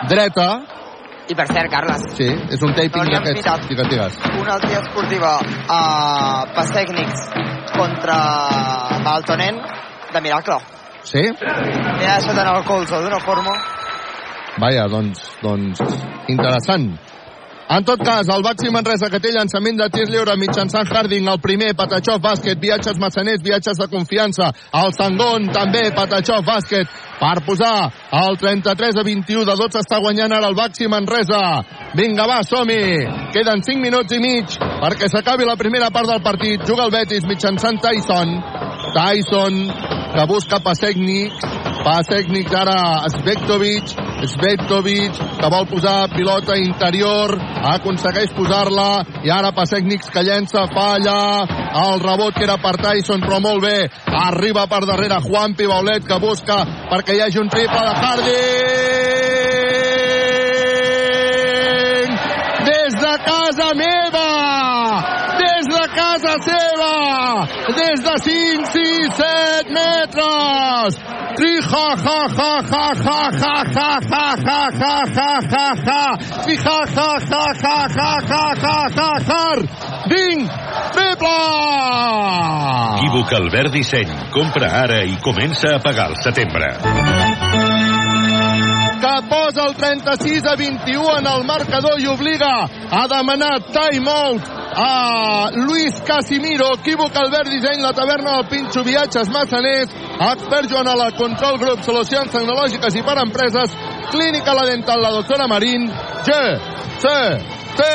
dreta. I per cert, Carles, Sí, és un taping No d'aquests. Digues, digues. una altra esportiva a Pasècnics contra Baltonen de miracle. Sí? Ha deixat anar el colze d'una forma... Vaja, doncs, doncs, interessant. En tot cas, el Baxi Manresa que té llançament de tir lliure mitjançant Harding, el primer, Patachov bàsquet, viatges massaners, viatges de confiança. El segon, també, Patachov bàsquet, per posar el 33 a 21 de 12 està guanyant ara el Baxi Manresa. Vinga, va, som-hi! Queden 5 minuts i mig perquè s'acabi la primera part del partit. Juga el Betis mitjançant Tyson. Tyson, que busca Pasegnics. Pasegnics ara Svektovic. Svektovic, que vol posar pilota interior. Aconsegueix posar-la. I ara Pasegnics que llença, falla. El rebot que era per Tyson, però molt bé. Arriba per darrere Juan Pibaulet, que busca perquè hi hagi un triple de Harding. Des de casa meva! Des de casa seva! Des de 5, 6, 7 metres! Ha ha ha ha ha ha ha ha ha ha ha ha Tri ha ha ha ha ha ha ha ha ha Vinc! Triple! Equívoc Albert Disseny. Compra ara i comença a pagar al setembre. que posa el 36 a 21 en el marcador i obliga a demanar timeout a Luis Casimiro, equívoc Albert Disseny, la taverna del Pinxo, viatges massaners, expert Joan a la Control Group, solucions tecnològiques i per empreses, clínica la dental, la doctora Marín, G, C, T,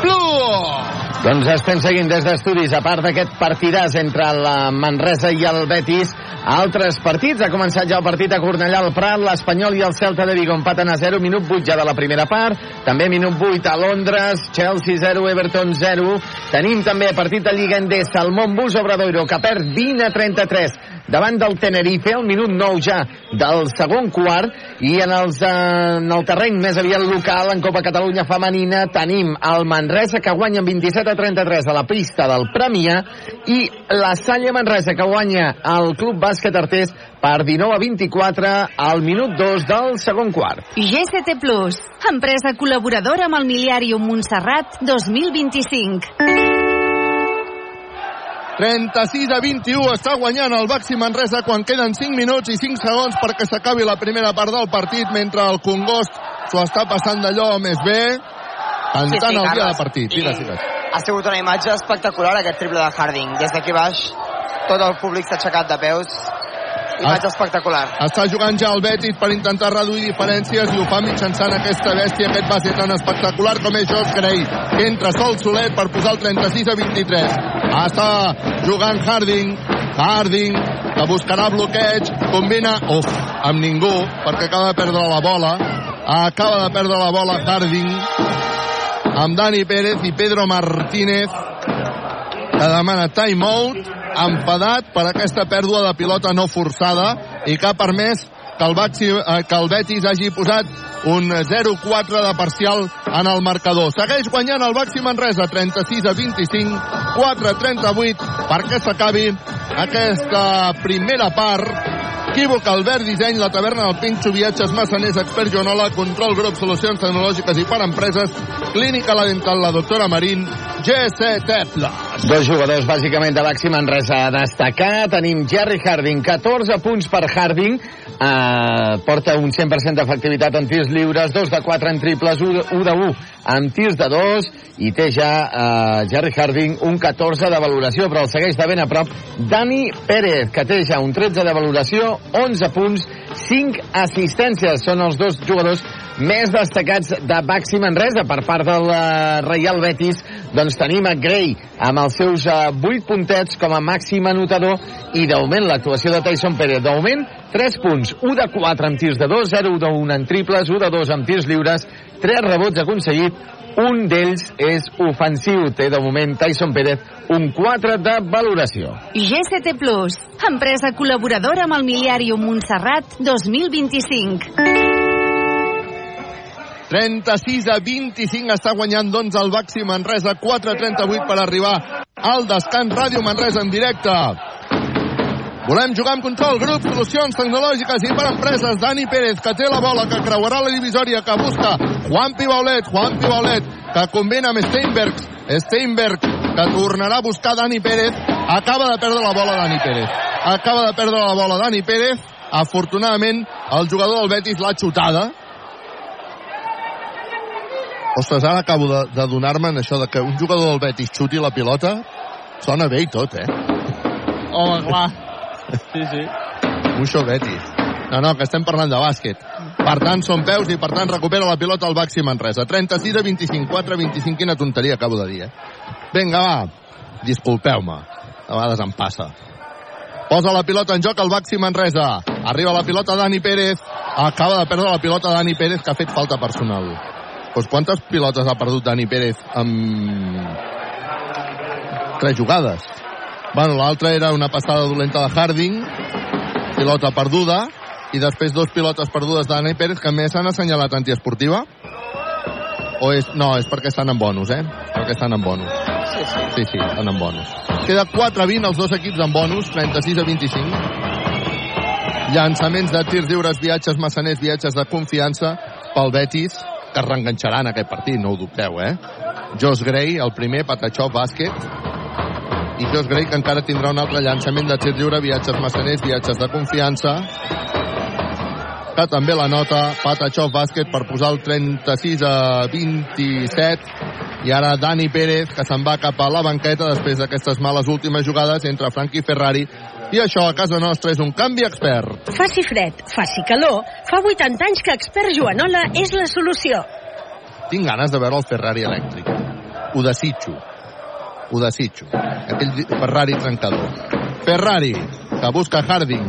Plus. Doncs estem seguint des d'estudis, a part d'aquest partidàs entre la Manresa i el Betis, altres partits. Ha començat ja el partit a Cornellà al Prat, l'Espanyol i el Celta de Vigo empaten a 0, minut 8 ja de la primera part, també minut 8 a Londres, Chelsea 0, Everton 0. Tenim també partit de Lliga Endesa, el Montbus Obradoiro, que perd 20 a 33 davant del Tenerife, al minut 9 ja del segon quart, i en, els, eh, en el terreny més aviat local, en Copa Catalunya Femenina, tenim el Manresa, que guanya amb 27 a 33 a la pista del Premià, i la Salle Manresa, que guanya el Club Bàsquet Artés per 19 a 24 al minut 2 del segon quart. GCT Plus, empresa col·laboradora amb el Miliàrium Montserrat 2025. 36 a 21 està guanyant el Baxi Manresa quan queden 5 minuts i 5 segons perquè s'acabi la primera part del partit mentre el Congost s'ho està passant d'allò més bé cantant Sí, sí, el dia de partit. Digues, I digues. Ha sigut una imatge espectacular aquest triple de Harding. Des d'aquí baix tot el públic s'ha aixecat de peus. Imatge Ah. espectacular. Està jugant ja el Betis per intentar reduir diferències i ho fa mitjançant aquesta bèstia, aquest base tan espectacular com és Josh Gray, que entra sol solet per posar el 36 a 23. Està jugant Harding, Harding, que buscarà bloqueig, combina, uf, amb ningú, perquè acaba de perdre la bola, acaba de perdre la bola Harding, amb Dani Pérez i Pedro Martínez, que demana timeout, enfadat per aquesta pèrdua de pilota no forçada i que ha permès que el, Baxi, eh, que el Betis hagi posat un 0-4 de parcial en el marcador. Segueix guanyant el Baxi Manresa 36 a 25, 4 a 38 perquè s'acabi aquesta primera part Equívoc, Albert Disseny, la taverna del Pinxo, viatges massaners, expert Joanola, control grup, solucions tecnològiques i per empreses, clínica la dental, la doctora Marín, GCT Plus. Dos jugadors, bàsicament, de Baxi Manresa a destacar. Tenim Jerry Harding, 14 punts per Harding. Uh, porta un 100% d'efectivitat en tirs lliures, 2 de 4 en triples, 1 de 1, de 1 en tirs de 2, i té ja uh, Jerry Harding un 14 de valoració, però el segueix de ben a prop Dani Pérez, que té ja un 13 de valoració, 11 punts, 5 assistències. Són els dos jugadors més destacats de Baxi Manresa. Per part del uh, Real Betis doncs tenim a Gray amb els seus uh, 8 puntets com a màxim anotador. I de moment l'actuació de Tyson Pérez de moment 3 punts, 1 de 4 amb tirs de 2 0 de 1 en triples 1 de 2 amb tirs lliures 3 rebots aconseguit un d'ells és ofensiu té de moment Tyson Pérez un 4 de valoració GCT Plus, empresa col·laboradora amb el Miliàrium Montserrat 2025. 36 a 25 està guanyant doncs el Baxi Manresa 4 a 38 per arribar al descans Ràdio Manresa en directe volem jugar amb control grup, solucions tecnològiques i per empreses. Dani Pérez que té la bola, que creuarà la divisòria que busca Juan Pibaulet Juan Pibaulet que combina amb Steinberg Steinberg que tornarà a buscar Dani Pérez. Acaba de perdre la bola Dani Pérez. Acaba de perdre la bola Dani Pérez. Afortunadament el jugador del Betis l'ha xutada. Ostres, ara acabo de, de donar-me això de que un jugador del Betis xuti la pilota. Sona bé i tot, eh? Home, clar. Sí, sí. Mucho Betis. No, no, que estem parlant de bàsquet. Per tant, són peus i per tant recupera la pilota al Baxi Manresa. 36 a 25, 4 a 25, quina tonteria acabo de dir, eh? Vinga, va. Disculpeu-me. A vegades em passa. Posa la pilota en joc al Baxi Manresa. Arriba la pilota Dani Pérez. Acaba de perdre la pilota Dani Pérez, que ha fet falta personal. Pues quantes pilotes ha perdut Dani Pérez amb tres jugades? Bueno, l'altra era una passada dolenta de Harding, pilota perduda, i després dos pilotes perdudes de Dani Pérez, que més s'han assenyalat antiesportiva. O és... No, és perquè estan en bonus, eh? Perquè estan en bonus. Sí, sí. Sí, sí, estan en bonus. Queda 4 a 20, els dos equips en bonus, 36 a 25. Llançaments de tirs lliures, viatges massaners, viatges de confiança pel Betis, que es reenganxaran aquest partit, no ho dubteu, eh? Josh Gray, el primer, Patachó, bàsquet, i Josh Gray, que encara tindrà un altre llançament de tir lliure, viatges massaners, viatges de confiança, que també la nota Patachó, bàsquet, per posar el 36 a 27, i ara Dani Pérez, que se'n va cap a la banqueta després d'aquestes males últimes jugades entre Frankie Ferrari i això a casa nostra és un canvi expert. Faci fred, faci calor, fa 80 anys que expert Joanola és la solució. Tinc ganes de veure el Ferrari elèctric. Ho desitjo. Ho desitjo. Aquell Ferrari trencador. Ferrari, que busca Harding.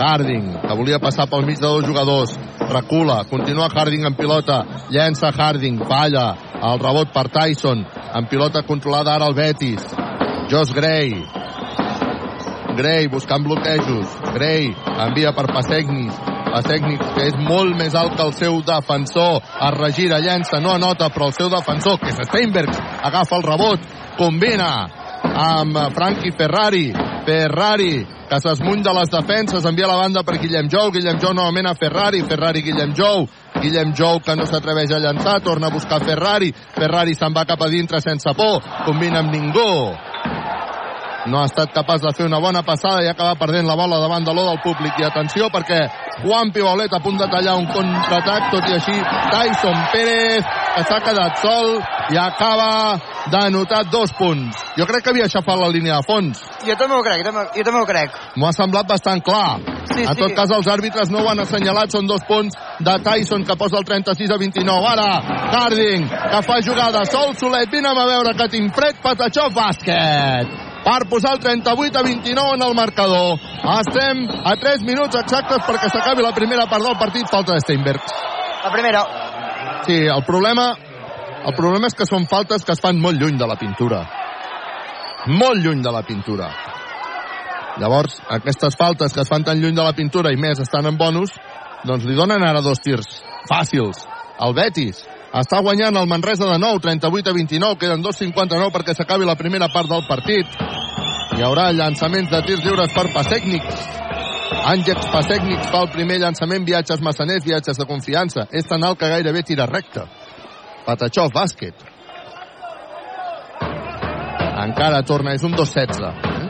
Harding, que volia passar pel mig de dos jugadors. Recula, continua Harding en pilota. Llença Harding, falla. El rebot per Tyson. En pilota controlada ara el Betis. Josh Gray. Gray buscant bloquejos. Gray envia per Passegnis. Passegnis, que és molt més alt que el seu defensor. Es regira, llença, no anota, però el seu defensor, que és Steinberg, agafa el rebot, combina amb Frankie Ferrari. Ferrari, que s'esmuny de les defenses, envia la banda per Guillem Jou. Guillem Jou novament a Ferrari. Ferrari, Guillem Jou. Guillem Jou que no s'atreveix a llançar, torna a buscar Ferrari. Ferrari se'n va cap a dintre sense por, combina amb ningú no ha estat capaç de fer una bona passada i acaba perdent la bola davant de l'o del públic. I atenció perquè Juan Pibaulet a punt de tallar un contraatac, tot i així Tyson Pérez, s'ha quedat sol i acaba d'anotar dos punts. Jo crec que havia aixafat la línia de fons. Jo també ho crec, jo també, jo també ho crec. M'ho ha semblat bastant clar. Sí, en sí. tot cas, els àrbitres no ho han assenyalat, són dos punts de Tyson, que posa el 36 a 29. Ara, Harding, que fa jugada, sol, solet, vine'm a veure que tinc fred, Patachó, bàsquet per posar el 38 a 29 en el marcador. Estem a 3 minuts exactes perquè s'acabi la primera part del partit, falta de Steinberg. La primera. Sí, el problema, el problema és que són faltes que es fan molt lluny de la pintura. Molt lluny de la pintura. Llavors, aquestes faltes que es fan tan lluny de la pintura i més estan en bonus, doncs li donen ara dos tirs fàcils. El Betis està guanyant el Manresa de nou, 38 a 29, queden 2.59 perquè s'acabi la primera part del partit. Hi haurà llançaments de tirs lliures per Pasècnics. Àngels Pasècnics fa el primer llançament, viatges massaners, viatges de confiança. És tan alt que gairebé tira recte. Patachó, bàsquet. Encara torna, és un 2-16. Eh?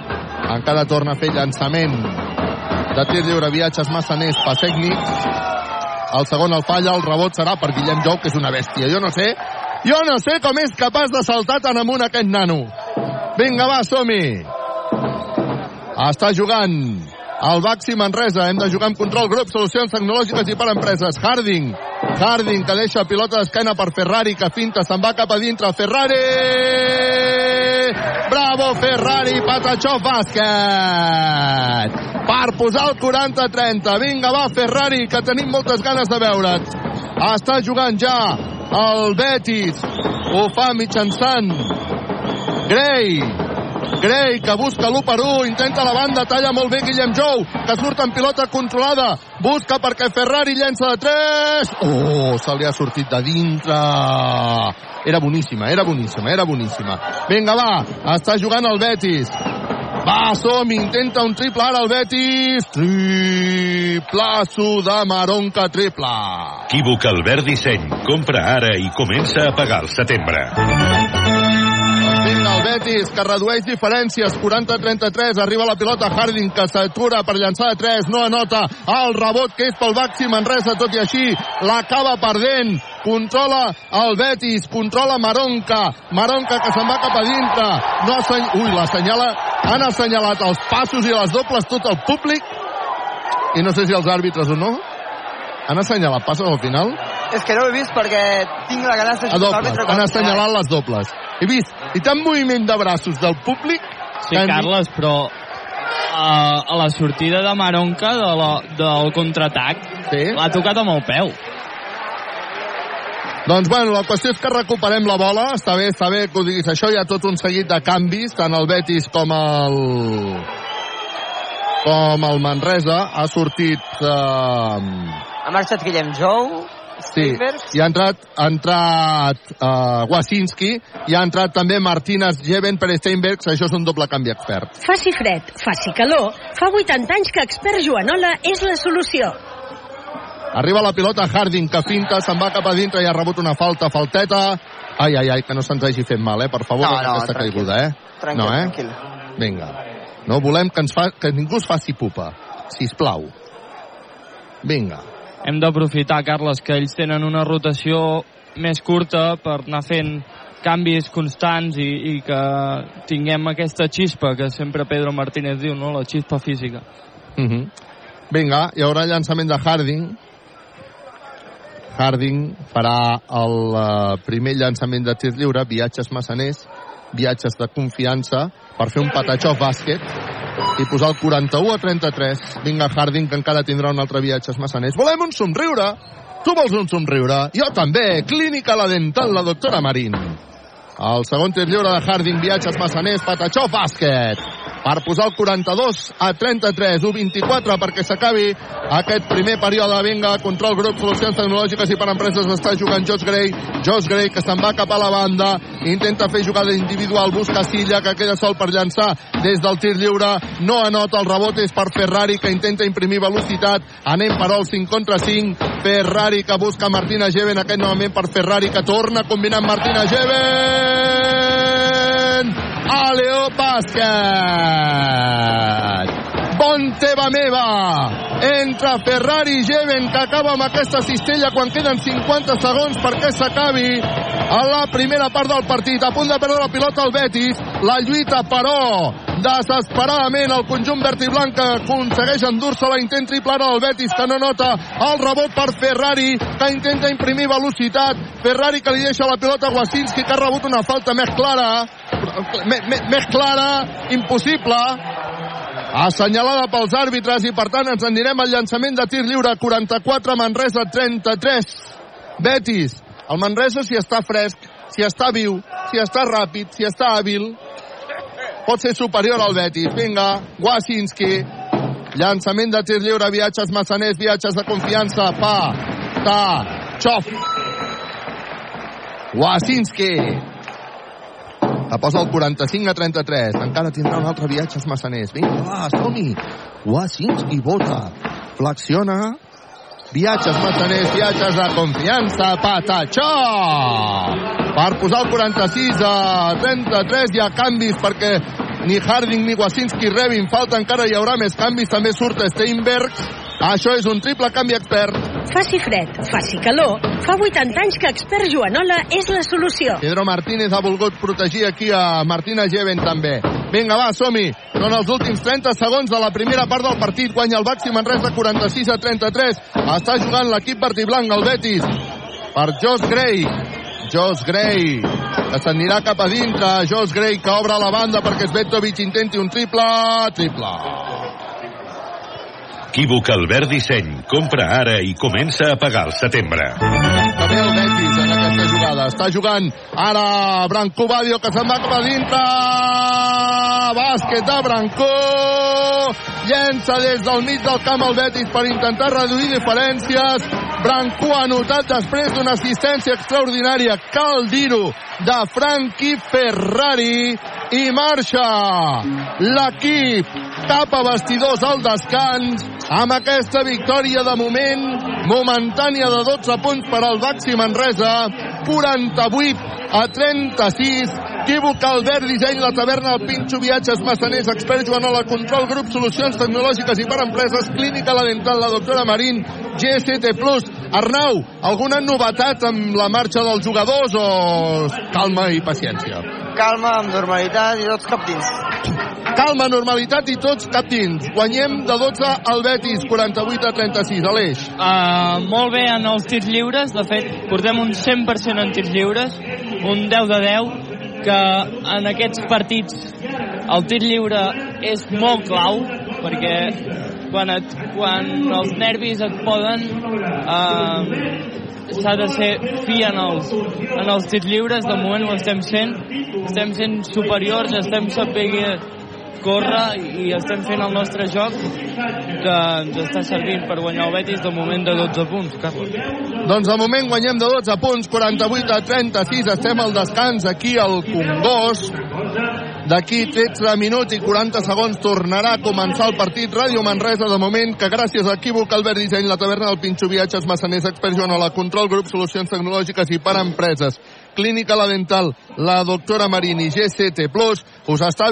Encara torna a fer llançament de tir lliure, viatges massaners, Pasècnics. El segon el falla, el rebot serà per Guillem Jou, que és una bèstia. Jo no sé, jo no sé com és capaç de saltar tan amunt aquest nano. Vinga, va, som-hi. Està jugant el Baxi Manresa. Hem de jugar amb control grup, solucions tecnològiques i per empreses. Harding. Harding que deixa pilota d'esquena per Ferrari, que finta, se'n va cap a dintre. Ferrari! Bravo, Ferrari, Patachó, bàsquet! Per posar el 40-30. Vinga, va, Ferrari, que tenim moltes ganes de veure't. Està jugant ja el Betis. Ho fa mitjançant Gray. Gray, que busca l'1 per 1, intenta la banda, talla molt bé Guillem Jou, que surt en pilota controlada, busca perquè Ferrari llença de 3. Oh, se li ha sortit de dintre. Era boníssima, era boníssima, era boníssima. Vinga, va, està jugant el Betis. Va, som, intenta un triple ara el Betis. Triplaço de Maronca, triple. Equívoc Albert Disseny. Compra ara i comença a pagar al setembre. El Betis, que redueix diferències, 40-33, arriba la pilota Harding, que s'atura per llançar de 3, no anota el rebot que és pel Baxi Manresa, tot i així l'acaba perdent, controla el Betis, controla Maronca, Maronca que se'n va cap a dintre, no asseny... ui, l'assenyala, han assenyalat els passos i les dobles tot el públic, i no sé si els àrbitres o no, han assenyalat passos al final? És que no ho he vist perquè tinc la gana de A dobles, han assenyalat les dobles. He vist, i tant moviment de braços del públic... Sí, Carles, però a, a la sortida de Maronca de la, del contraatac sí? l'ha tocat amb el peu. Doncs bueno, la qüestió és que recuperem la bola. Està bé, està bé que ho diguis això. Hi ha tot un seguit de canvis, tant el Betis com el com el Manresa. Ha sortit... Eh, Ha marxat Guillem Jou, Sí, i ha entrat, ha entrat uh, Wasinski i ha entrat també Martínez Jeven per Steinbergs, això és un doble canvi expert. Faci fred, faci calor, fa 80 anys que Expert Joanola és la solució. Arriba la pilota Harding, que finta, se'n va cap a dintre i ha rebut una falta, falteta. Ai, ai, ai, que no se'ns hagi fet mal, eh? Per favor, No, no, aquesta tranquil. caiguda, eh? Tranquil, no, eh? tranquil. Vinga. No volem que, ens fa, que ningú es faci pupa. Sisplau. Vinga. Hem d'aprofitar, Carles, que ells tenen una rotació més curta per anar fent canvis constants i, i que tinguem aquesta xispa que sempre Pedro Martínez diu, no? la xispa física. Uh -huh. Vinga, hi haurà llançament de Harding. Harding farà el uh, primer llançament de tir lliure, viatges massaners, viatges de confiança per fer un patatxó bàsquet i posar el 41 a 33. Vinga, Harding, que encara tindrà un altre viatge massaners. Volem un somriure! Tu vols un somriure? Jo també! Clínica La Dental, la doctora Marín. El segon tir lliure de Harding, viatges massaners, patatxó bàsquet per posar el 42 a 33, 1-24 perquè s'acabi aquest primer període. Vinga, control grup, solucions tecnològiques i per empreses està jugant Josh Gray. Josh Gray que se'n va cap a la banda, intenta fer jugada individual, busca Silla que queda sol per llançar des del tir lliure, no anota, el rebot és per Ferrari que intenta imprimir velocitat, anem per al 5 contra 5, Ferrari que busca Martina Geven, aquest novament per Ferrari que torna combinant Martina Geven a Leo Bàsquet. Bon teva meva! Entre Ferrari i Geven, que acaba amb aquesta cistella quan queden 50 segons perquè s'acabi a la primera part del partit. A punt de perdre la pilota el Betis. La lluita, però, desesperadament el conjunt verd i blanc que aconsegueix endur-se-la. Intent triple ara del Betis, que no nota el rebot per Ferrari, que intenta imprimir velocitat. Ferrari que li deixa la pilota a Wasinski, que ha rebut una falta més clara, més clara, impossible assenyalada pels àrbitres i per tant ens en direm al llançament de tir lliure 44 Manresa 33 Betis el Manresa si està fresc si està viu, si està ràpid si està hàbil pot ser superior al Betis, vinga Wasinski llançament de tir lliure viatges massaners, viatges de confiança pa, ta, xof. Wasinski la posa el 45 a 33. Encara tindrà un altre viatge als massaners. Vinga, va, som-hi. Wasinski vota. Flexiona. Viatges massaners, viatges de confiança. Patatxó! Per posar el 46 a 33 hi ha canvis perquè ni Harding ni Wasinski rebin. Falta encara, hi haurà més canvis. També surt Steinberg. Això és un triple canvi expert. Faci fred, faci calor, fa 80 anys que expert Joanola és la solució. Pedro Martínez ha volgut protegir aquí a Martina Geven també. Vinga, va, som-hi. Són els últims 30 segons de la primera part del partit. Guanya el Baxi Manresa 46 a 33. Està jugant l'equip verd i blanc, el Betis, per Josh Gray. Josh Gray, que s'anirà cap a dintre. Josh Gray que obre la banda perquè Svetovic intenti un triple. Triple. Equívoc Albert Disseny. Compra ara i comença a pagar al setembre. També el Betis en aquesta jugada. Està jugant ara Branco Badio que se'n va cap a dintre. Bàsquet de Branco. Llença des del mig del camp el Betis per intentar reduir diferències. Branco ha anotat després d'una assistència extraordinària, cal dir-ho, de Frankie Ferrari i marxa l'equip cap a vestidors al descans amb aquesta victòria de moment momentània de 12 punts per al Baxi Manresa 48 a 36 Equívoc, Albert, disseny, la taverna, el Pinxo, viatges, massaners, experts, Joanola, control, grup, solucions tecnològiques i per empreses, clínica, la dental, la doctora Marín, GST+. Arnau, alguna novetat amb la marxa dels jugadors o calma i paciència? Calma, amb normalitat i tots cap dins. Calma, normalitat i tots cap dins. Guanyem de 12 al Betis, 48 a 36. Aleix. Uh, molt bé en els tirs lliures, de fet, portem un 100% en tirs lliures, un 10 de 10, que en aquests partits el tir lliure és molt clau, perquè quan, et, quan els nervis et poden eh, s'ha de ser fi en els, en els tirs lliures, de moment ho estem sent, estem sent superiors, estem sapent córrer i estem fent el nostre joc que ens està servint per guanyar el Betis de moment de 12 punts, Carles. Doncs de moment guanyem de 12 punts, 48 a 36, estem al descans aquí al Congost. D'aquí 13 minuts i 40 segons tornarà a començar el partit Ràdio Manresa de moment que gràcies a Equívoc, Albert Disseny, la taverna del Pinxo Viatges, Massaners, Expert Joanola, Control Grup, Solucions Tecnològiques i per empreses, Clínica La Dental, la doctora Marini, GCT Plus, us està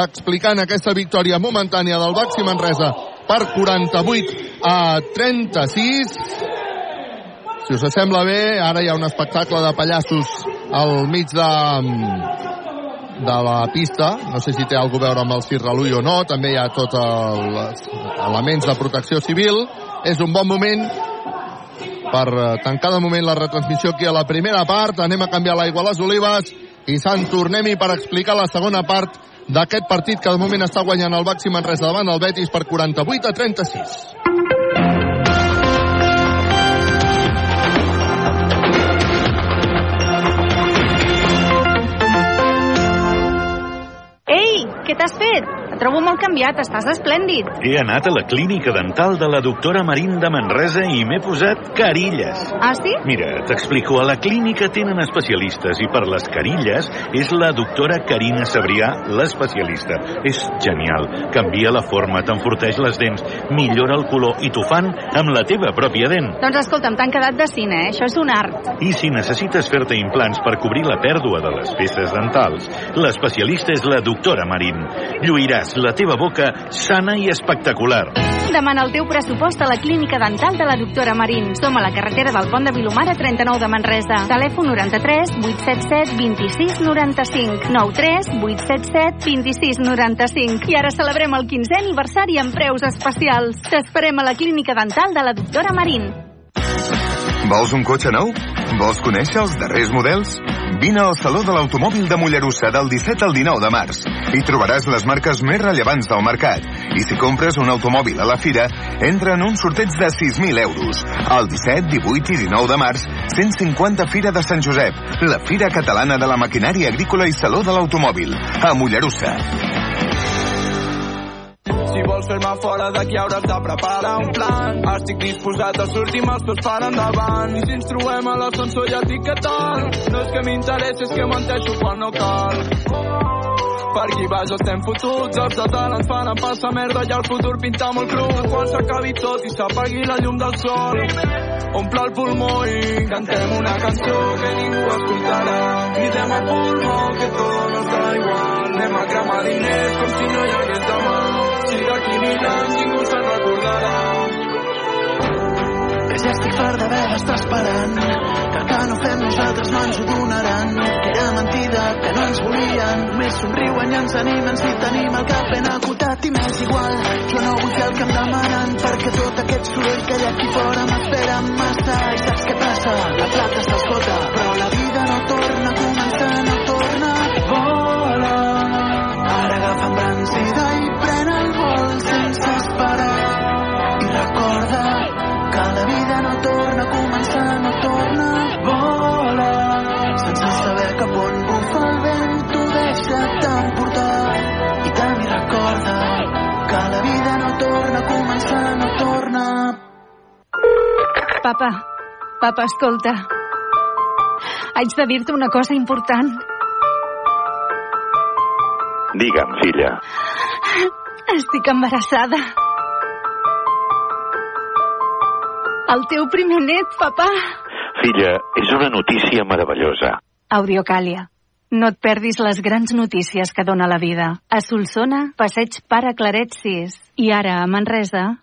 explicant aquesta victòria momentània del Baxi Manresa per 48 a 36. Si us sembla bé, ara hi ha un espectacle de pallassos al mig de, de la pista. No sé si té alguna a veure amb el Cirralui o no. També hi ha tots els elements de protecció civil. És un bon moment per tancar de moment la retransmissió aquí a la primera part. Anem a canviar l'aigua a les olives i Sant Tornem-hi per explicar la segona part d'aquest partit que de moment està guanyant el Baxi Manresa davant el Betis per 48 a 36. Ei, què t'has fet? Trobo molt canviat, estàs esplèndid. He anat a la clínica dental de la doctora Marín de Manresa i m'he posat carilles. Ah, sí? Mira, t'explico. A la clínica tenen especialistes i per les carilles és la doctora Carina Sabrià l'especialista. És genial. Canvia la forma, t'enforteix les dents, millora el color i t'ho fan amb la teva pròpia dent. Doncs escolta'm, t'han quedat de cine, eh? Això és un art. I si necessites fer-te implants per cobrir la pèrdua de les peces dentals, l'especialista és la doctora Marín. Lluiràs la teva boca sana i espectacular. Demana el teu pressupost a la clínica dental de la doctora Marín. Som a la carretera del Pont de Vilomara 39 de Manresa. Telèfon 93 877 26 95 93 877 26 95 I ara celebrem el 15è aniversari amb preus especials. T'esperem a la clínica dental de la doctora Marín. Vols un cotxe nou? Vols conèixer els darrers models? Vine al Saló de l'Automòbil de Mollerussa del 17 al 19 de març. Hi trobaràs les marques més rellevants del mercat. I si compres un automòbil a la fira, entra en un sorteig de 6.000 euros. El 17, 18 i 19 de març, 150 Fira de Sant Josep, la Fira Catalana de la Maquinària Agrícola i Saló de l'Automòbil, a Mollerussa. Vols fer-me fora d'aquí hauràs de preparar un plan. Estic disposat a sortir amb els peus per endavant. I si ens trobem a l'ascensor ja dic què tal. No és que m'interessi, és que menteixo quan no cal. Per aquí baix estem fotuts, els de dalt ens fan passar merda i el futur pinta molt cru. Quan s'acabi tot i s'apagui la llum del sol, omple el pulmó i cantem una cançó que ningú escoltarà. Cridem a pulmó que tot no està igual. Anem a cremar diners com si no hi hagués demà. Anys ningú se'n recordarà. Ja estic fart d'haver d'estar esperant que el que no fem nosaltres no ens ho donaran que era mentida, que no ens volien només somriuen i ens animen si tenim el cap ben acotat i m'és igual jo no vull fer el que em demanen perquè tot aquest soroll que hi ha aquí fora m'espera massa i saps què passa? la plata s'esgota però Papa, papa, escolta. Haig de dir-te una cosa important. Digue'm, filla. Estic embarassada. El teu primer net, papà. Filla, és una notícia meravellosa. Audiocàlia. No et perdis les grans notícies que dona la vida. A Solsona, passeig Pare Claret 6. I ara, a Manresa,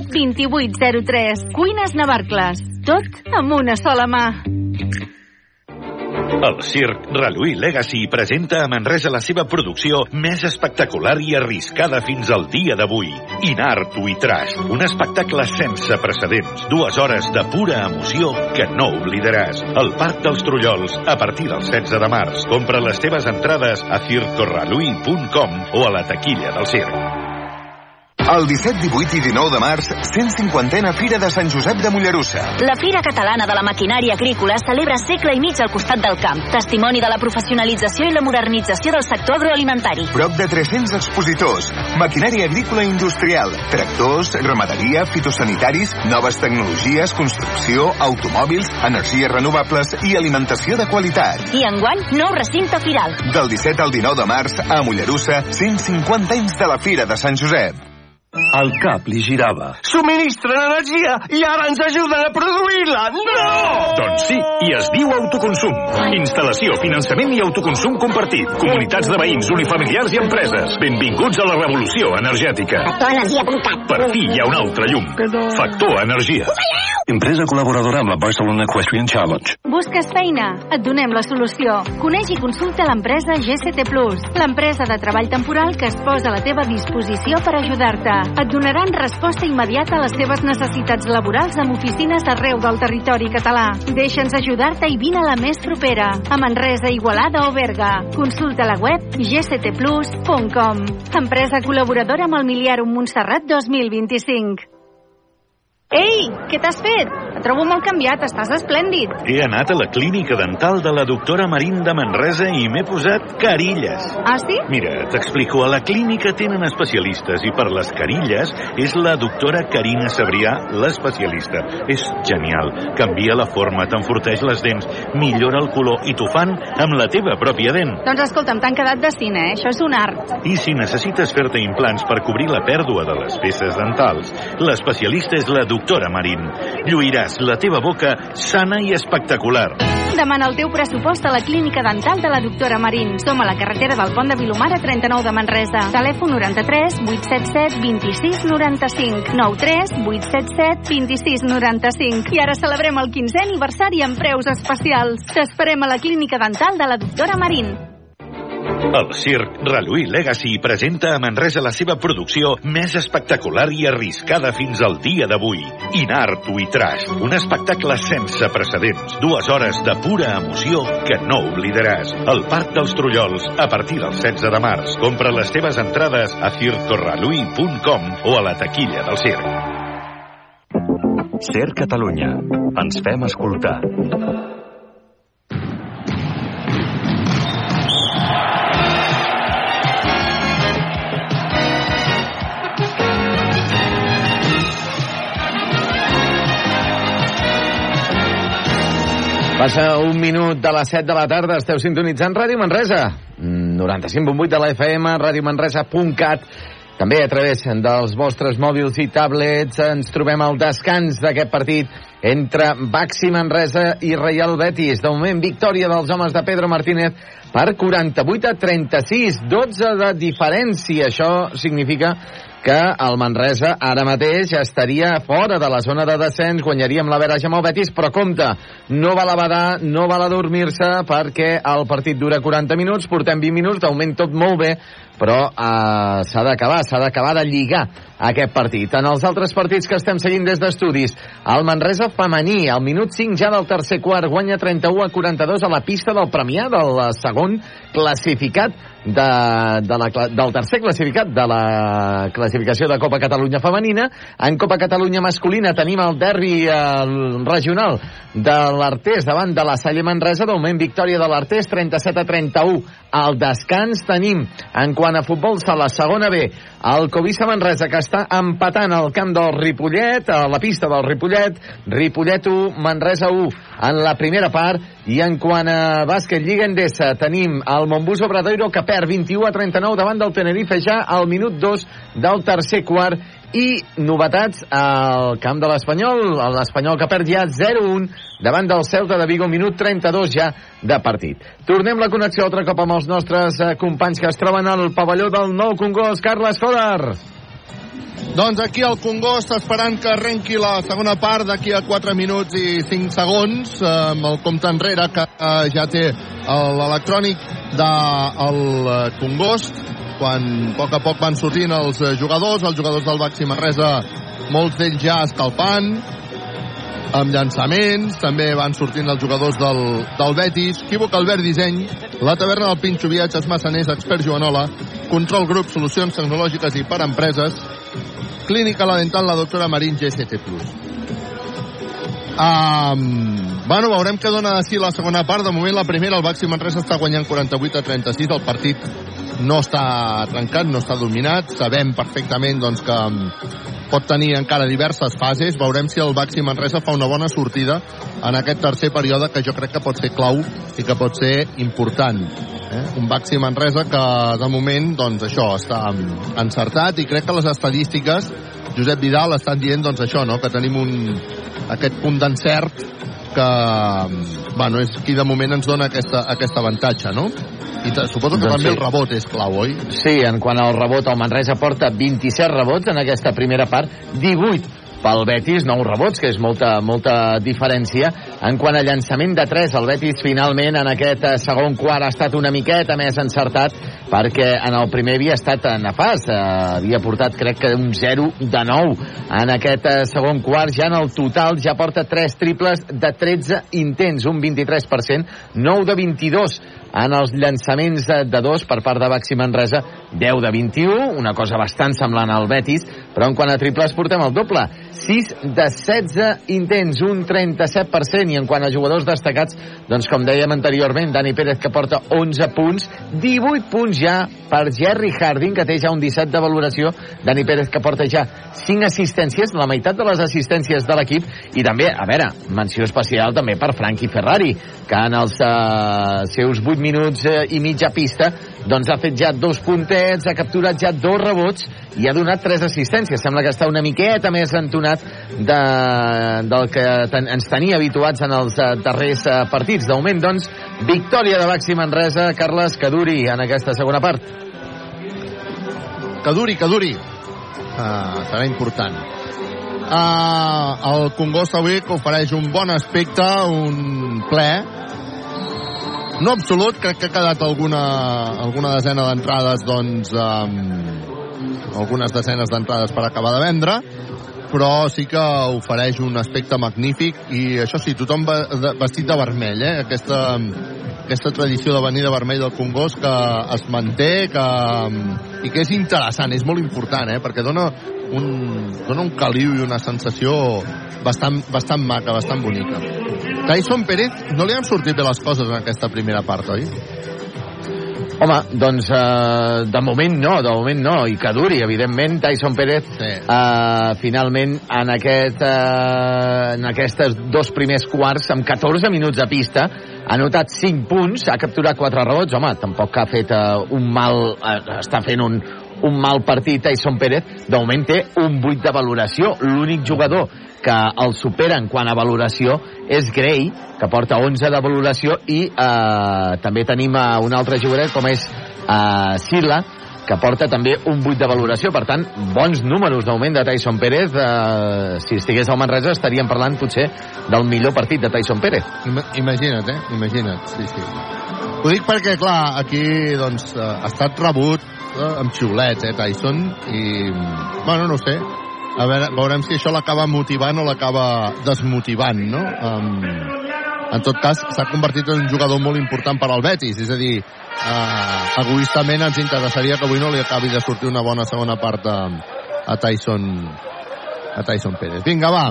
2803. Cuines Navarcles. Tot amb una sola mà. El circ Reluí Legacy presenta a Manresa la seva producció més espectacular i arriscada fins al dia d'avui. Inart We Trust, un espectacle sense precedents. Dues hores de pura emoció que no oblidaràs. Al Parc dels Trullols, a partir del 16 de març. Compra les teves entrades a circorreluí.com o a la taquilla del circ. El 17, 18 i 19 de març, 150a Fira de Sant Josep de Mollerussa. La Fira Catalana de la Maquinària Agrícola celebra segle i mig al costat del camp. Testimoni de la professionalització i la modernització del sector agroalimentari. Prop de 300 expositors, maquinària agrícola i industrial, tractors, ramaderia, fitosanitaris, noves tecnologies, construcció, automòbils, energies renovables i alimentació de qualitat. I enguany, nou recinte firal. Del 17 al 19 de març, a Mollerussa, 150 anys de la Fira de Sant Josep. El cap li girava. Subministren energia i ara ens ajuden a produir-la! No! Doncs sí, i es diu autoconsum. Instal·lació, finançament i autoconsum compartit. Comunitats de veïns, unifamiliars i empreses. Benvinguts a la revolució energètica. Factorenergia.cat Per fi hi ha un altre llum. Factor Energia. Empresa col·laboradora amb la Barcelona Equestrian Challenge. Busques feina? Et donem la solució. Coneix i consulta l'empresa GCT Plus, l'empresa de treball temporal que es posa a la teva disposició per ajudar-te. Et donaran resposta immediata a les teves necessitats laborals amb oficines arreu del territori català. Deixa'ns ajudar-te i vine a la més propera, a Manresa, Igualada o Berga. Consulta la web gctplus.com. Empresa col·laboradora amb el Miliarum Montserrat 2025. Ei, què t'has fet? Et trobo molt canviat, estàs esplèndid. He anat a la clínica dental de la doctora Marín de Manresa i m'he posat carilles. Ah, sí? Mira, t'explico. A la clínica tenen especialistes i per les carilles és la doctora Carina Sabrià l'especialista. És genial. Canvia la forma, t'enforteix les dents, millora el color i t'ho fan amb la teva pròpia dent. Doncs escolta'm, t'han quedat de cine, eh? Això és un art. I si necessites fer-te implants per cobrir la pèrdua de les peces dentals, l'especialista és la doctora Marín. Lluiràs la teva boca sana i espectacular. Demana el teu pressupost a la clínica dental de la doctora Marín. Som a la carretera del Pont de Vilomara 39 de Manresa. Telèfon 93 877 26 95 93 877 26 95 I ara celebrem el 15è aniversari amb preus especials. T'esperem a la clínica dental de la doctora Marín. El circ Reluí Legacy presenta a Manresa la seva producció més espectacular i arriscada fins al dia d'avui. Inartu i Trash, un espectacle sense precedents. Dues hores de pura emoció que no oblidaràs. El Parc dels Trullols, a partir del 16 de març. Compra les teves entrades a circorreluí.com o a la taquilla del circ. Ser Catalunya. Ens fem escoltar. Passa un minut de les 7 de la tarda, esteu sintonitzant Ràdio Manresa, 95.8 de la FM, radiomanresa.cat, també a través dels vostres mòbils i tablets ens trobem al descans d'aquest partit entre Baxi Manresa i Real Betis. De moment, victòria dels homes de Pedro Martínez per 48 a 36, 12 de diferència. Això significa que el Manresa ara mateix estaria fora de la zona de descens, guanyaria amb la veraja amb el Betis, però compte, no val a badar, no val a dormir-se, perquè el partit dura 40 minuts, portem 20 minuts, d'augment tot molt bé, però eh, s'ha d'acabar, s'ha d'acabar de lligar aquest partit. En els altres partits que estem seguint des d'estudis, el Manresa femení, al minut 5 ja del tercer quart, guanya 31 a 42 a la pista del Premià, del segon classificat de, de la, del tercer classificat de la classificació de Copa Catalunya femenina. En Copa Catalunya masculina tenim el derbi el regional de l'Artés davant de la Salle Manresa, d'augment victòria de l'Artés 37 a 31. Al descans tenim, en quant a futbol, a la segona B, el Covisa Manresa, que està empatant al camp del Ripollet, a la pista del Ripollet, Ripollet 1, Manresa 1 en la primera part, i en quant a bàsquet Lliga Endesa, tenim el Montbus Obradoiro que perd 21 a 39 davant del Tenerife ja al minut 2 del tercer quart i novetats al camp de l'Espanyol, l'Espanyol que perd ja 0-1 davant del Celta de Vigo, minut 32 ja de partit. Tornem la connexió altre cop amb els nostres eh, companys que es troben al pavelló del nou Congost. Carles Foder. Doncs aquí al Congost esperant que arrenqui la segona part d'aquí a 4 minuts i 5 segons eh, amb el compte enrere que eh, ja té l'electrònic del de Congost quan a poc a poc van sortint els eh, jugadors, els jugadors del Baxi Manresa molts d'ells ja escalpant amb llançaments, també van sortint els jugadors del, del Betis, Equívoc Albert Disseny, la taverna del Pinxo Viatges Massaners, Expert Joanola, Control Grup, Solucions Tecnològiques i per Empreses, Clínica La Dental, la doctora Marín GST+. Um, bueno, veurem què dona de si la segona part. De moment, la primera, el Baxi Manresa està guanyant 48 a 36. El partit no està trencat, no està dominat. Sabem perfectament doncs, que pot tenir encara diverses fases. Veurem si el Baxi Manresa fa una bona sortida en aquest tercer període que jo crec que pot ser clau i que pot ser important. Eh? Un Baxi Manresa que de moment doncs, això està encertat i crec que les estadístiques Josep Vidal estan dient doncs, això, no? que tenim un, aquest punt d'encert que bueno, és qui de moment ens dona aquesta, aquest avantatge, no? I suposo que Doncs també sí. el rebot és clau, oi? Sí, en quant al rebot, el Manresa porta 27 rebots en aquesta primera part, 18 pel Betis, 9 rebots, que és molta, molta diferència. En quant a llançament de 3, el Betis finalment en aquest eh, segon quart ha estat una miqueta més encertat perquè en el primer havia estat nefast, eh, havia portat crec que un 0 de 9 en aquest eh, segon quart, ja en el total ja porta 3 triples de 13 intents, un 23%, 9 de 22 en els llançaments de, de dos per part de Baxi Manresa, 10 de 21, una cosa bastant semblant al Betis, però en quant a triples portem el doble, 6 de 16 intents, un 37%, i en quant a jugadors destacats, doncs com dèiem anteriorment, Dani Pérez que porta 11 punts, 18 punts ja per Jerry Harding, que té ja un 17 de valoració, Dani Pérez que porta ja 5 assistències, la meitat de les assistències de l'equip, i també, a veure, menció especial també per Frankie Ferrari, que en els eh, seus 8 minuts eh, i mitja pista doncs ha fet ja dos puntets, ha capturat ja dos rebots i ha donat tres assistències. Sembla que està una miqueta més entonat de, del que ten, ens tenia habituats en els eh, darrers eh, partits. De moment, doncs, victòria de Baxi Manresa, Carles, que duri en aquesta segona part. Que duri, que duri. Uh, serà important. Uh, el Congost avui que ofereix un bon aspecte, un ple. No absolut, crec que ha quedat alguna, alguna desena d'entrades, doncs, um, algunes desenes d'entrades per acabar de vendre, però sí que ofereix un aspecte magnífic i això sí, tothom vestit de vermell, eh? Aquesta, aquesta tradició de venir de vermell del Congost que es manté que, i que és interessant, és molt important, eh? perquè dona un, dona un caliu i una sensació bastant, bastant maca, bastant bonica. Tyson Pérez no li han sortit bé les coses en aquesta primera part, oi? Home, doncs eh, de moment no, de moment no, i que duri, evidentment, Tyson Pérez sí. eh, finalment en, aquest, eh, en aquests dos primers quarts, amb 14 minuts de pista, ha notat 5 punts, ha capturat 4 rebots, home, tampoc ha fet eh, un mal, eh, està fent un, un mal partit Tyson Pérez, de moment té un 8 de valoració, l'únic jugador que el supera en quant a valoració és Gray, que porta 11 de valoració i eh, també tenim eh, un altre jugador com és eh, Sila, que porta també un 8 de valoració, per tant, bons números de moment de Tyson Pérez eh, si estigués al Manresa estaríem parlant potser del millor partit de Tyson Pérez Ima- Imagina't, eh? Imagina't, sí, sí. Ho dic perquè, clar, aquí doncs, eh, ha estat rebut eh, amb xiulets, eh, Tyson, i, bueno, no sé. A veure, veurem si això l'acaba motivant o l'acaba desmotivant, no? Um, en tot cas, s'ha convertit en un jugador molt important per al Betis, és a dir, eh, egoistament ens interessaria que avui no li acabi de sortir una bona segona part a, a Tyson a Tyson Pérez. Vinga, va,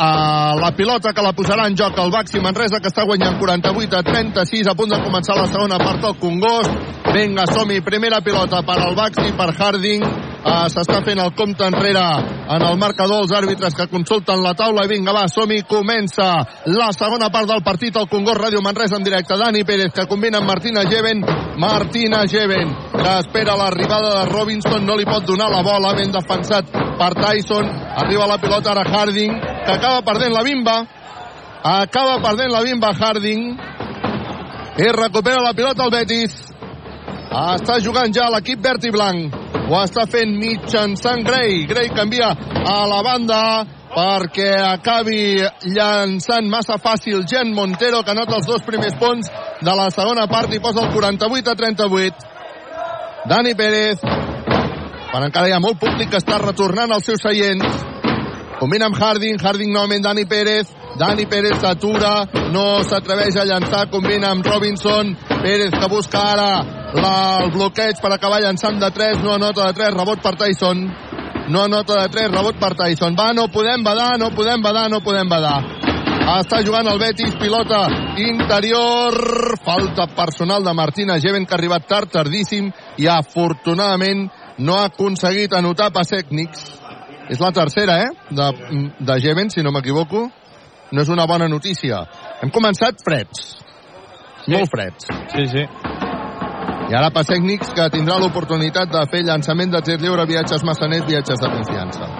a la pilota que la posarà en joc el Baxi Manresa que està guanyant 48 a 36 a punt de començar la segona part del Congost vinga som-hi, primera pilota per al Baxi per Harding. Uh, s'està fent el compte enrere en el marcador els àrbitres que consulten la taula. I vinga va, som-hi, comença la segona part del partit al Congost Ràdio Manresa en directe, Dani Pérez que combina amb Martina Geven Martina Geven que espera l'arribada de Robinson no li pot donar la bola, ben defensat per Tyson, arriba la pilota ara Harding que acaba perdent la bimba. Acaba perdent la bimba Harding. I recupera la pilota el Betis. Està jugant ja l'equip verd i blanc. Ho està fent mitjançant Gray. Gray canvia a la banda perquè acabi llançant massa fàcil Gen Montero que anota els dos primers punts de la segona part i posa el 48 a 38 Dani Pérez quan encara hi ha molt públic que està retornant als seus seients Combina amb Harding, Harding novament Dani Pérez, Dani Pérez s'atura, no s'atreveix a llançar, combina amb Robinson, Pérez que busca ara la, el bloqueig per acabar llançant de 3, no anota de 3, rebot per Tyson, no anota de 3, rebot per Tyson, va, no podem badar, no podem badar, no podem badar. Està jugant el Betis, pilota interior. Falta personal de Martina Geven, que ha arribat tard, tardíssim, i afortunadament no ha aconseguit anotar Pasècnics. És la tercera, eh?, de, de Geven, si no m'equivoco. No és una bona notícia. Hem començat freds. Sí. Molt freds. Sí, sí. I ara Pasècnics, que tindrà l'oportunitat de fer llançament de tir lliure, viatges massaners, viatges de confiança.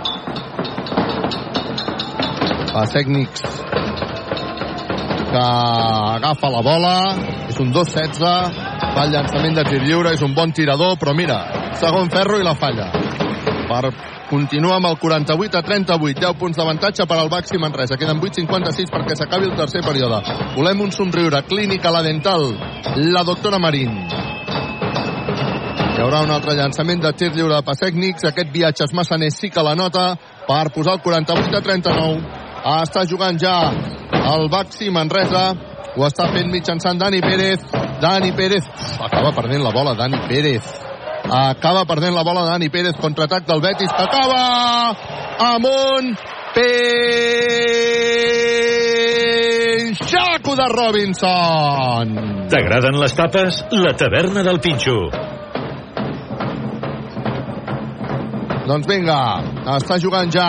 Pasècnics que agafa la bola, és un 2-16, fa el llançament de tir lliure, és un bon tirador, però mira, segon ferro i la falla. Per continua amb el 48 a 38, 10 punts d'avantatge per al Baxi Manresa. Queden 8.56 perquè s'acabi el tercer període. Volem un somriure. Clínica La Dental, la doctora Marín. Hi haurà un altre llançament de tir lliure de Pasècnics. Aquest viatge es massaners sí que la nota per posar el 48 a 39. Ah, està jugant ja el Baxi Manresa. Ho està fent mitjançant Dani Pérez. Dani Pérez. Acaba perdent la bola Dani Pérez. Acaba perdent la bola Dani Pérez. Contraatac del Betis que acaba amb un peixaco de Robinson. T'agraden les tapes? La taverna del Pinxo. Doncs vinga, està jugant ja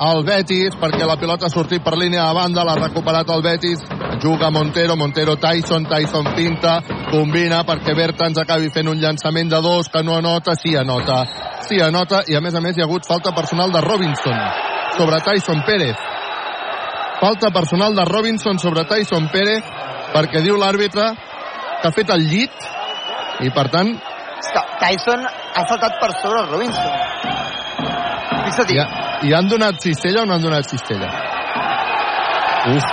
el Betis perquè la pilota ha sortit per línia de banda, l'ha recuperat el Betis, juga Montero, Montero Tyson, Tyson pinta, combina perquè Bertans acabi fent un llançament de dos que no anota, sí anota, sí anota i a més a més hi ha hagut falta personal de Robinson sobre Tyson Pérez. Falta personal de Robinson sobre Tyson Pérez perquè diu l'àrbitre que ha fet el llit i per tant Tyson ha saltat per sobre el Robinson. Fixa't. I, I han donat cistella o no han donat cistella? Uf,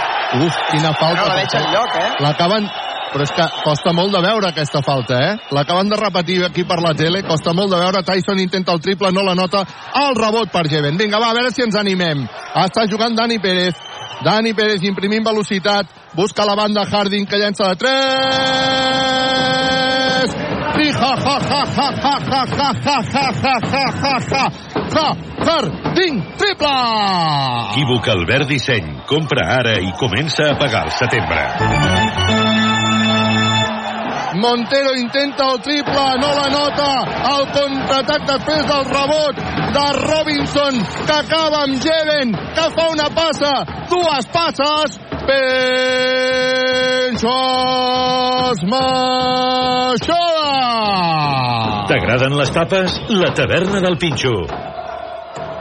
uf, quina falta. No la veig enlloc, eh? L'acaben... Però és que costa molt de veure aquesta falta, eh? L'acaben de repetir aquí per la tele, costa molt de veure. Tyson intenta el triple, no la nota. El rebot per Jeven. Vinga, va, a veure si ens animem. Està jugant Dani Pérez. Dani Pérez imprimint velocitat. Busca la banda Harding que llença de 3. I ja, ja, ja, ja, ja, ja, ja, ja, ja, ja, ja, ja, ja. Ja, Harding, triple! Equívoc Albert Disseny. Compra ara i comença a pagar al setembre. Montero intenta el triple, no la nota. El contraatac després del rebot de Robinson, que acaba amb Jeven, que fa una passa, dues passes. Pensos Maixola! T'agraden les tapes? La taverna del Pinxo.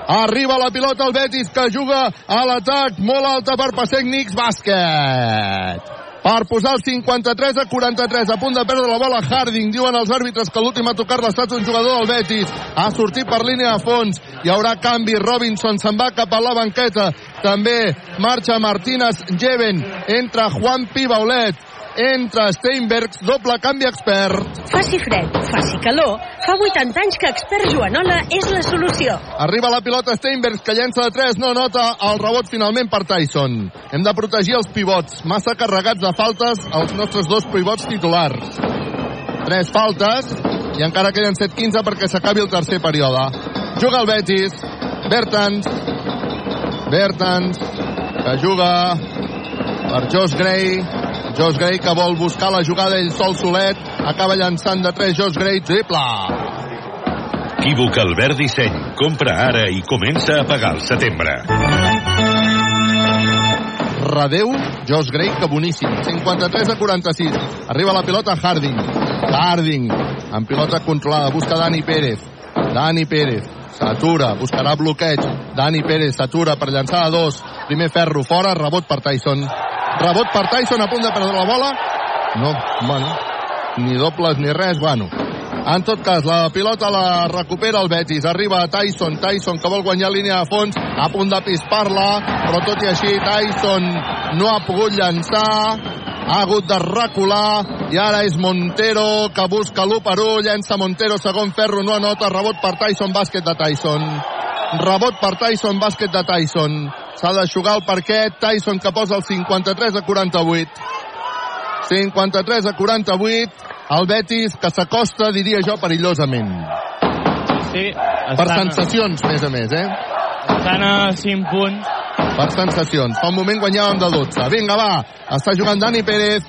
Arriba la pilota al Betis que juga a l'atac molt alta per Pasècnics bàsquet. Per posar el 53 a 43 a punt de perdre la bola Harding diuen els àrbitres que l'últim a tocar l'ha estat un jugador del Betis. Ha sortit per línia de fons. Hi haurà canvi, Robinson se'n va cap a la banqueta. També marxa Martínez Jeven. Entra Juan Pibaulet entra Steinbergs, doble canvi expert. Faci fred, faci calor, fa 80 anys que expert Joanola és la solució. Arriba la pilota Steinbergs, que llença de 3, no nota el rebot finalment per Tyson. Hem de protegir els pivots, massa carregats de faltes els nostres dos pivots titulars. Tres faltes, i encara queden 7-15 perquè s'acabi el tercer període. Juga el Betis, Bertans, Bertans, que juga per Josh Gray, Josh Gray que vol buscar la jugada ell sol solet, acaba llançant de 3 Josh Gray, triple. Equívoc Albert Disseny. Compra ara i comença a pagar al setembre. Redeu, Josh Gray, que boníssim. 53 a 46. Arriba la pilota Harding. Harding, amb pilota controlada, busca Dani Pérez. Dani Pérez, s'atura, buscarà bloqueig. Dani Pérez s'atura per llançar a dos. Primer ferro fora, rebot per Tyson. Rebot per Tyson, a punt de perdre la bola. No, bueno, ni dobles ni res, bueno. En tot cas, la pilota la recupera el Betis. Arriba Tyson, Tyson que vol guanyar línia de fons, a punt de pispar-la, però tot i així Tyson no ha pogut llançar, ha hagut de recular, i ara és Montero que busca l'1 per 1, llença Montero, segon ferro, no anota, rebot per Tyson, bàsquet de Tyson. Rebot per Tyson, bàsquet de Tyson. S'ha d'aixugar el parquet, Tyson que posa el 53 a 48. 53 a 48, el Betis que s'acosta, diria jo, perillosament. Sí, Per sensacions, més a més, eh? Estan a 5 punts per sensacions. Fa un moment guanyàvem de 12. Vinga, va, està jugant Dani Pérez.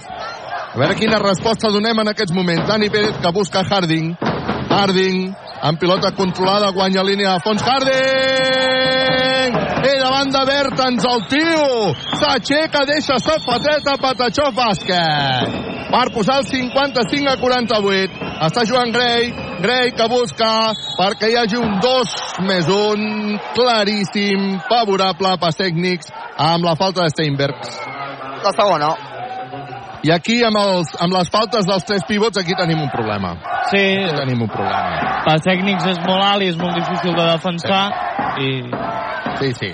A veure quina resposta donem en aquests moments. Dani Pérez que busca Harding. Harding, amb pilota controlada, guanya línia de fons. Harding! I davant de Bertans, el tio! S'aixeca, deixa safateta, Patachó bàsquet. Per posar el 55 a 48. Està jugant Gray. Gray que busca perquè hi hagi un 2 més 1 claríssim, favorable per tècnics amb la falta de Steinbergs. La segona. I aquí, amb, els, amb les faltes dels tres pivots, aquí tenim un problema. Sí. Aquí tenim un problema. Per tècnics és molt alt i és molt difícil de defensar. I... Sí, sí.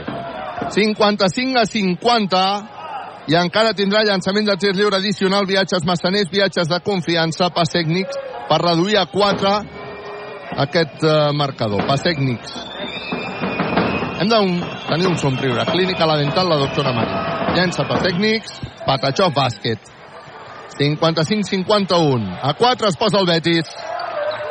55 a 50 i encara tindrà llançament de tir lliure addicional, viatges massaners, viatges de confiança, pas tècnics, per reduir a 4 aquest uh, marcador. Pas tècnics. Hem de un, tenir un somriure. Clínica la dental, la doctora Maria. Llença pas tècnics, bàsquet. 55-51. A 4 es posa el Betis.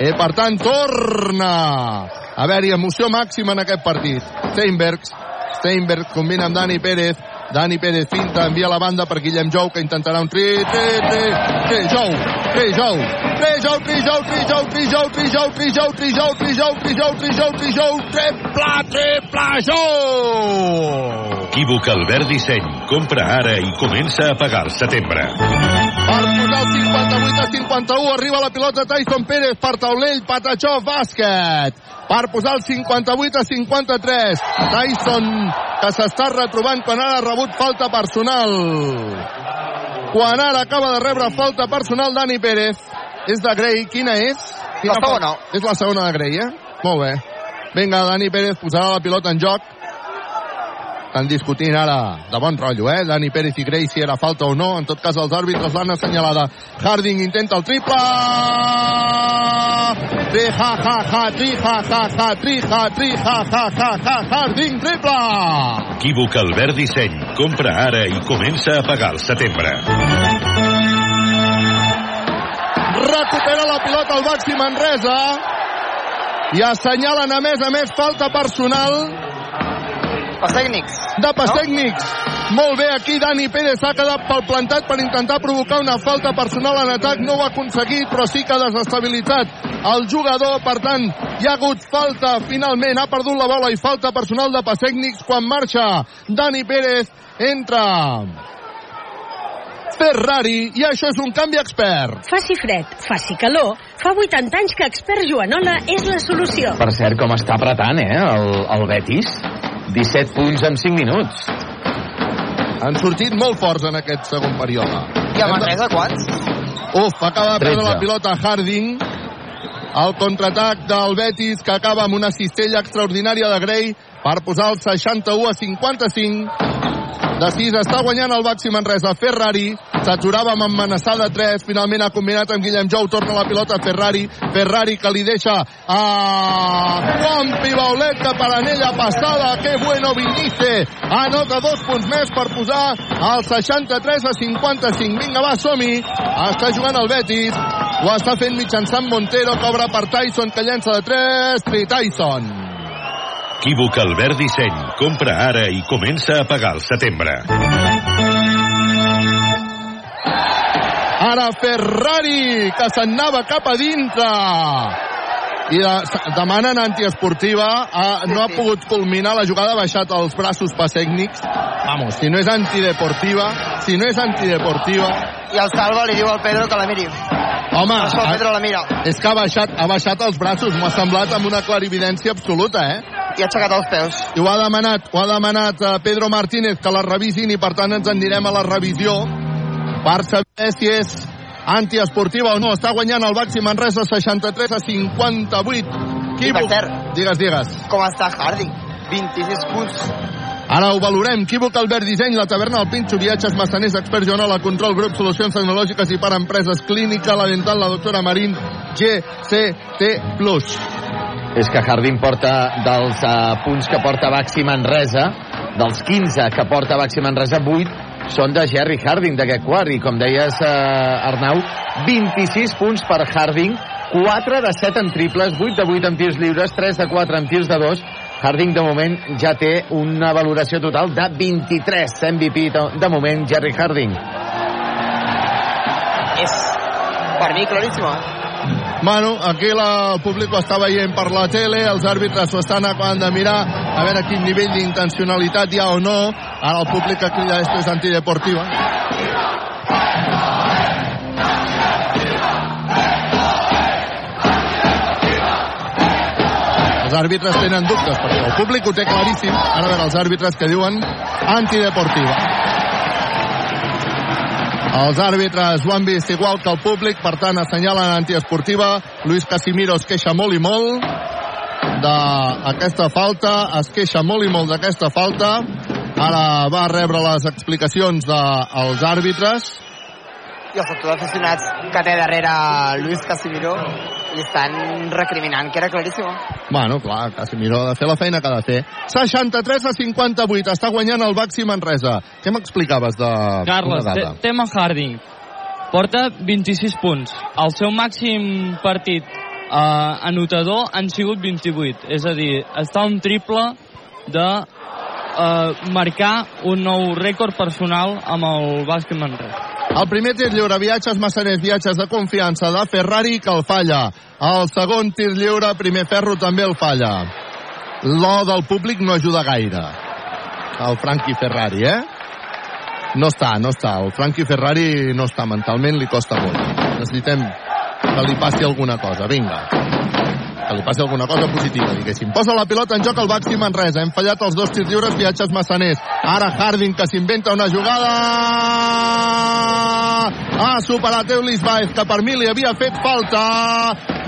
I per tant torna a haver-hi emoció màxima en aquest partit. Steinbergs. Steinberg combina amb Dani Pérez. Dani Pérez finta, envia la banda per Guillem Jou, que intentarà un tri, tri, tri, tri, Jou, tri, Jou, tri, Jou, tri, Jou, tri, Jou, tri, Jou, tri, Jou, tri, Jou, tri, Jou, tri, Jou, tri, Jou, tri, Jou, tri, Jou, triple, triple, Jou! Equívoc Albert Disseny. Compra ara i comença a pagar setembre. Per posar el 58 a 51 arriba la pilota Tyson Pérez per taulell, Patachó, bàsquet. Per posar el 58 a 53. Tyson que s'està retrobant quan ara ha rebut falta personal. Quan ara acaba de rebre falta personal Dani Pérez. És de Grey. Quina és? Quina La segona. És la segona de Grey, eh? Molt bé. Vinga, Dani Pérez posarà la pilota en joc. Estan discutint ara de bon rotllo, eh? Dani Pérez i Gray si era falta o no. En tot cas, els àrbitres l'han assenyalada. Harding intenta el triple! Tri, ha, ha, ha, tri, ha, ha, ha, tri, ha, tri, ha, ha, ha, ha, Harding, triple! Equívoc Albert Disseny. Compra ara i comença a pagar al setembre. Recupera la pilota al Baxi Manresa i assenyalen a més a més falta personal Pas tècnics. de pas no? tècnics. Molt bé, aquí Dani Pérez s'ha quedat pel plantat per intentar provocar una falta personal en atac. No ho ha aconseguit, però sí que ha desestabilitzat el jugador. Per tant, hi ha hagut falta. Finalment ha perdut la bola i falta personal de pas tècnics quan marxa Dani Pérez. Entra Ferrari i això és un canvi expert. Faci fred, faci calor, fa 80 anys que expert Joanola és la solució. Per cert, com està apretant, eh, el, el Betis. 17 punts en 5 minuts. Han sortit molt forts en aquest segon període. I a Manresa quants? Uf, acaba de perdre 13. la pilota Harding. El contraatac del Betis que acaba amb una cistella extraordinària de Gray per posar el 61 a 55. De 6 està guanyant el Baxi Manresa. Ferrari s'aturava amb amenaçar de 3. Finalment ha combinat amb Guillem Jou. Torna la pilota Ferrari. Ferrari que li deixa a Juan Pibauleta per anella passada. Que bueno Vinice. Anota dos punts més per posar el 63 a 55. Vinga, va, som-hi. Està jugant el Betis. Ho està fent mitjançant Montero. Cobra per Tyson que llença de 3. Tri Tyson. Equívoc Albert Disseny. Compra ara i comença a pagar al setembre. Ara Ferrari, que se'n anava cap a dintre. I de, demanen antiesportiva. Ha, no ha pogut culminar la jugada, ha baixat els braços pas tècnics. Vamos, si no és antideportiva, si no és antideportiva... I el Salva li diu al Pedro que la miri. Home, això el Pedro la mira. és que ha baixat, ha baixat els braços, m'ha semblat amb una clarividència absoluta, eh? I ha aixecat els peus. I ho ha demanat, ho ha demanat eh, Pedro Martínez que la revisin i per tant ens en anirem a la revisió saber si és antiesportiva o no. Està guanyant el Baxi Manresa 63 a 58. Qui I per cert, Digues, digues. com està Harding? 26 punts. Ara ho valorem. Equívoc Albert Disseny, la taverna del Pinxo, viatges massaners, expert Joanola, control, grup, solucions tecnològiques i per empreses, clínica, la dental, la doctora Marín, GCT+. És que Harding porta dels uh, punts que porta Baxi Manresa, dels 15 que porta Baxi Manresa, 8 són de Jerry Harding d'aquest quart. I com deies, uh, Arnau, 26 punts per Harding, 4 de 7 en triples, 8 de 8 en tirs lliures, 3 de 4 en tirs de 2, Harding, de moment, ja té una valoració total de 23. MVP de, de moment, Jerry Harding. És, per mi, claríssima. Bueno, aquí la, el públic ho està veient per la tele, els àrbitres ho estan acabant de mirar, a veure quin nivell d'intencionalitat hi ha o no. Ara el públic que crida esto és antideportiva. Els àrbitres tenen dubtes, perquè el públic ho té claríssim. Ara a veure els àrbitres que diuen antideportiva. Els àrbitres ho han vist igual que el públic, per tant assenyalen antiesportiva. Luis Casimiro es queixa molt i molt d'aquesta falta, es queixa molt i molt d'aquesta falta. Ara va rebre les explicacions dels àrbitres. I el sector d'aficionats que té darrere Luis Casimiro li estan recriminant que era claríssima. Bueno, clar, Casimiro ha de fer la feina que ha de fer. 63 a 58, està guanyant el Baxi Manresa. Què m'explicaves de Carles, dada? tema Harding. Porta 26 punts. El seu màxim partit eh, anotador han sigut 28. És a dir, està un triple de eh, marcar un nou rècord personal amb el bàsquet Manresa. El primer tir lliure, viatges massaners, viatges de confiança de Ferrari, que el falla. El segon tir lliure, primer ferro, també el falla. L'O del públic no ajuda gaire. El Frankie Ferrari, eh? No està, no està. El Frankie Ferrari no està mentalment, li costa molt. Necessitem que li passi alguna cosa. Vinga. Que li passi alguna cosa positiva, diguéssim. Posa la pilota en joc el Baxi Manresa. Hem fallat els dos tirs lliures, viatges massaners. Ara Harding, que s'inventa una jugada... Ha superat Eulis Baez, que per mi li havia fet falta.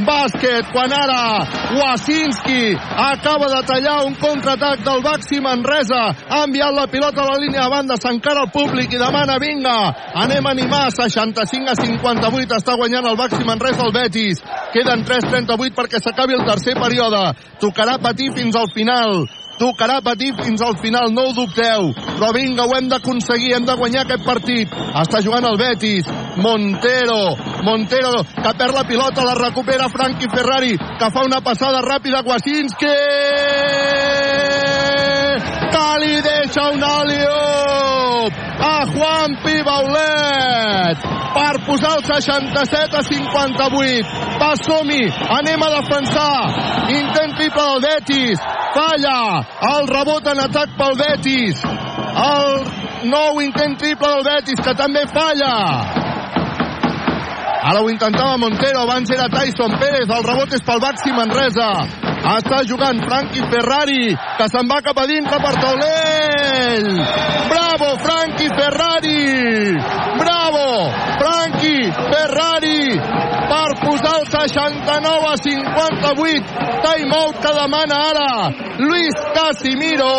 Bàsquet, quan ara Wasinski acaba de tallar un contraatac del Baxi Manresa. Ha enviat la pilota a la línia de banda, s'encara el públic i demana, vinga, anem a animar. 65 a 58, està guanyant el Baxi Manresa el Betis. Queden 3.38 perquè s'acabi el tercer període. Tocarà patir fins al final. Tocarà patir fins al final, no ho dubteu. Però vinga, ho hem d'aconseguir, hem de guanyar aquest partit. Està jugant el Betis. Montero, Montero, que perd la pilota, la recupera Frankie Ferrari, que fa una passada ràpida a Kwasinski. Que li deixa un aliop a Juan Pibaulet per posar el 67 a 58. Va, som-hi, anem a defensar. Intent triple del Betis. Falla. El rebot en atac pel Betis. El nou intent triple del Betis, que també falla. Ara ho intentava Montero, abans era Tyson Pérez, el rebot és pel Baxi Manresa. Està jugant Frankie Ferrari, que se'n va cap a dintre per taulell. Bravo, Frankie Ferrari! Bravo, Frankie Ferrari! Per posar el 69 a 58. Timeout que demana ara Luis Casimiro.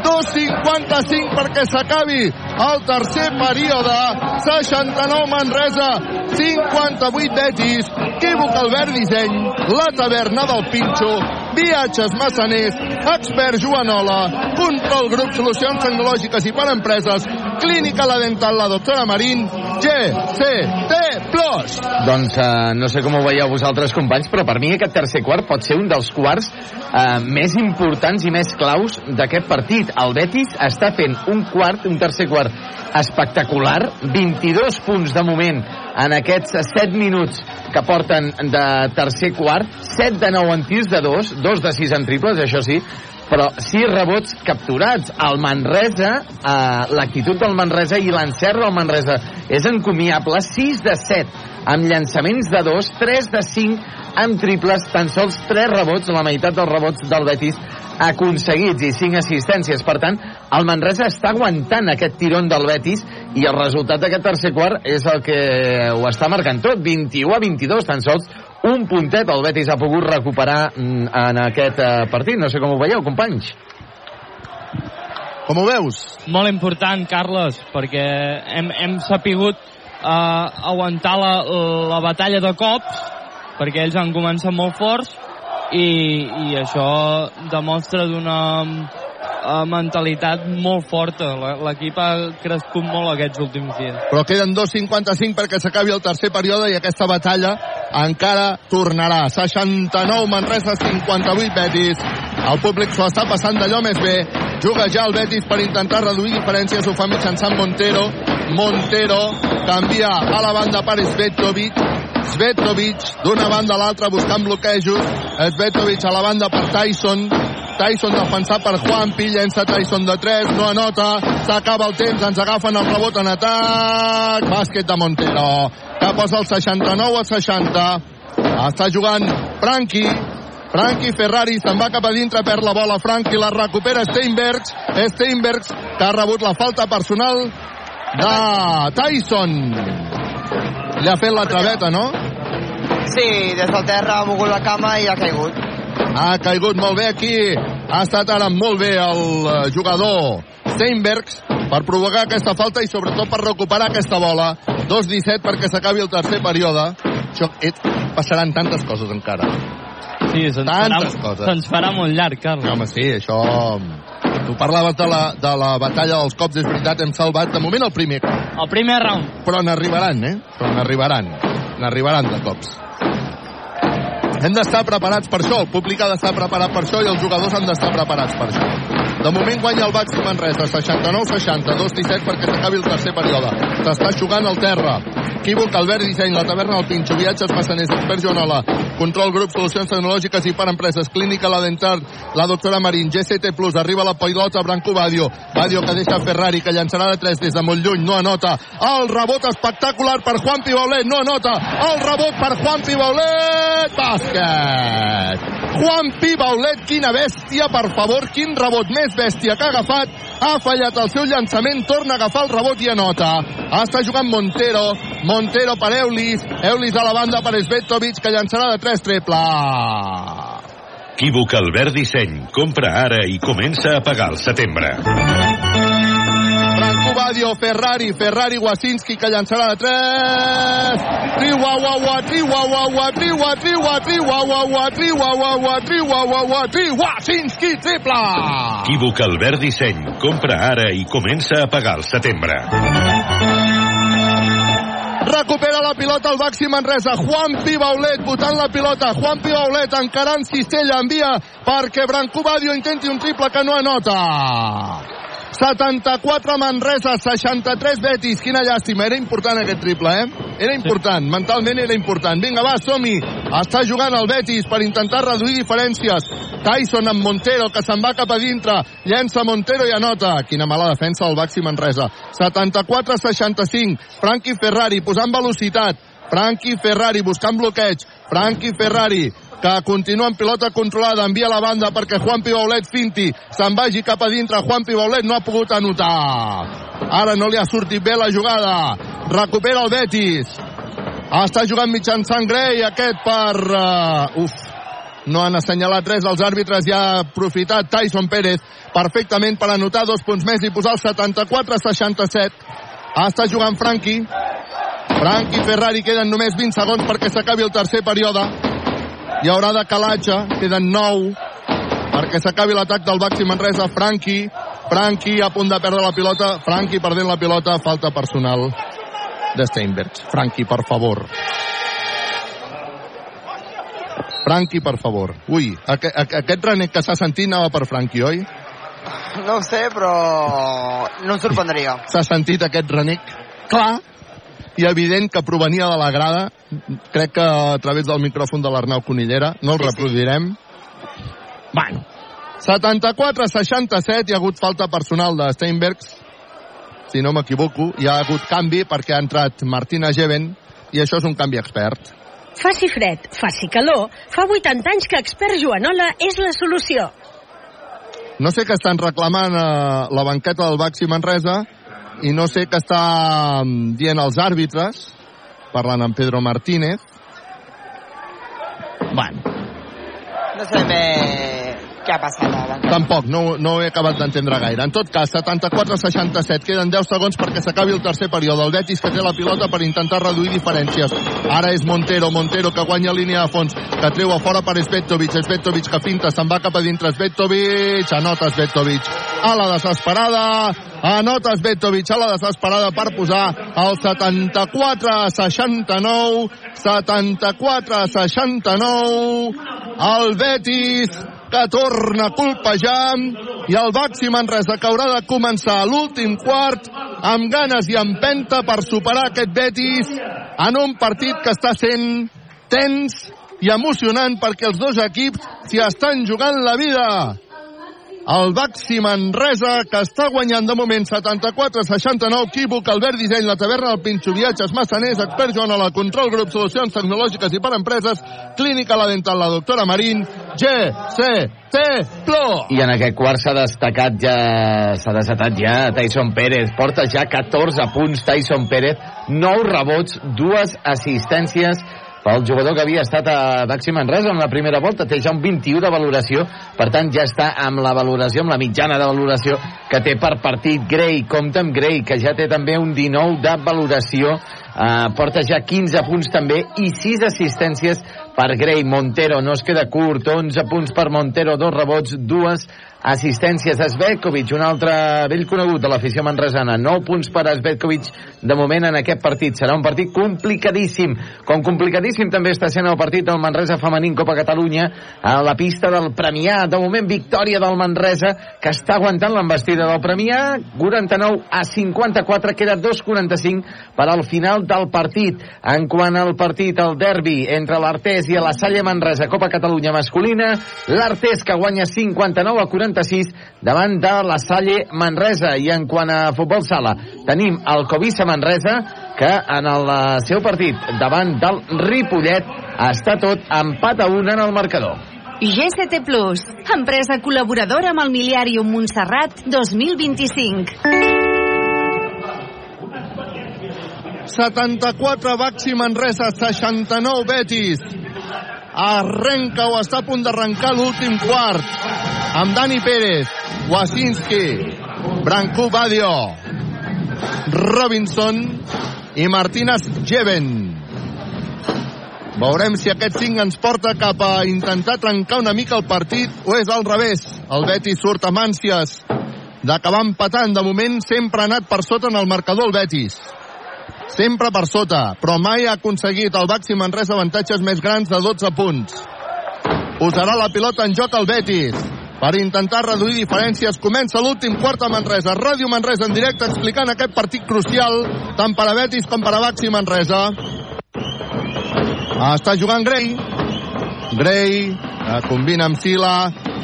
2.55 perquè s'acabi el tercer període. 69 Manresa, 58 Betis. Equívoc Albert Disseny, la taverna del Pinxo, viatges massaners, expert Joanola, control grup solucions tecnològiques i per empreses, clínica la dental la doctora Marín, GCT Plus. Doncs eh, no sé com ho veieu vosaltres, companys, però per mi aquest tercer quart pot ser un dels quarts eh, més importants i més claus d'aquest partit. El Betis està fent un quart, un tercer quart espectacular, 22 punts de moment en aquests 7 minuts que porten de tercer quart, 7 de 9 en tirs de 2, 2 de 6 en triples, això sí, però 6 rebots capturats. El Manresa, eh, l'actitud del Manresa i l'encert del Manresa és encomiable, 6 de 7 amb llançaments de 2, 3 de 5 amb triples, tan sols 3 rebots, la meitat dels rebots del Betis aconseguits i 5 assistències. Per tant, el Manresa està aguantant aquest tiron del Betis i el resultat d'aquest tercer quart és el que ho està marcant tot, 21 a 22, tan sols un puntet el Betis ha pogut recuperar mm, en aquest eh, partit. No sé com ho veieu, companys. Com ho veus? Molt important, Carles, perquè hem, hem sapigut eh, aguantar la, la batalla de cops, perquè ells han començat molt forts, i, i això demostra d'una eh, mentalitat molt forta. L'equip ha crescut molt aquests últims dies. Però queden 2.55 perquè s'acabi el tercer període i aquesta batalla encara tornarà. 69 Manresa, 58 Betis. El públic s'ho està passant d'allò més bé. Juga ja el Betis per intentar reduir diferències. Ho fa mitjançant Montero. Montero canvia a la banda per Svetovic. Svetovic d'una banda a l'altra buscant bloquejos. Svetovic a la banda per Tyson. Tyson defensat per Juanpi, llença Tyson de 3, no anota, s'acaba el temps, ens agafen el rebot en atac, bàsquet de Montero, que posa el 69 a 60, està jugant Franqui, Franqui Ferrari se'n va cap a dintre, perd la bola Franqui, la recupera Steinbergs, Steinbergs que ha rebut la falta personal de Tyson. Li ha fet la traveta, no? Sí, des del terra ha mogut la cama i ha caigut. Ha caigut molt bé aquí. Ha estat ara molt bé el eh, jugador Steinbergs per provocar aquesta falta i sobretot per recuperar aquesta bola. 2-17 perquè s'acabi el tercer període. Això et, passaran tantes coses encara. Sí, se'ns Tantes farà, coses. se'ns farà molt llarg, Carles. Home, sí, això... Tu parlaves de la, de la batalla dels cops, és veritat, hem salvat de moment el primer. El primer round. Però n'arribaran, eh? Però n'arribaran. N'arribaran de cops. Hem d'estar preparats per això, el públic ha d'estar preparat per això i els jugadors han d'estar preparats per això. De moment guanya el Baxi Manresa, 69-60, 2-17 perquè s'acabi el tercer període. S'està jugant al terra. Equívoc, Albert Disseny, la taverna del Pinxo, viatges, massaners, expert Joanola, control grup, solucions tecnològiques i per empreses, clínica, la dentar, la doctora Marín, GCT Plus, arriba la pilota, Branco Badio, Badio que deixa Ferrari, que llançarà de 3 des de molt lluny, no anota, el rebot espectacular per Juan Pibaulet, no anota, el rebot per Juan Pibaulet, bàsquet! Juan Pibaulet, quina bèstia, per favor, quin rebot més bèstia que ha agafat, ha fallat el seu llançament, torna a agafar el rebot i anota. Està jugant Montero, Montero per Eulis, Eulis a la banda per Svetovic, que llançarà de 3 triple. Equívoc Albert Disseny. Compra ara i comença a pagar al setembre. Franco Badio, Ferrari, Ferrari, Wasinski, que llançarà de 3. Triuauaua, triuauaua, triua, triua, triuauaua, triuauaua, triuauaua, triuasinski, triple! Equívoc Albert Disseny. Compra ara i comença a pagar al setembre. Recupera la pilota el Baxi Manresa. Juan Pibaulet votant la pilota. Juan Pibaulet encarant Cistella. Envia perquè Branco Badio intenti un triple que no anota. 74 Manresa, 63 Betis. Quina llàstima. Era important aquest triple, eh? Era important. Mentalment era important. Vinga, va, som-hi. Està jugant el Betis per intentar reduir diferències. Tyson amb Montero, que se'n va cap a dintre. Llença Montero i anota. Quina mala defensa del Baxi Manresa. 74-65. Franqui Ferrari posant velocitat. Franqui Ferrari buscant bloqueig. Franqui Ferrari que continua en pilota controlada, envia la banda perquè Juan Pibaulet finti, se'n vagi cap a dintre, Juan Pibaulet no ha pogut anotar. Ara no li ha sortit bé la jugada. Recupera el Betis. Està jugant mitjançant Grey, aquest per... Uh, uf, no han assenyalat res. Els àrbitres i ha aprofitat Tyson Pérez perfectament per anotar dos punts més i posar el 74-67 està jugant Franqui Franqui Ferrari queden només 20 segons perquè s'acabi el tercer període hi haurà de calatge, queden 9 perquè s'acabi l'atac del Baxi Manresa Franqui, Franqui a punt de perdre la pilota, Franqui perdent la pilota falta personal de Steinbergs Franqui, per favor Franqui, per favor. Ui, aquest, aquest renec que s'ha sentit anava per Franqui, oi? No ho sé, però no em sorprendria. S'ha sentit aquest renec clar i evident que provenia de la grada. Crec que a través del micròfon de l'Arnau Conillera. No el reproduirem. Bueno, 74-67 hi ha hagut falta personal de Steinbergs si no m'equivoco, hi ha hagut canvi perquè ha entrat Martina Geven i això és un canvi expert. Faci fred, faci calor, fa 80 anys que Expert Joanola és la solució. No sé què estan reclamant a la banqueta del Baxi Manresa i no sé què està mm, dient els àrbitres, parlant amb Pedro Martínez. Bueno, No sé, me... Què ha passat a? Tampoc, no, no he acabat d'entendre gaire. En tot cas, 74-67, queden 10 segons perquè s'acabi el tercer període. El Betis que té la pilota per intentar reduir diferències. Ara és Montero, Montero que guanya línia de fons, que treu a fora per Svetovic, Svetovic que finta, se'n va cap a dintre Svetovic, anota Svetovic a la desesperada, anota Svetovic a la desesperada per posar el 74-69, 74-69, el Betis que torna a colpejar i el Baxi Manresa que haurà de començar l'últim quart amb ganes i empenta per superar aquest Betis en un partit que està sent tens i emocionant perquè els dos equips s'hi estan jugant la vida. El Baxi Manresa, que està guanyant de moment 74-69, equívoc, Albert Disseny, la taverna del Pinxo, viatges, massaners, expert Joan la control grup, solucions tecnològiques i per empreses, clínica la dental, la doctora Marín, G, C, T, Plo. I en aquest quart s'ha destacat ja, s'ha desatat ja Tyson Pérez. Porta ja 14 punts Tyson Pérez, 9 rebots, dues assistències pel jugador que havia estat a Baxi Manresa en la primera volta, té ja un 21 de valoració, per tant ja està amb la valoració, amb la mitjana de valoració que té per partit. Gray, compta amb Gray, que ja té també un 19 de valoració, eh, porta ja 15 punts també i 6 assistències per Gray. Montero no es queda curt, 11 punts per Montero, dos rebots, dues assistències. Svetkovic, un altre vell conegut de l'afició manresana, 9 punts per Svetkovic de moment en aquest partit. Serà un partit complicadíssim. Com complicadíssim també està sent el partit del Manresa femení en Copa Catalunya a la pista del Premià. De moment, victòria del Manresa, que està aguantant l'embestida del Premià. 49 a 54, queda 2'45 per al final del partit. En quant al partit, el derbi entre l'Artés i la Salle Manresa, Copa Catalunya masculina, l'Artés que guanya 59 a 46 davant de la Salle Manresa. I en quant a futbol sala, tenim el Covisa Manresa, que en el seu partit davant del Ripollet està tot empat a un en el marcador. GCT Plus, empresa col·laboradora amb el Miliàrium Montserrat 2025. 74 Baxi Manresa, 69 Betis. Arrenca o està a punt d'arrencar l'últim quart amb Dani Pérez, Wasinski, Branco Badio, Robinson i Martínez Jeven. Veurem si aquest 5 ens porta cap a intentar trencar una mica el partit o és al revés. El Betis surt amb ànsies d'acabar empatant. De moment sempre ha anat per sota en el marcador el Betis sempre per sota, però mai ha aconseguit el Baxi Manresa avantatges més grans de 12 punts. Posarà la pilota en joc el Betis per intentar reduir diferències. Comença l'últim quart a Manresa. Ràdio Manresa en directe explicant aquest partit crucial tant per a Betis com per a Baxi Manresa. Està jugant Gray. Gray eh, combina amb Sila.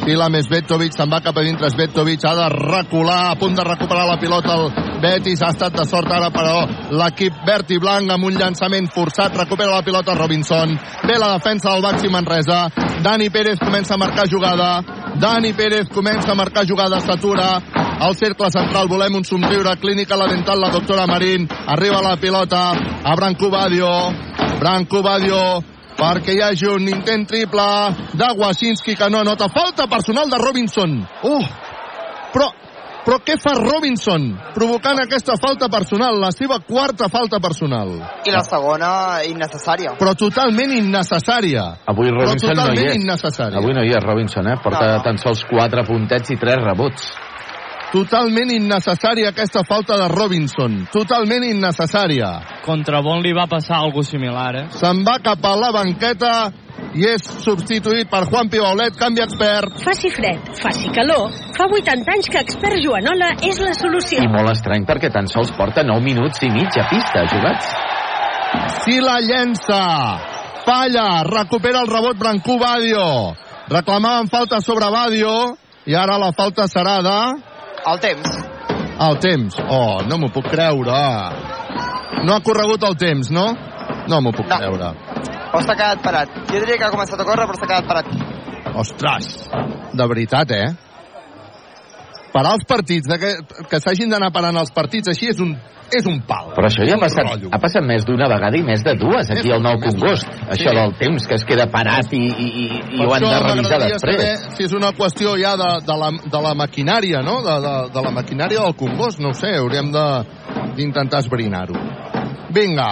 Sila més Betovic, se'n va cap a dintre. Betovic, ha de recular, a punt de recuperar la pilota. El Betis, ha estat de sort ara però l'equip verd i blanc amb un llançament forçat, recupera la pilota. Robinson, ve la defensa del Baxi Manresa, Dani Pérez comença a marcar jugada, Dani Pérez comença a marcar jugada, s'atura, al cercle central. Volem un somriure, clínica la dental, la doctora Marín, arriba la pilota. A Branco Badio, Branco Badio, perquè hi hagi un intent triple de Wasinski que no anota. Falta personal de Robinson. Uh, però, però què fa Robinson provocant aquesta falta personal? La seva quarta falta personal. I la segona, innecessària. Però totalment innecessària. Avui Robinson però no hi és. innecessària. Avui no hi és Robinson, eh? Porta No, no. tan sols 4 puntets i 3 rebots. Totalment innecessària aquesta falta de Robinson. Totalment innecessària. Contra Bon li va passar algo similar, eh? Se'n va cap a la banqueta i és substituït per Juan Pibaulet, canvi expert. Faci fred, faci calor, fa 80 anys que Expert Joanola és la solució. I molt estrany perquè tan sols porta 9 minuts i mig a pista jugats. Si la llença, falla, recupera el rebot Brancú Badio. Reclamaven falta sobre Badio i ara la falta serà de... El temps. El temps. Oh, no m'ho puc creure. No ha corregut el temps, no? No m'ho puc No. creure. O s'ha quedat parat. Jo diria que ha començat a córrer, però s'ha quedat parat. Ostres, de veritat, eh? Parar els partits, de que, que s'hagin d'anar parant els partits així és un, és un pal. Però això ja ha passat, rotllo. ha passat més d'una vegada i més de dues aquí al Nou Congost. Això Sí. del temps que es queda parat i, i, i, i ho han de revisar després. saber si és una qüestió ja de, de, la, de la maquinària, no? De, de, de la maquinària del Congost, no sé, hauríem d'intentar esbrinar-ho. Vinga,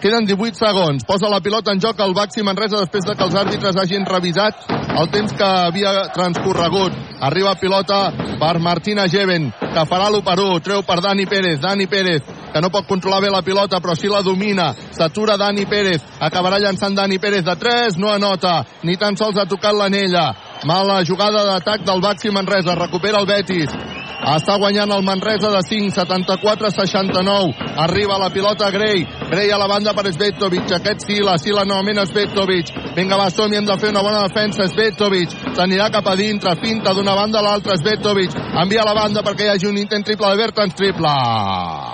queden 18 segons. Posa la pilota en joc el Baxi Manresa després de que els àrbitres hagin revisat el temps que havia transcorregut. Arriba pilota per Martina Geven, que farà l'1 per 1. Treu per Dani Pérez. Dani Pérez, que no pot controlar bé la pilota, però sí la domina. S'atura Dani Pérez. Acabarà llançant Dani Pérez de 3. No anota. Ni tan sols ha tocat l'anella. Mala jugada d'atac del Baxi Manresa. Recupera el Betis. Està guanyant el Manresa de 5, 74, 69. Arriba la pilota Grey. Grey a la banda per Svetovic. Aquest Sila, Sila novament Svetovic. Vinga, va, som hem de fer una bona defensa. Svetovic s'anirà cap a dintre. Finta d'una banda a l'altra. Svetovic envia a la banda perquè hi hagi un intent triple de Bertans. Triple.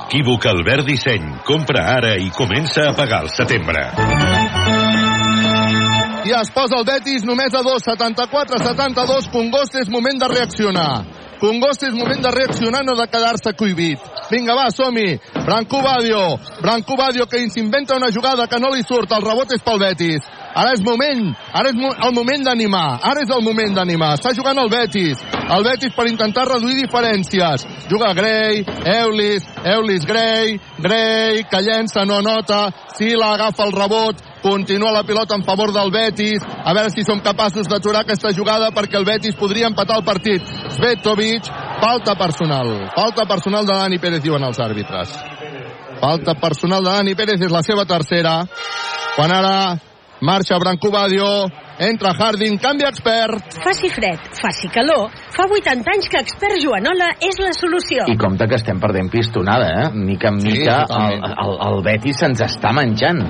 Equívoc Albert Disseny. Compra ara i comença a pagar al setembre. I es posa el Betis només a 2, 74, 72. Congost és moment de reaccionar. Congost és moment de reaccionar, no de quedar-se cohibit. Vinga, va, som-hi. Branco Badio. Branco Badio que s'inventa una jugada que no li surt. El rebot és pel Betis. Ara és moment, ara és mo el moment d'animar, ara és el moment d'animar. Està jugant el Betis, el Betis per intentar reduir diferències. Juga Gray, Eulis, Eulis Gray, Gray, que llença, no nota, Sila agafa el rebot, continua la pilota en favor del Betis, a veure si som capaços d'aturar aquesta jugada perquè el Betis podria empatar el partit. Svetovic, falta personal, falta personal de Dani Pérez, diuen els àrbitres. Falta personal de Dani Pérez, és la seva tercera. Quan ara marxa Branco Badio, entra Harding, canvi expert. Faci fred, faci calor, fa 80 anys que expert Joanola és la solució. I compte que estem perdent pistonada, eh? Mica en Sí, mica el, totalment. el, el Betis se'ns està menjant.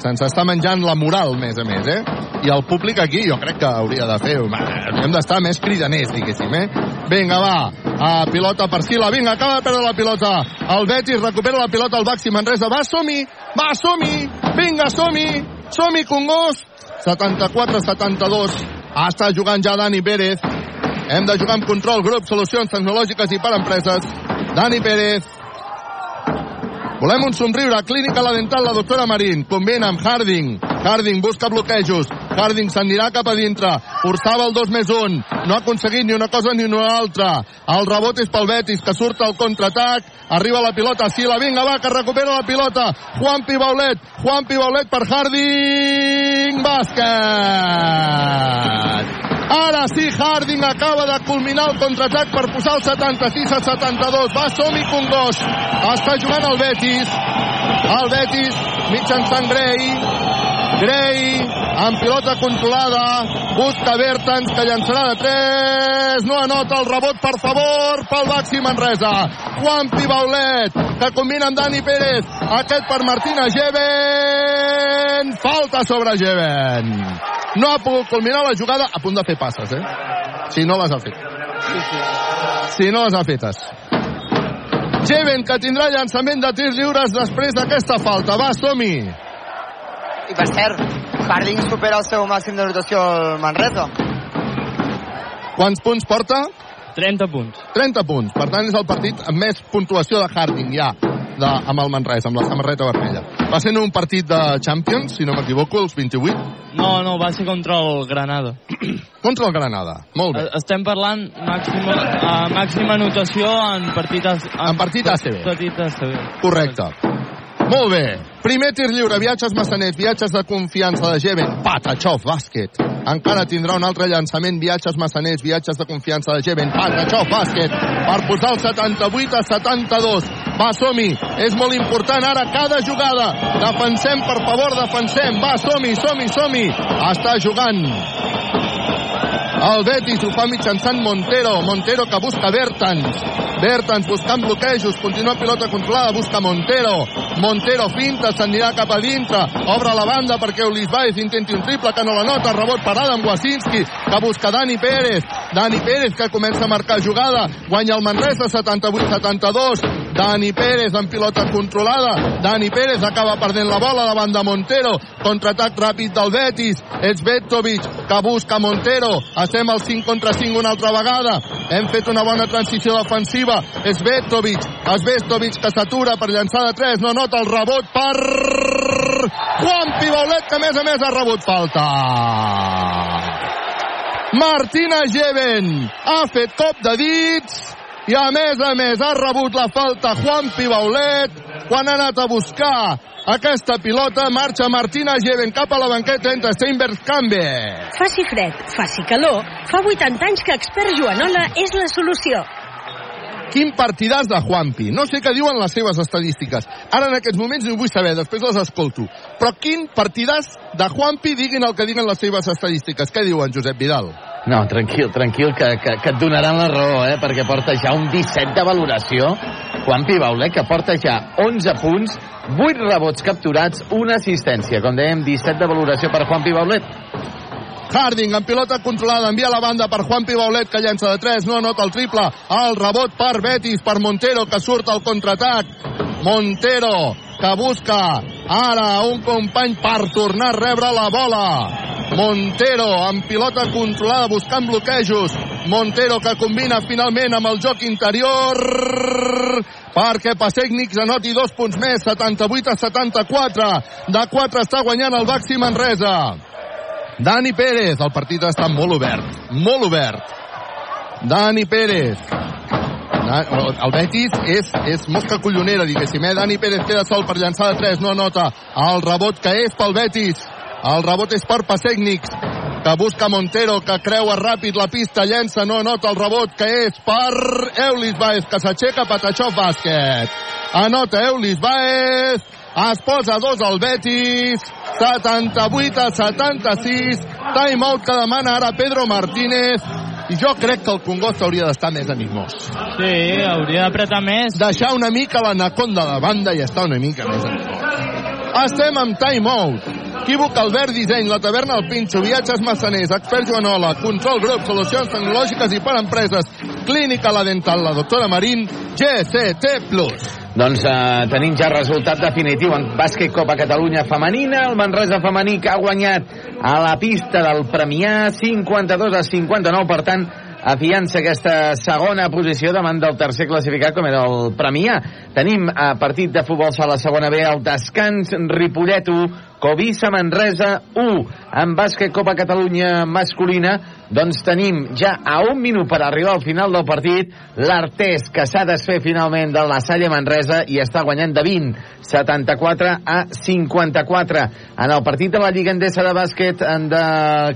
Se'ns està menjant la moral, més a més, eh? I el públic aquí jo crec que hauria de fer... Hem d'estar més cridaners, diguéssim, eh? Vinga, va. A pilota per Sila. Vinga, acaba de perdre la pilota. El Betis recupera la pilota al Baxi Manresa. Va, som-hi! Va, som-hi! Vinga, som-hi! Som-hi, Congost! 74-72. Està jugant ja Dani Pérez. Hem de jugar amb control, grup, solucions tecnològiques i per empreses. Dani Pérez, Volem un somriure. Clínica La Dental, la doctora Marín. Combina amb Harding. Harding busca bloquejos. Harding s'anirà cap a dintre. Forçava el 2 més 1. No ha aconseguit ni una cosa ni una altra. El rebot és pel Betis, que surt al contraatac. Arriba la pilota. Sila, vinga, va, que recupera la pilota. Juan Pibaulet. Juan Pibaulet per Harding. Bàsquet. Ara sí, Harding acaba de culminar el contraatac per posar el 76 a 72. Va, som-hi, Congost. Està jugant el Betis. El Betis, mitjançant Gray. Gray, amb pilota controlada, busca Bertans, que llançarà de 3, no anota el rebot, per favor, pel Baxi Manresa. Juan Pibaulet, que combina amb Dani Pérez, aquest per Martina Geven, falta sobre Geven. No ha pogut culminar la jugada, a punt de fer passes, eh? Si no les ha fet. Si no les ha fetes. Geven, que tindrà llançament de tirs lliures després d'aquesta falta. Va, som-hi! I per cert, Harding supera el seu màxim de rotació al Manresa. Quants punts porta? 30 punts. 30 punts. Per tant, és el partit amb més puntuació de Harding ja de, amb el Manresa, amb la samarreta vermella. Va ser en un partit de Champions, si no m'equivoco, els 28. No, no, va ser contra el Granada. Contra el Granada. Molt bé. Eh, Estem parlant màxima, uh, màxima anotació en partit, as- En partit ACB. Partit ACB. Correcte. Molt bé. Primer tir lliure, viatges massaners, viatges de confiança de Geven, Patachov, bàsquet. Encara tindrà un altre llançament, viatges massaners, viatges de confiança de Geven, Patachov, bàsquet, per posar el 78 a 72. Va, som-hi. És molt important ara cada jugada. Defensem, per favor, defensem. Va, som-hi, som-hi, som-hi. Està jugant el Betis ho fa mitjançant Montero. Montero que busca Bertans. Bertans buscant bloquejos. Continua pilota controlada. Busca Montero. Montero finta. S'anirà cap a dintre. Obre la banda perquè Ulis Baez intenti un triple que no la nota. Rebot per Adam Wasinski que busca Dani Pérez. Dani Pérez que comença a marcar jugada. Guanya el Manresa 78-72. Dani Pérez en pilota controlada. Dani Pérez acaba perdent la bola davant de Montero. Contraatac ràpid del Betis. És Betovic que busca Montero. Estem al 5 contra 5 una altra vegada. Hem fet una bona transició defensiva. Svetovic, Svetovic que s'atura per llançar de 3, no nota el rebot per Juan Pibaulet, que a més a més ha rebut falta. Martina Geven ha fet cop de dits i a més a més ha rebut la falta Juan Pibaulet quan ha anat a buscar aquesta pilota marxa Martina Geven cap a la banqueta entre Steinberg canvi. Faci fred, faci calor, fa 80 anys que expert Joanola és la solució. Quin partidàs de Juanpi. No sé què diuen les seves estadístiques. Ara en aquests moments no ho vull saber, després les escolto. Però quin partidàs de Juanpi diguin el que diguen les seves estadístiques. Què diuen, Josep Vidal? No, tranquil, tranquil, que, que, que et donaran la raó, eh? perquè porta ja un 17 de valoració. Juan Pibaulet, que porta ja 11 punts, 8 rebots capturats, una assistència. Com dèiem, 17 de valoració per Juan Pibaulet. Harding amb pilota controlada, envia la banda per Juan Pibaulet que llença de 3, no anota el triple, el rebot per Betis, per Montero que surt al contraatac, Montero que busca ara un company per tornar a rebre la bola. Montero amb pilota controlada buscant bloquejos. Montero que combina finalment amb el joc interior perquè Pasècnics anoti dos punts més, 78 a 74. De 4 està guanyant el Baxi Manresa. Dani Pérez, el partit està molt obert, molt obert. Dani Pérez. El Betis és, és mosca collonera, diguéssim, eh? Dani Pérez queda sol per llançar de 3, no anota. El rebot que és pel Betis. El rebot és per Pasècnics, que busca Montero, que creua ràpid la pista, llença, no anota el rebot, que és per Eulis Baez, que s'aixeca Patachov Bàsquet. Anota Eulis Baez, es posa dos al Betis, 78 a 76, timeout que demana ara Pedro Martínez, i jo crec que el Congost hauria d'estar més animós. Sí, hauria d'apretar més. Deixar una mica l'anaconda de banda i estar una mica més animós. Estem amb timeout. Equívoc, Albert Disseny, la taverna El Pinxo, viatges massaners, expert Joanola, control grup, solucions tecnològiques i per empreses, clínica la dental, la doctora Marín, GCT+. Doncs eh, tenim ja resultat definitiu en bàsquet Copa Catalunya femenina. El Manresa femení que ha guanyat a la pista del Premià 52 a 59, per tant, afiança aquesta segona posició davant del tercer classificat com era el Premià. Tenim a partit de futbol sala segona B el descans Ripollet 1, Covisa Manresa 1. En bàsquet Copa Catalunya masculina doncs tenim ja a un minut per arribar al final del partit. l'Artés que s'ha desfet finalment de la Salle Manresa i està guanyant de 20 74 a 54 en el partit de la Lliga Endesa de bàsquet de...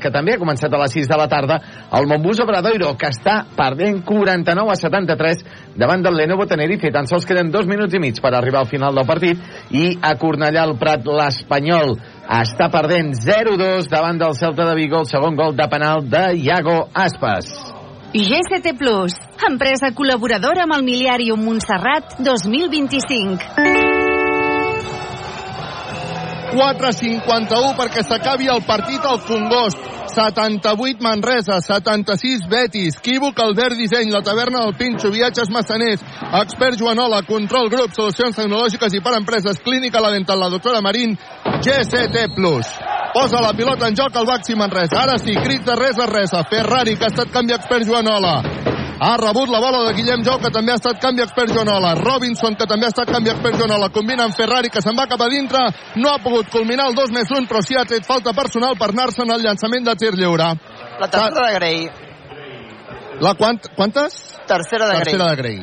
que també ha començat a les 6 de la tarda el Montbus Obradoiro que està perdent 49 a 73 davant del Lenovo Tenerife. Tan sols queden dos minuts i mig per arribar al final del partit i a Cornellà el Prat l'Espanyol està perdent 0-2 davant del Celta de Vigo el segon gol de penal de Iago Aspas. GCT Plus, empresa col·laboradora amb el Miliàrium Montserrat 2025. 4-51 perquè s'acabi el partit al Congost. 78 Manresa, 76 Betis, Quívoc, Albert Disseny, la taverna del Pinxo, viatges massaners, expert Joanola, control grup, solucions tecnològiques i per empreses, clínica la dental, la doctora Marín, GCT+. Posa la pilota en joc al Baxi Manresa. Ara sí, crit de res a res. A Ferrari, que ha estat canvi expert Joanola. Ha rebut la bola de Guillem Jou, que també ha estat canvi expert Joanola. Robinson, que també ha estat canvi expert Joanola. Combina amb Ferrari, que se'n va cap a dintre. No ha pogut culminar el 2 més 1, però sí ha tret falta personal per anar-se'n al llançament de tir lliure. La tercera de Grey. La quant, quantes? Tercera de Grey. Tercera de Grey.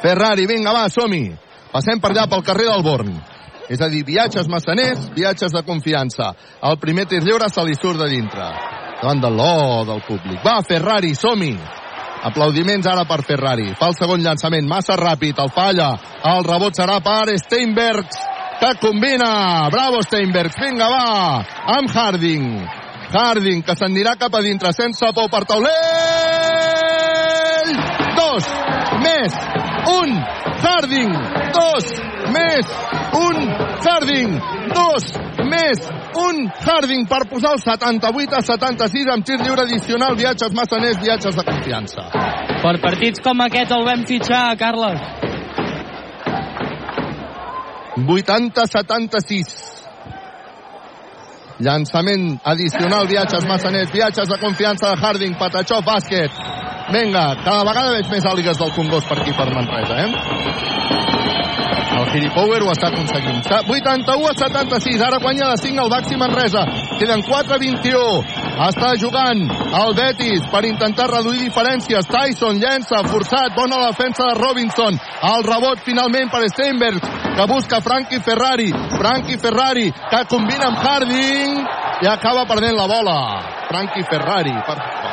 Ferrari, vinga, va, som-hi. Passem per allà pel carrer del Born. És a dir, viatges massaners, viatges de confiança. El primer tir lliure se li surt de dintre. Davant de l'O del públic. Va, Ferrari, som-hi. Aplaudiments ara per Ferrari. Fa el segon llançament, massa ràpid, el falla. El rebot serà per Steinbergs, que combina. Bravo, Steinbergs. Vinga, va. Amb Harding. Harding, que s'anirà cap a dintre sense por per taulell. Dos, més, un, Harding. Dos, més, un, Harding. Dos, més, un Harding per posar el 78 a 76 amb tir lliure addicional, viatges massaners, viatges de confiança. Per partits com aquest el vam fitxar, Carles. 80-76. Llançament addicional, viatges massaners, viatges de confiança de Harding, Patachó, bàsquet. Vinga, cada vegada veig més àligues del Congost per aquí, per Manresa, eh? El Giri Power ho està aconseguint. 81 a 76, ara guanya de 5 el Baxi Manresa. Queden 4 a 21. Està jugant el Betis per intentar reduir diferències. Tyson llença, forçat, bona defensa de Robinson. El rebot finalment per Steinberg, que busca Frankie Ferrari. Frankie Ferrari, que combina amb Harding i acaba perdent la bola. Frankie Ferrari, per favor.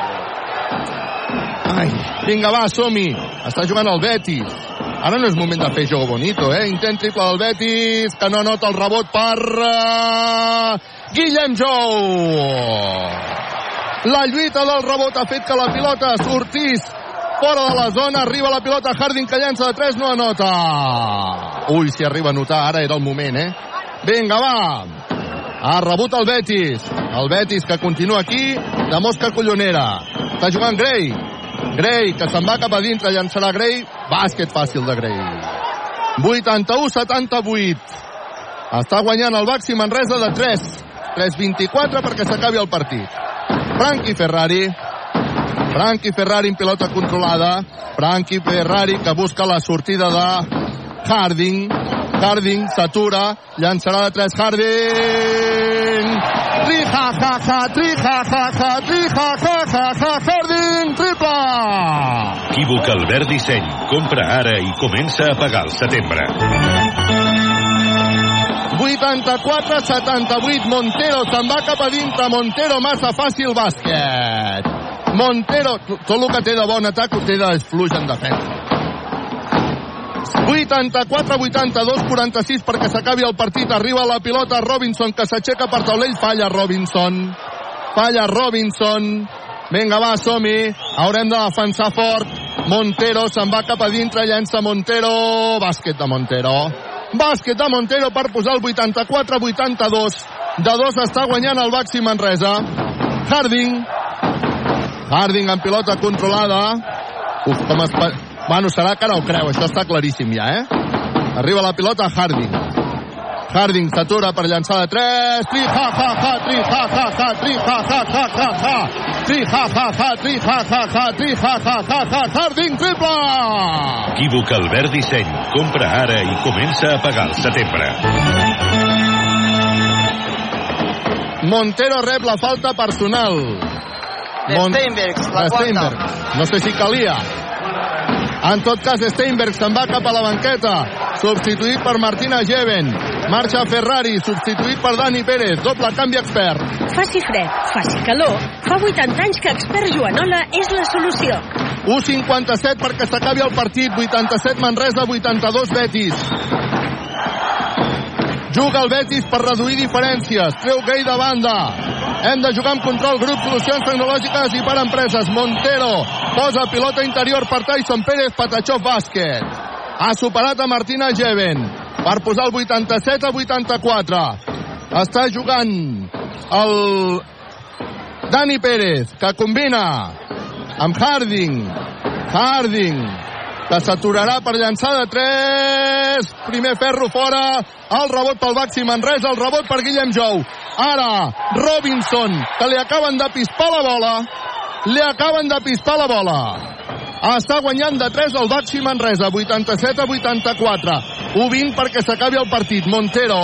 Ai, vinga, va, som-hi. Està jugant el Betis. Ara no és moment de fer joc bonito, eh? Intent triple del Betis, que no nota el rebot per uh, Guillem Jou. La lluita del rebot ha fet que la pilota sortís fora de la zona, arriba la pilota Harding que llença de 3, no anota. Ui, si arriba a notar, ara era el moment, eh? Vinga, va. Ha rebut el Betis. El Betis que continua aquí de mosca collonera. Està jugant Gray. Gray, que se'n va cap a dintre, llançarà Gray. Bàsquet fàcil de Gray. 81-78. Està guanyant el Baxi Manresa de 3. 3-24 perquè s'acabi el partit. Frankie Ferrari. Frankie Ferrari en pilota controlada. Frankie Ferrari que busca la sortida de Harding. Harding s'atura, llançarà de 3 Harding. Tri ha ha ha, tri ha ha ha, tri ha ha ha ha, Harding! Equívoc Albert Disseny. Compra ara i comença a pagar el setembre. 84-78, Montero se'n va cap a dintre, Montero massa fàcil bàsquet. Montero, tot el que té de bon atac ho té de fluix en defensa. 84, 82, 46 perquè s'acabi el partit. Arriba la pilota Robinson que s'aixeca per taulell. Falla Robinson. Falla Robinson. Vinga, va, som-hi. Haurem de defensar fort. Montero se'n va cap a dintre, llença Montero. Bàsquet de Montero. Bàsquet de Montero per posar el 84-82. De dos està guanyant el Baxi Manresa. Harding. Harding en pilota controlada. Uf, com es... Bueno, serà no ho creu, això està claríssim ja, eh? Arriba la pilota Harding. Harding s'atura per llançar de 3. Tri ha ha ha, tri ha ha ha, tri ha ha ha ha ha. Tri ha ha ha, tri ha ha ha, tri ha ha ha ha. Harding triple! Equívoc Albert Disseny. Compra ara i comença a pagar el setembre. Montero rep la falta personal. De Steinberg, la. Steinberg. No sé si calia. En tot cas, Steinberg se'n va cap a la banqueta, substituït per Martina Jeven. Marxa Ferrari, substituït per Dani Pérez. Doble canvi expert. Faci fred, faci calor, fa 80 anys que Expert Joanola és la solució. 1.57 perquè s'acabi el partit. 87 Manresa, 82 Betis. Juga el Betis per reduir diferències. Treu Gay de banda. Hem de jugar amb control, grup, solucions tecnològiques i per empreses. Montero posa pilota interior per Tyson Pérez, Patachó bàsquet. Ha superat a Martina Jeven per posar el 87 a 84. Està jugant el Dani Pérez, que combina amb Harding. Harding, que s'aturarà per llançar de 3. Primer ferro fora. El rebot pel Baxi Manresa, el rebot per Guillem Jou. Ara, Robinson, que li acaben de pispar la bola. Li acaben de pispar la bola. Està guanyant de 3 el Baxi Manresa, 87 a 84. 1-20 perquè s'acabi el partit. Montero,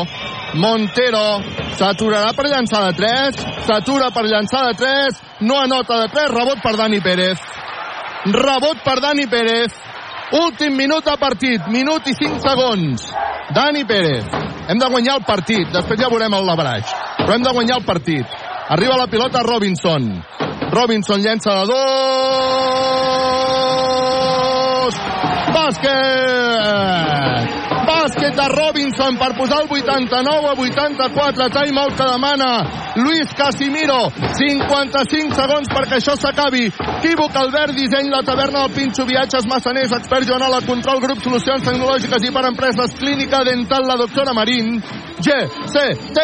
Montero s'aturarà per llançar de 3, s'atura per llançar de 3, no anota de 3, rebot per Dani Pérez. Rebot per Dani Pérez. Últim minut de partit, minut i 5 segons. Dani Pérez. Hem de guanyar el partit, després ja veurem el labraix. Però hem de guanyar el partit. Arriba la pilota Robinson. Robinson llença de dos. Bàsquet! Bàsquet de Robinson per posar el 89 a 84. Timeout que demana Luis Casimiro. 55 segons perquè això s'acabi. Equívoc, Albert, disseny, la taverna del Pinxo, viatges, massaners, expert Joanola, control, grup, solucions tecnològiques i per empreses, clínica dental, la doctora Marín. GCT.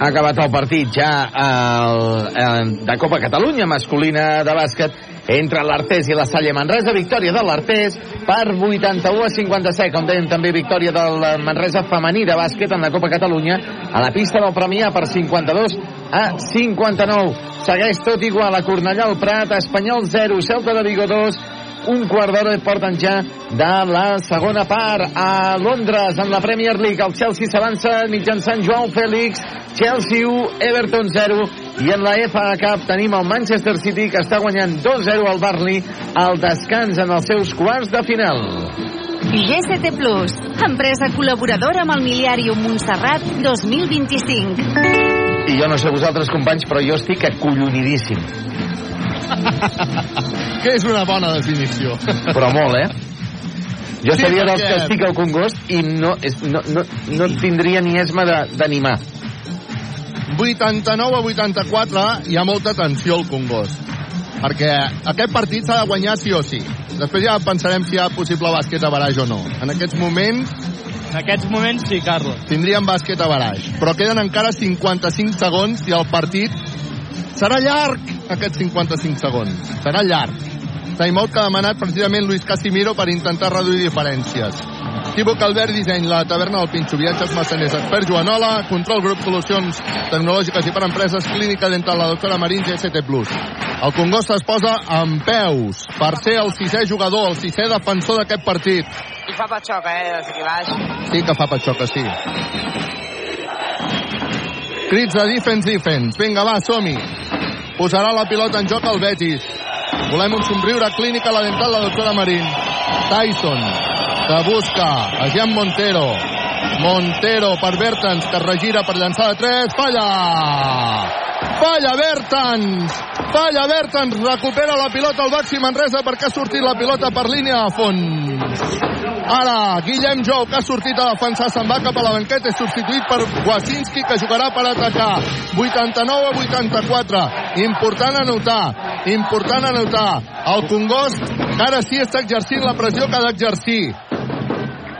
Ha acabat el partit ja el, el, de Copa Catalunya masculina de bàsquet entre l'Artés i la Salle Manresa. Victòria de l'Artés per 81 a 57. Com dèiem també victòria del Manresa femení de bàsquet en la Copa Catalunya a la pista del Premià per 52 a 59. Segueix tot igual a Cornellà al Prat, Espanyol 0, Celta de Vigo 2, un quart d'hora porten ja de la segona part a Londres en la Premier League. El Chelsea s'avança mitjançant Joao Félix Chelsea 1, Everton 0 i en la FA Cup tenim el Manchester City que està guanyant 2-0 al Barney al descans en els seus quarts de final. GCT Plus, empresa col·laboradora amb el Miliàrium Montserrat 2025. i jo no sé vosaltres companys però jo estic acollonidíssim que és una bona definició. però molt, eh? Jo Sí, seria dels que estic al Congost i no, és, no, no, no tindria ni esma de- d'animar. 89 a 84 hi ha molta tensió al Congost perquè aquest partit s'ha de guanyar sí o sí després ja pensarem si hi ha possible bàsquet a baraix o no en aquests moments En aquests moments sí, Carles. tindríem bàsquet a baraix però queden encara 55 segons i el partit serà llarg aquests 55 segons serà llarg timeout que ha demanat precisament Luis Casimiro per intentar reduir diferències Equívoc Albert Disseny, la taverna del Pinxo, viatges massaners, expert Joanola, control grup solucions tecnològiques i per empreses, clínica dental, la doctora Marín, GST+. El Congost es posa en peus per ser el sisè jugador, el sisè defensor d'aquest partit. I fa patxoca, eh, des aquí baix. Sí que fa patxoca, sí. Crits de defense, defense. Vinga, va, som-hi. Posarà la pilota en joc el Betis. Volem un somriure clínic a la dental la doctora Marín. Tyson, que busca a Jean Montero. Montero per Bertans, que regira per llançar de 3. Falla! Falla Bertans! Falla Bertans! Recupera la pilota al Baxi Manresa perquè ha sortit la pilota per línia de fons. Ara, Guillem Jou, que ha sortit a defensar, se'n va cap a la banqueta, és substituït per Wasinski, que jugarà per atacar. 89 a 84. Important anotar. Important anotar. El Congost, que ara sí està exercint la pressió que ha d'exercir.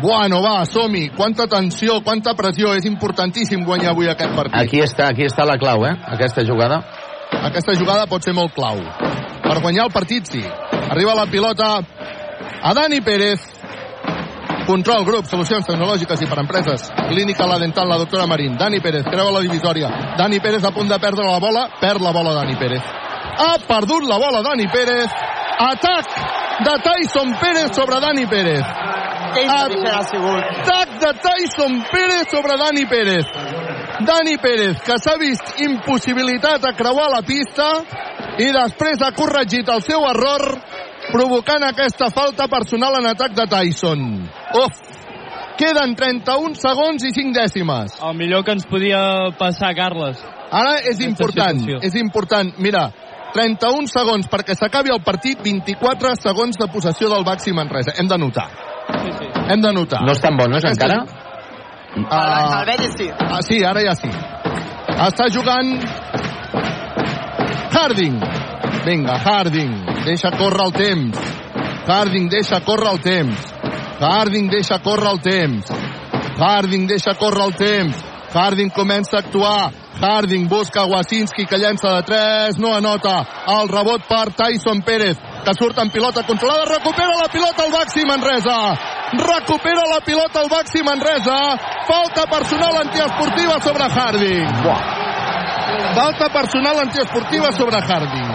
Bueno, va, som-hi. Quanta tensió, quanta pressió. És importantíssim guanyar avui aquest partit. Aquí està, aquí està la clau, eh? Aquesta jugada. Aquesta jugada pot ser molt clau. Per guanyar el partit, sí. Arriba la pilota a Dani Pérez. Control, grup, solucions tecnològiques i per empreses. Clínica La Dental, la doctora Marín. Dani Pérez, creu a la divisòria. Dani Pérez a punt de perdre la bola. Perd la bola Dani Pérez. Ha perdut la bola Dani Pérez. Atac de Tyson Pérez sobre Dani Pérez. Atac de Tyson Pérez sobre Dani Pérez. Dani Pérez, que s'ha vist impossibilitat a creuar la pista i després ha corregit el seu error provocant aquesta falta personal en atac de Tyson. Uf! Queden 31 segons i 5 dècimes. El millor que ens podia passar, Carles. Ara és important, situació. és important. Mira, 31 segons perquè s'acabi el partit, 24 segons de possessió del Baxi Manresa. Hem de notar. Sí, sí. Hem de notar. No estan bones encara? Ah, El Betis sí. Ah, sí, ara ja sí. Està jugant Harding. Vinga, Harding. Deixa córrer el temps. Harding deixa córrer el temps. Harding deixa córrer el temps. Harding deixa córrer el temps. Harding comença a actuar. Harding busca Wasinski que llença de 3, no anota. El rebot per Tyson Pérez, que surt en pilota controlada, recupera la pilota al Baxi Manresa. Recupera la pilota al Baxi Manresa. Falta personal antiesportiva sobre Harding. Falta personal antiesportiva sobre Harding.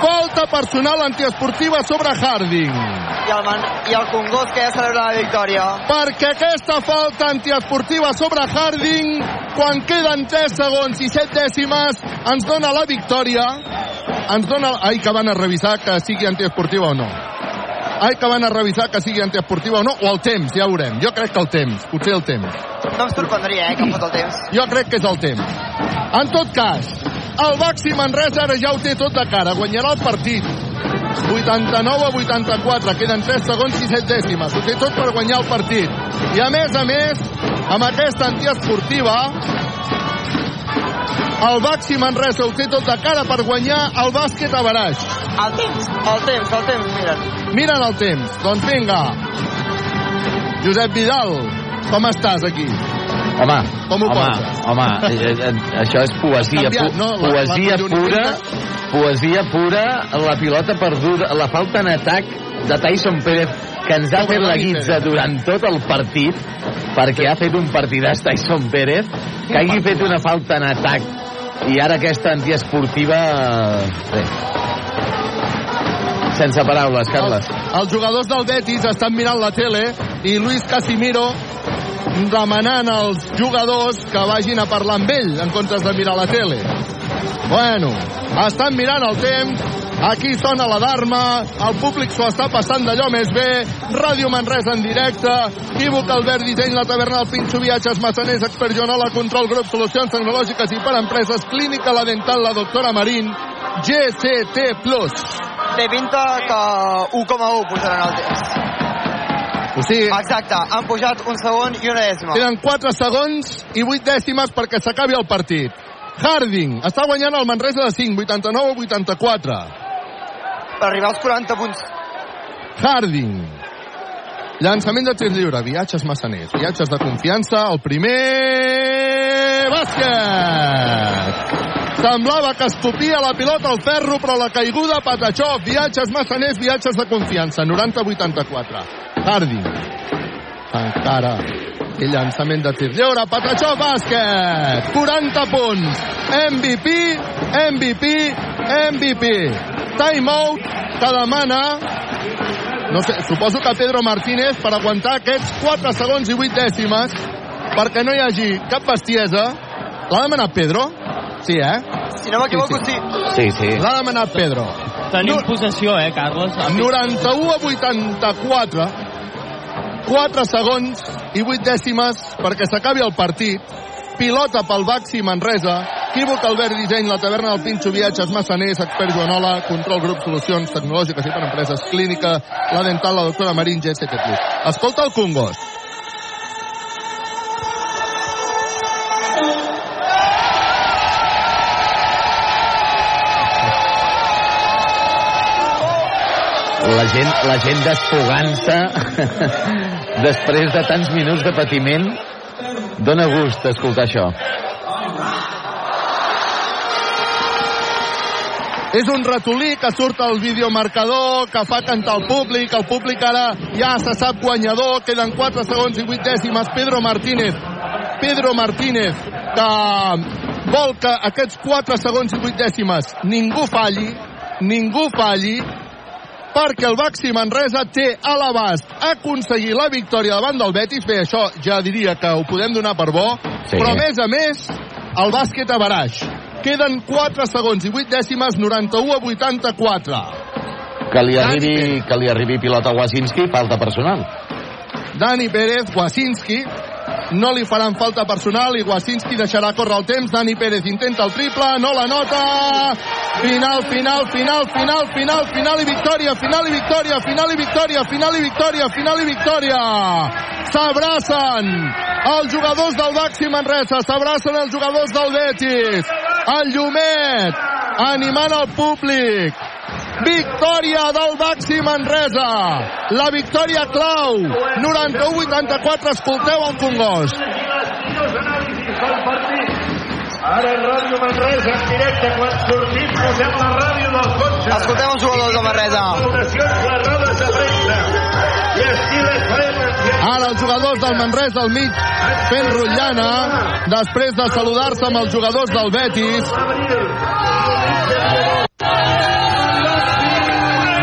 Falta personal antiesportiva sobre Harding. I el, Man i el Congost que ja celebra la victòria. Perquè aquesta falta antiesportiva sobre Harding, quan queden 3 segons i 7 dècimes, ens dona la victòria. Ens dona... Ai, que van a revisar que sigui antiesportiva o no. Ai, que van a revisar que sigui antiesportiva o no, o el temps, ja veurem. Jo crec que el temps, potser el temps. No em sorprendria, eh, que fot el temps. Jo crec que és el temps. En tot cas, el Baxi Manresa ara ja ho té tot de cara. Guanyarà el partit. 89 a 84. Queden 3 segons i 7 dècimes. Ho té tot per guanyar el partit. I a més a més, amb aquesta antiesportiva, el Baxi Manresa ho té tot de cara per guanyar el bàsquet a Baraix. El temps, el temps, el temps, miren. Miren el temps. Doncs vinga. Josep Vidal, com estàs aquí? Home, Com ho home, poses? home, eh, eh, això és poesia, Canviat, no? La- poesia la pura, poesia pura, la pilota perduda, la falta en atac de Tyson Pérez, que ens ha fet la guitza durant tot el partit, perquè ha fet un partidàs Tyson Pérez, que hagi fet una falta en atac I ara aquesta antiesportiva... Bé. Sense paraules, Carles. Els, els jugadors del Betis estan mirant la tele i Luis Casimiro demanant als jugadors que vagin a parlar amb ell en comptes de mirar la tele. Bueno, estan mirant el temps, aquí sona l'alarma, el públic s'ho està passant d'allò més bé, Ràdio Manresa en directe, equívoc Albert Disseny, la taverna del Pinxo, viatges, massaners, expert Joanola, control, grup, solucions tecnològiques i per empreses, clínica, la dental, la doctora Marín, GCT+. Té pinta que 1,1 posaran el temps. O sigui, Exacte, han pujat un segon i una dècima. Queden 4 segons i 8 dècimes perquè s'acabi el partit. Harding està guanyant el Manresa de 5, 89 a 84. Per arribar als 40 punts. Harding. Llançament de tir lliure, viatges massaners, viatges de confiança, el primer... bàsquet! Semblava que escopia la pilota al ferro, però la caiguda Patachó, viatges massaners, viatges de confiança, 90-84. Harding. Encara. I llançament de tir lliure, Patachó, bàsquet! 40 punts. MVP, MVP, MVP. Timeout que demana no sé, suposo que Pedro Martínez per aguantar aquests 4 segons i 8 dècimes perquè no hi hagi cap bestiesa l'ha demanat Pedro? Sí, eh? Si no m'equivoco, sí. Sí, sí. L'ha demanat Pedro. Tenim possessió, eh, Carles? 91 a 84 4 segons i 8 dècimes perquè s'acabi el partit pilota pel Baxi Manresa equívoc Albert Disseny, la taverna del Pinxo Viatges Massaners, expert Joanola control grup solucions tecnològiques i per empreses clínica, la dental, la doctora Marín GST+. Escolta el Congost La gent, la gent desfogant-se després de tants minuts de patiment. Dóna gust escoltar això. És un ratolí que surt al videomarcador, que fa cantar el públic, el públic ara ja se sap guanyador, queden 4 segons i 8 dècimes, Pedro Martínez, Pedro Martínez, que vol que aquests 4 segons i 8 dècimes ningú falli, ningú falli, perquè el Baxi Manresa té a l'abast aconseguir la victòria davant del Betis. Bé, això ja diria que ho podem donar per bo, Sí. però a més a més, el bàsquet a baraix. Queden 4 segons i 8 dècimes, 91 a 84. Que li arribi, que li arribi pilota a Wasinski, falta personal. Dani Pérez, Wasinski, no li faran falta personal i Wasinski deixarà córrer el temps. Dani Pérez intenta el triple, no la nota. Final, final, final, final, final, final i victòria, final i victòria, final i victòria, final i victòria, final i victòria. S'abracen els jugadors del Baxi Manresa, s'abracen els jugadors del Betis. El Llumet animant el públic. Victòria del Baxi Manresa. La victòria clau. 91-84. Escolteu el Congost. Ara Ràdio Manresa en directe, quan sortim posem la ràdio del cotxe. Escoltem els jugadors de Manresa. De premsa. I estil. Ara els jugadors del Manresa al mig fent rotllana després de saludar-se amb els jugadors del Betis.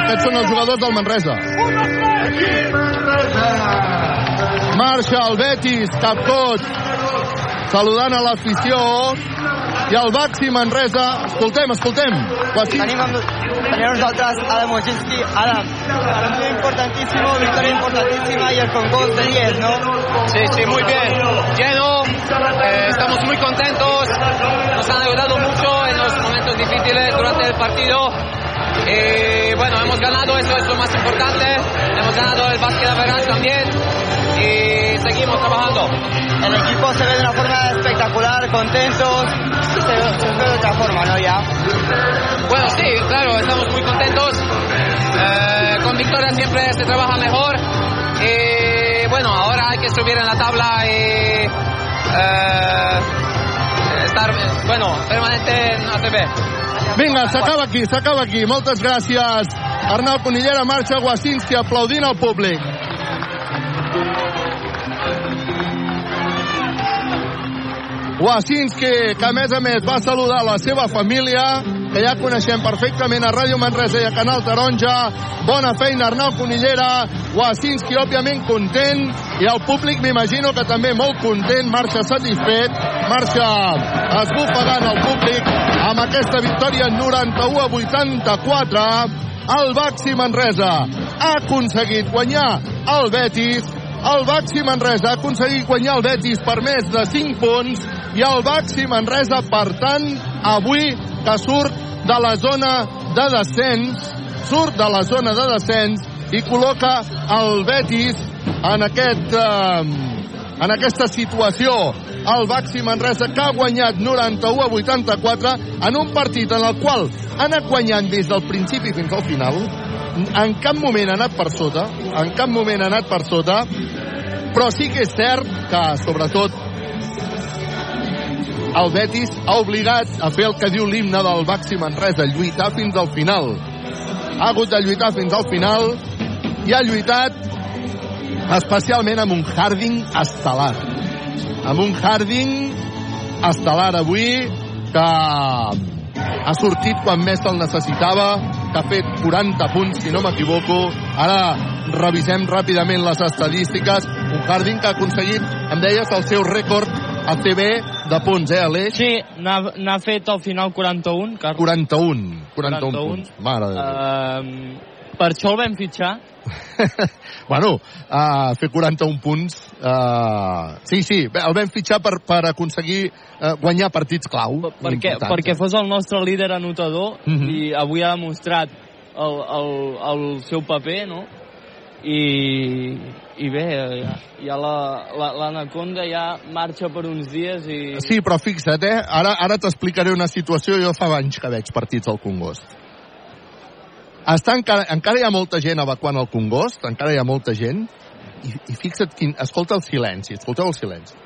Aquests són els jugadors del Manresa. Marxa el Betis, Capcot, saludant a l'afició i el Baxi Manresa. Escoltem, escoltem. Tenim, amb, tenim nosaltres Adam Wojcicki. Adam, partido importantísimo, victoria importantísima y el concurso de 10, ¿no? Sí, sí, muy bien. Lleno, eh, estamos muy contentos. Nos han ayudado mucho en los momentos difíciles durante el partido. Y bueno, hemos ganado, eso es lo más importante. Hemos ganado el básquet de también. Y seguimos trabajando. El equipo se ve de una forma espectacular, contentos. Se ve, de otra forma, ¿no? Ya. Bueno, sí, claro, estamos muy contentos. Eh, con victoria siempre se trabaja mejor. Y bueno, ahora hay que subir en la tabla y eh, estar, bueno, permanente en ACB. Vinga, s'acaba aquí, s'acaba aquí. Moltes gràcies. Arnau Conillera marxa, Wasinski aplaudint al públic. Wasinski, que a més a més va saludar la seva família, que ja coneixem perfectament a Ràdio Manresa i a Canal Taronja. Bona feina, Arnau Conillera. Wasinski, òbviament, content. I el públic, m'imagino que també molt content, marxa satisfet, marxa esbufegant el públic amb aquesta victòria 91 a 84. El Baxi Manresa ha aconseguit guanyar el Betis el Baxi Manresa ha aconseguit guanyar el Betis per més de 5 punts i el Baxi Manresa, per tant, avui que surt de la zona de descens, surt de la zona de descens i col·loca el Betis en, aquest, eh, en aquesta situació. El Baxi Manresa que ha guanyat 91 a 84 en un partit en el qual ha anat guanyant des del principi fins al final en cap moment ha anat per sota, en cap moment ha anat per sota, però sí que és cert que, sobretot, el Betis ha obligat a fer el que diu l'himne del Baxi Manresa, lluitar fins al final. Ha hagut de lluitar fins al final i ha lluitat especialment amb un Harding estel·lar. Amb un Harding estel·lar avui que ha sortit quan més se'l necessitava, que ha fet 40 punts, si no m'equivoco. Ara revisem ràpidament les estadístiques. Un Harding que ha aconseguit, em deies, el seu rècord ACB de punts, eh, Aleix? Sí, n'ha fet al final 41. Carles. 41, 41, 41 punts. Mare de Déu. Uh, per això el vam fitxar. bueno, uh, fer 41 punts uh, sí, sí, el vam fitxar per, per aconseguir uh, guanyar partits clau perquè, perquè fos el nostre líder anotador uh -huh. i avui ha demostrat el, el, el seu paper no? i, i bé ja, ja l'Anaconda la, la, ja marxa per uns dies i... Sí, però fixa't, eh? ara, ara t'explicaré una situació jo fa anys que veig partits al Congost està encara, encara hi ha molta gent evacuant el Congost, encara hi ha molta gent, i, i fixa't quin... Escolta el silenci, escolteu el silenci.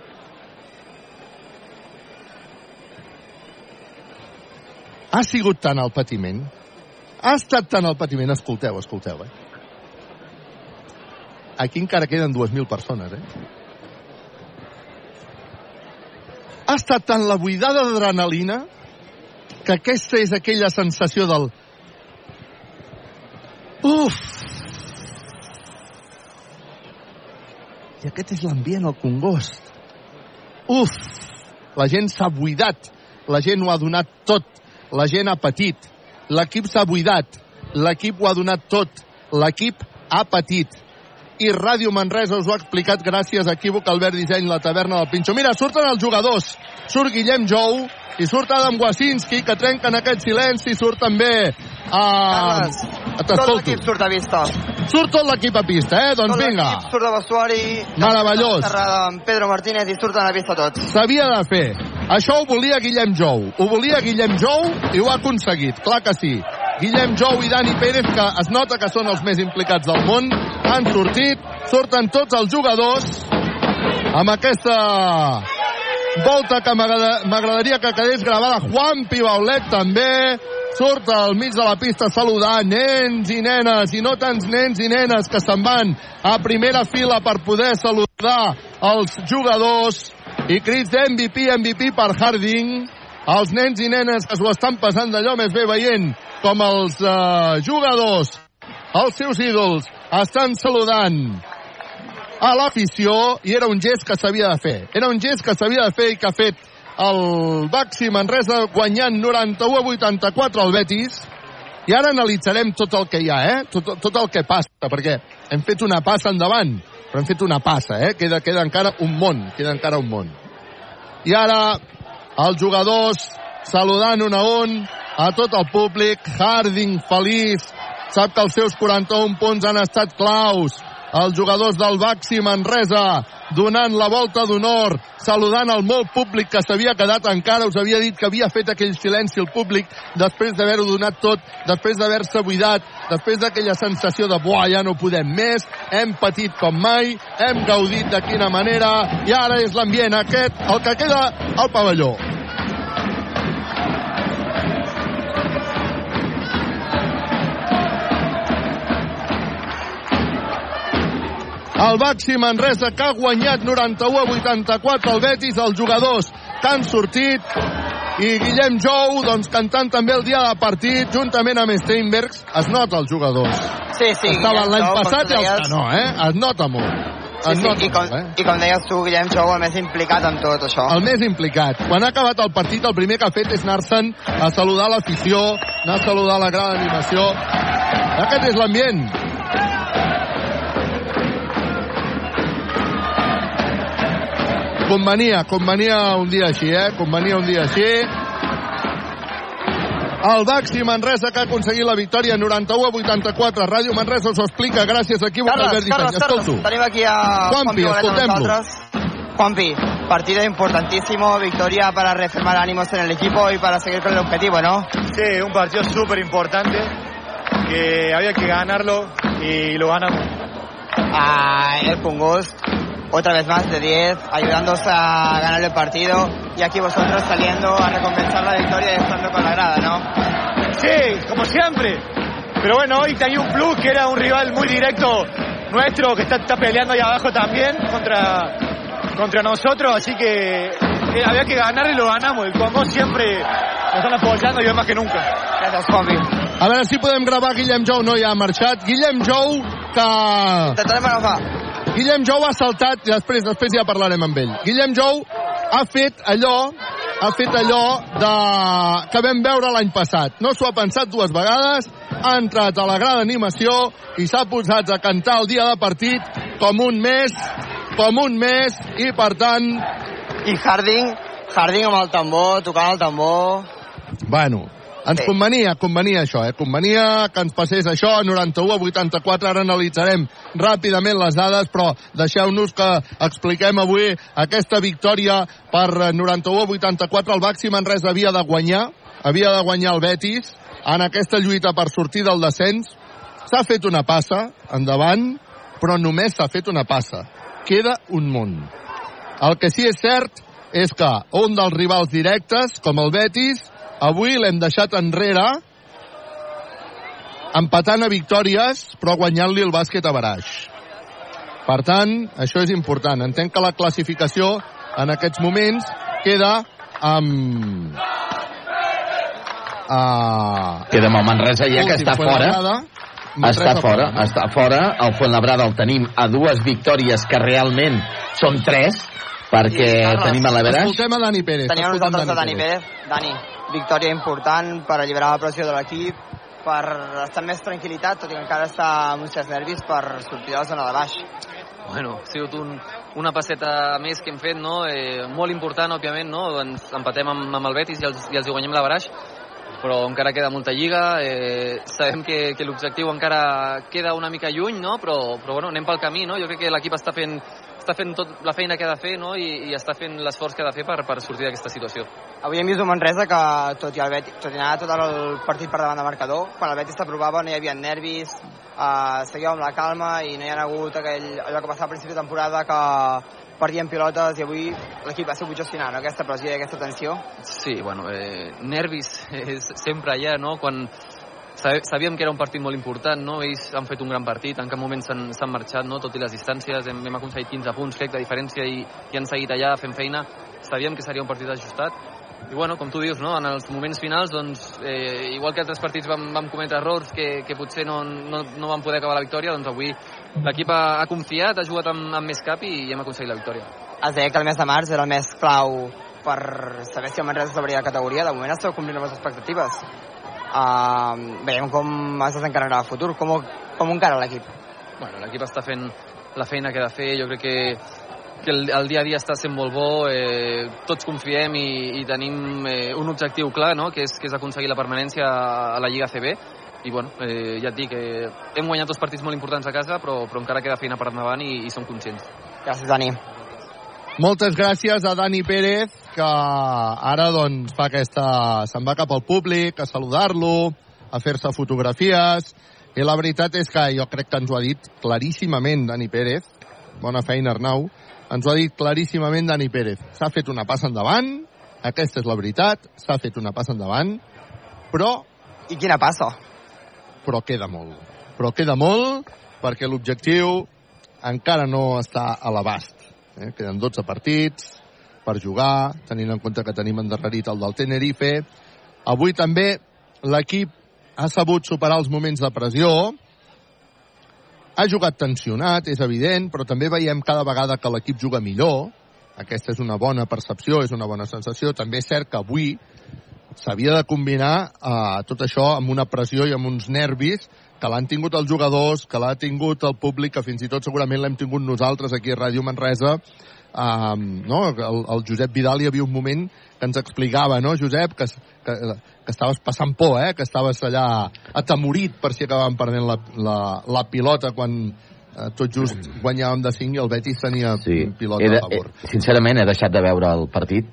Ha sigut tant el patiment, ha estat tant el patiment, escolteu, escolteu, eh? Aquí encara queden 2.000 persones, eh? Ha estat tant la buidada d'adrenalina que aquesta és aquella sensació del Uf! I aquest és l'ambient al Congost. Uf! La gent s'ha buidat. La gent ho ha donat tot. La gent ha patit. L'equip s'ha buidat. L'equip ho ha donat tot. L'equip ha patit. I Ràdio Manresa us ho ha explicat gràcies a Equívoc Albert Disseny, la taverna del Pinxo. Mira, surten els jugadors. Surt Guillem Jou i surt Adam Wasinski, que trenquen aquest silenci. Surt també... Uh, tot l'equip surt a vista. Surt tot l'equip a pista, eh? Doncs tot vinga. surt de vestuari. Meravellós. Amb Pedro Martínez i surten a vista tots. S'havia de fer. Això ho volia Guillem Jou. Ho volia Guillem Jou i ho ha aconseguit. Clar que sí. Guillem Jou i Dani Pérez, que es nota que són els més implicats del món, han sortit, surten tots els jugadors amb aquesta volta que m'agradaria que quedés gravada. Juan Pibaulet també surt al mig de la pista a saludar nens i nenes i no tants nens i nenes que se'n van a primera fila per poder saludar els jugadors. I crits d'MVP, MVP per Harding els nens i nenes que s'ho estan passant d'allò més bé veient com els uh, jugadors, els seus ídols, estan saludant a l'afició i era un gest que s'havia de fer. Era un gest que s'havia de fer i que ha fet el Baxi Manresa guanyant 91 a 84 al Betis. I ara analitzarem tot el que hi ha, eh? Tot, tot el que passa, perquè hem fet una passa endavant, però hem fet una passa, eh? Queda, queda encara un món, queda encara un món. I ara els jugadors saludant un a un a tot el públic, Harding feliç, sap que els seus 41 punts han estat claus, els jugadors del Baxi Manresa donant la volta d'honor, saludant el molt públic que s'havia quedat encara, us havia dit que havia fet aquell silenci el públic després d'haver-ho donat tot, després d'haver-se buidat, després d'aquella sensació de buah, ja no podem més, hem patit com mai, hem gaudit de quina manera, i ara és l'ambient aquest, el que queda al pavelló. El Baxi Manresa que ha guanyat 91 a 84 el Betis, els jugadors que han sortit i Guillem Jou doncs, cantant també el dia de partit juntament amb Steinbergs es nota els jugadors Sí, sí. estaven l'any passat i els deies. que no eh? es nota molt Sí, sí, i, com, eh? I com deies tu, Guillem Jou, el més implicat en tot això. el més implicat. Quan ha acabat el partit, el primer que ha fet és anar-se'n a saludar l'afició, anar a saludar la gran animació. Aquest és l'ambient. Convenia, convenia un dia així, eh? Convenia un dia així. El Baxi Manresa que ha aconseguit la victòria 91 a 84. Ràdio Manresa us ho explica gràcies a Equívoc Albert Carles, Disseny. Carles, Escolto. tenim aquí a Juanpi, escoltem-lo. Juanpi, partido importantísimo, victoria para reafirmar ánimos en el equipo y para seguir con el objetivo, ¿no? Sí, un partido súper importante que había que ganarlo y lo ganamos. A el Pungus, otra vez más de 10, ayudándoos a ganar el partido y aquí vosotros saliendo a recompensar la victoria y estando con la grada, ¿no? Sí, como siempre. Pero bueno, hoy tenía un plus que era un rival muy directo nuestro que está, está peleando ahí abajo también contra, contra nosotros, así que eh, había que ganar y lo ganamos. El Congo siempre nos están apoyando y hoy más que nunca. Gracias, Juanpi. A veure si podem gravar Guillem Jou, no ja ha marxat. Guillem Jou, que... Intentarem agafar. Guillem Jou ha saltat, i després, després ja parlarem amb ell. Guillem Jou ha fet allò ha fet allò de... que vam veure l'any passat. No s'ho ha pensat dues vegades, ha entrat a la gran animació i s'ha posat a cantar el dia de partit com un mes, com un mes, i per tant... I Harding, Harding amb el tambor, tocant el tambor... Bueno, ens convenia, convenia això, eh? Convenia que ens passés això, 91 a 84, ara analitzarem ràpidament les dades, però deixeu-nos que expliquem avui aquesta victòria per eh, 91 a 84. El Baxi Manresa havia de guanyar, havia de guanyar el Betis en aquesta lluita per sortir del descens. S'ha fet una passa endavant, però només s'ha fet una passa. Queda un món. El que sí és cert és que un dels rivals directes, com el Betis, avui l'hem deixat enrere empatant a victòries però guanyant-li el bàsquet a Baraix. Per tant, això és important. Entenc que la classificació en aquests moments queda amb... Uh, Queda amb el Manresa ja que està fora. Manresa Està fora, fora. està fora. El Fuenlabrada el tenim a dues victòries que realment són tres, perquè Carles, tenim a l'Everaix. Escoltem a Dani Pérez. Teníem nosaltres a Dani Pérez. Dani, victòria important per alliberar la pressió de l'equip, per estar més tranquil·litat, tot i que encara està amb uns certs nervis per sortir de la zona de baix. Bueno, ha sigut un, una passeta més que hem fet, no? Eh, molt important, òbviament, no? Ens empatem amb, amb el Betis i els, i els hi guanyem la Baraix, però encara queda molta lliga, eh, sabem que, que l'objectiu encara queda una mica lluny, no? però, però bueno, anem pel camí, no? jo crec que l'equip està fent, està fent tot la feina que ha de fer no? I, i està fent l'esforç que ha de fer per, per sortir d'aquesta situació. Avui hem vist un Manresa que, tot i, el Betis, tot i anar tot el partit per davant de marcador, quan el Betis s'aprovava no hi havia nervis, eh, seguia amb la calma i no hi ha hagut aquell, allò que passava a principi de temporada que perdien pilotes i avui l'equip ha sabut gestionar no? aquesta pressió i aquesta tensió. Sí, bueno, eh, nervis és sempre allà, no? Quan sabíem que era un partit molt important, no? Ells han fet un gran partit, en cap moment s'han marxat, no? Tot i les distàncies, hem, hem aconseguit 15 punts, crec, de diferència i, i han seguit allà fent feina. Sabíem que seria un partit ajustat. I bueno, com tu dius, no? en els moments finals, doncs, eh, igual que altres partits vam, vam cometre errors que, que potser no, no, no vam poder acabar la victòria, doncs avui l'equip ha, ha confiat, ha jugat amb, amb més cap i, i hem aconseguit la victòria. Es deia que el mes de març era el mes clau per saber si el Manresa salvaria la categoria. De moment esteu complint les expectatives. Uh, veiem com es desencararà el futur, com, com encara l'equip. Bueno, l'equip està fent la feina que ha de fer, jo crec que, que el, el dia a dia està sent molt bo, eh, tots confiem i, i tenim eh, un objectiu clar, no? que, és, que és aconseguir la permanència a, a la Lliga CB, i bueno, eh, ja et dic, eh, hem guanyat dos partits molt importants a casa, però, però encara queda feina per endavant i, i som conscients. Gràcies, Dani. Moltes gràcies a Dani Pérez, que ara doncs fa aquesta... se'n va cap al públic a saludar-lo, a fer-se fotografies, i la veritat és que jo crec que ens ho ha dit claríssimament Dani Pérez, bona feina Arnau, ens ho ha dit claríssimament Dani Pérez. S'ha fet una passa endavant, aquesta és la veritat, s'ha fet una passa endavant, però... I quina passa? Però queda molt. Però queda molt perquè l'objectiu encara no està a l'abast. Eh? Queden 12 partits, per jugar, tenint en compte que tenim endarrerit el del Tenerife. Avui també l'equip ha sabut superar els moments de pressió, ha jugat tensionat, és evident, però també veiem cada vegada que l'equip juga millor. Aquesta és una bona percepció, és una bona sensació. També és cert que avui s'havia de combinar eh, tot això amb una pressió i amb uns nervis que l'han tingut els jugadors, que l'ha tingut el públic, que fins i tot segurament l'hem tingut nosaltres aquí a Ràdio Manresa. Um, no? el, el Josep Vidal hi havia un moment que ens explicava, no, Josep, que, que, que estaves passant por, eh? que estaves allà atemorit per si acabàvem perdent la, la, la pilota quan eh, tot just guanyàvem de 5 i el Betis tenia sí. pilota he de, a favor. he, sincerament, he deixat de veure el partit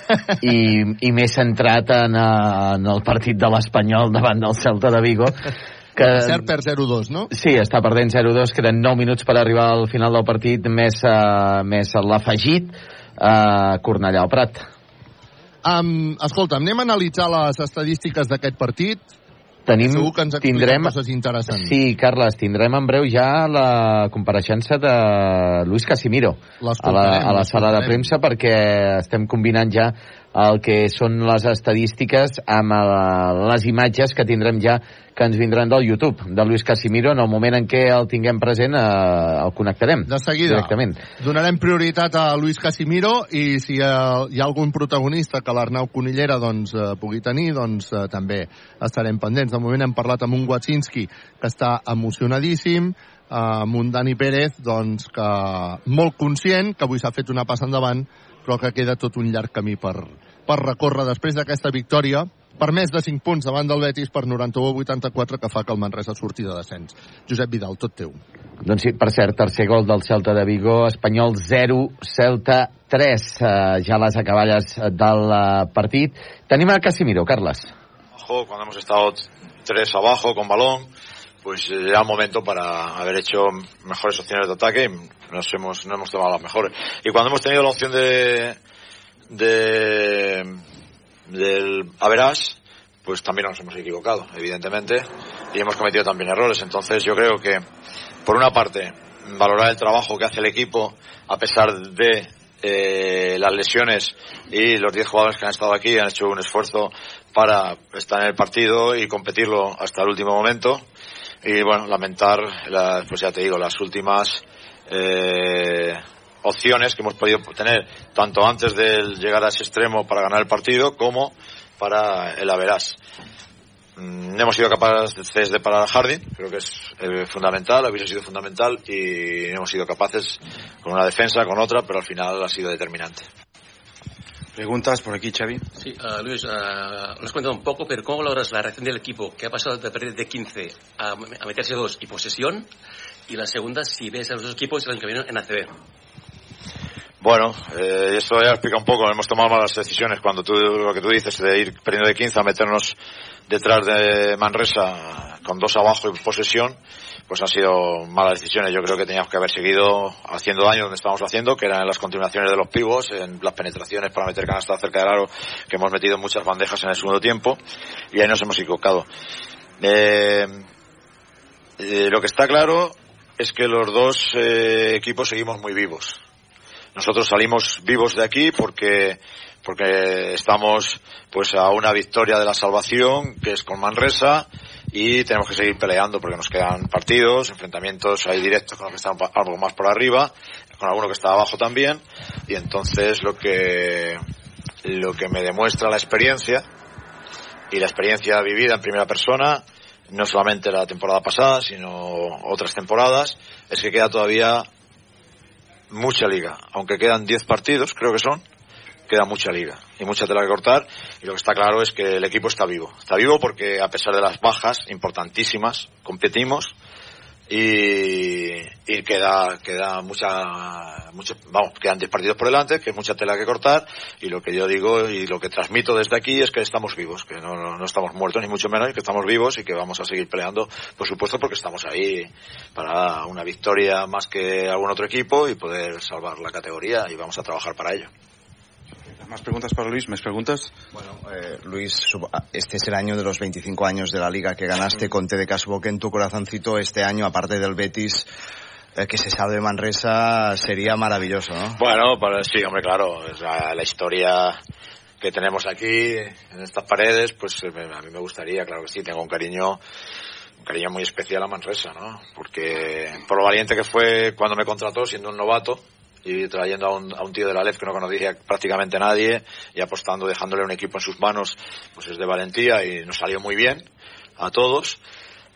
i, i m'he centrat en, eh, en el partit de l'Espanyol davant del Celta de Vigo que... Cert per 0-2, no? Sí, està perdent 0-2, queden 9 minuts per arribar al final del partit, més, uh, més l'afegit uh, Cornellà al Prat. Um, escolta, anem a analitzar les estadístiques d'aquest partit. Tenim, Segur que ens tindrem, coses interessants. Sí, Carles, tindrem en breu ja la compareixença de Luis Casimiro a la, a la sala de premsa perquè estem combinant ja el que són les estadístiques amb el, les imatges que tindrem ja que ens vindran del YouTube de Luis Casimiro en el moment en què el tinguem present eh, el connectarem de seguida directament. donarem prioritat a Luis Casimiro i si hi ha, hi ha algun protagonista que l'Arnau Conillera doncs, eh, pugui tenir, doncs eh, també estarem pendents. De moment hem parlat amb un Watsinski que està emocionadíssim, eh, amb un Dani Pérez doncs, que molt conscient que avui s'ha fet una passa endavant però que queda tot un llarg camí per, per recórrer després d'aquesta victòria per més de 5 punts davant del Betis per 91-84 que fa que el Manresa surti de descens. Josep Vidal, tot teu. Doncs sí, per cert, tercer gol del Celta de Vigo, Espanyol 0, Celta 3, eh, ja les acaballes del eh, partit. Tenim a Casimiro, Carles. Ojo, cuando hemos estado tres abajo con balón, pues era el momento para haber hecho mejores opciones de ataque y nos hemos, no hemos tomado las mejores. Y cuando hemos tenido la opción de, de del Averás, pues también nos hemos equivocado, evidentemente, y hemos cometido también errores. Entonces yo creo que, por una parte, valorar el trabajo que hace el equipo a pesar de eh, las lesiones y los 10 jugadores que han estado aquí han hecho un esfuerzo para estar en el partido y competirlo hasta el último momento. Y bueno, lamentar, las, pues ya te digo, las últimas eh, opciones que hemos podido tener tanto antes de llegar a ese extremo para ganar el partido como para el Averás. Mm, No hemos sido capaces de parar a Harding, creo que es eh, fundamental, hubiese sido fundamental y hemos sido capaces con una defensa, con otra, pero al final ha sido determinante. Preguntas por aquí, Xavi. Sí, uh, Luis, uh, nos has comentado un poco, pero ¿cómo valoras la reacción del equipo que ha pasado de perder de 15 a, a meterse dos y posesión? Y la segunda, si ves a los dos equipos el año que viene en ACB. Bueno, eh, esto ya explica un poco, hemos tomado malas decisiones cuando tú, lo que tú dices de ir perdiendo de 15 a meternos detrás de Manresa con dos abajo y posesión, pues han sido malas decisiones. Yo creo que teníamos que haber seguido haciendo daño donde estábamos haciendo, que eran en las continuaciones de los pivos, en las penetraciones para meter canasta cerca del aro, que hemos metido muchas bandejas en el segundo tiempo, y ahí nos hemos equivocado. Eh, eh, lo que está claro es que los dos eh, equipos seguimos muy vivos. Nosotros salimos vivos de aquí porque porque estamos pues a una victoria de la salvación que es con Manresa y tenemos que seguir peleando porque nos quedan partidos, enfrentamientos ahí directos con los que están algo más por arriba, con alguno que está abajo también y entonces lo que lo que me demuestra la experiencia y la experiencia vivida en primera persona, no solamente la temporada pasada, sino otras temporadas, es que queda todavía mucha liga. Aunque quedan 10 partidos, creo que son, queda mucha liga y mucha tela que cortar. Y lo que está claro es que el equipo está vivo. Está vivo porque a pesar de las bajas importantísimas, competimos y, y queda, queda mucha, mucho, vamos, quedan 10 partidos por delante, que es mucha tela que cortar. Y lo que yo digo y lo que transmito desde aquí es que estamos vivos, que no, no, no estamos muertos ni mucho menos, y que estamos vivos y que vamos a seguir peleando, por supuesto, porque estamos ahí para una victoria más que algún otro equipo y poder salvar la categoría y vamos a trabajar para ello. Más preguntas para Luis, más preguntas. Bueno, eh, Luis, sup- este es el año de los 25 años de la liga que ganaste con TDK. Supongo que en tu corazoncito este año, aparte del Betis, eh, que se salve Manresa sería maravilloso, ¿no? Bueno, pues sí, hombre, claro, la, la historia que tenemos aquí en estas paredes, pues eh, a mí me gustaría, claro que sí, tengo un cariño, un cariño muy especial a Manresa, ¿no? Porque por lo valiente que fue cuando me contrató siendo un novato y trayendo a un, a un tío de la LEF que no conocía prácticamente nadie y apostando, dejándole un equipo en sus manos, pues es de valentía y nos salió muy bien a todos.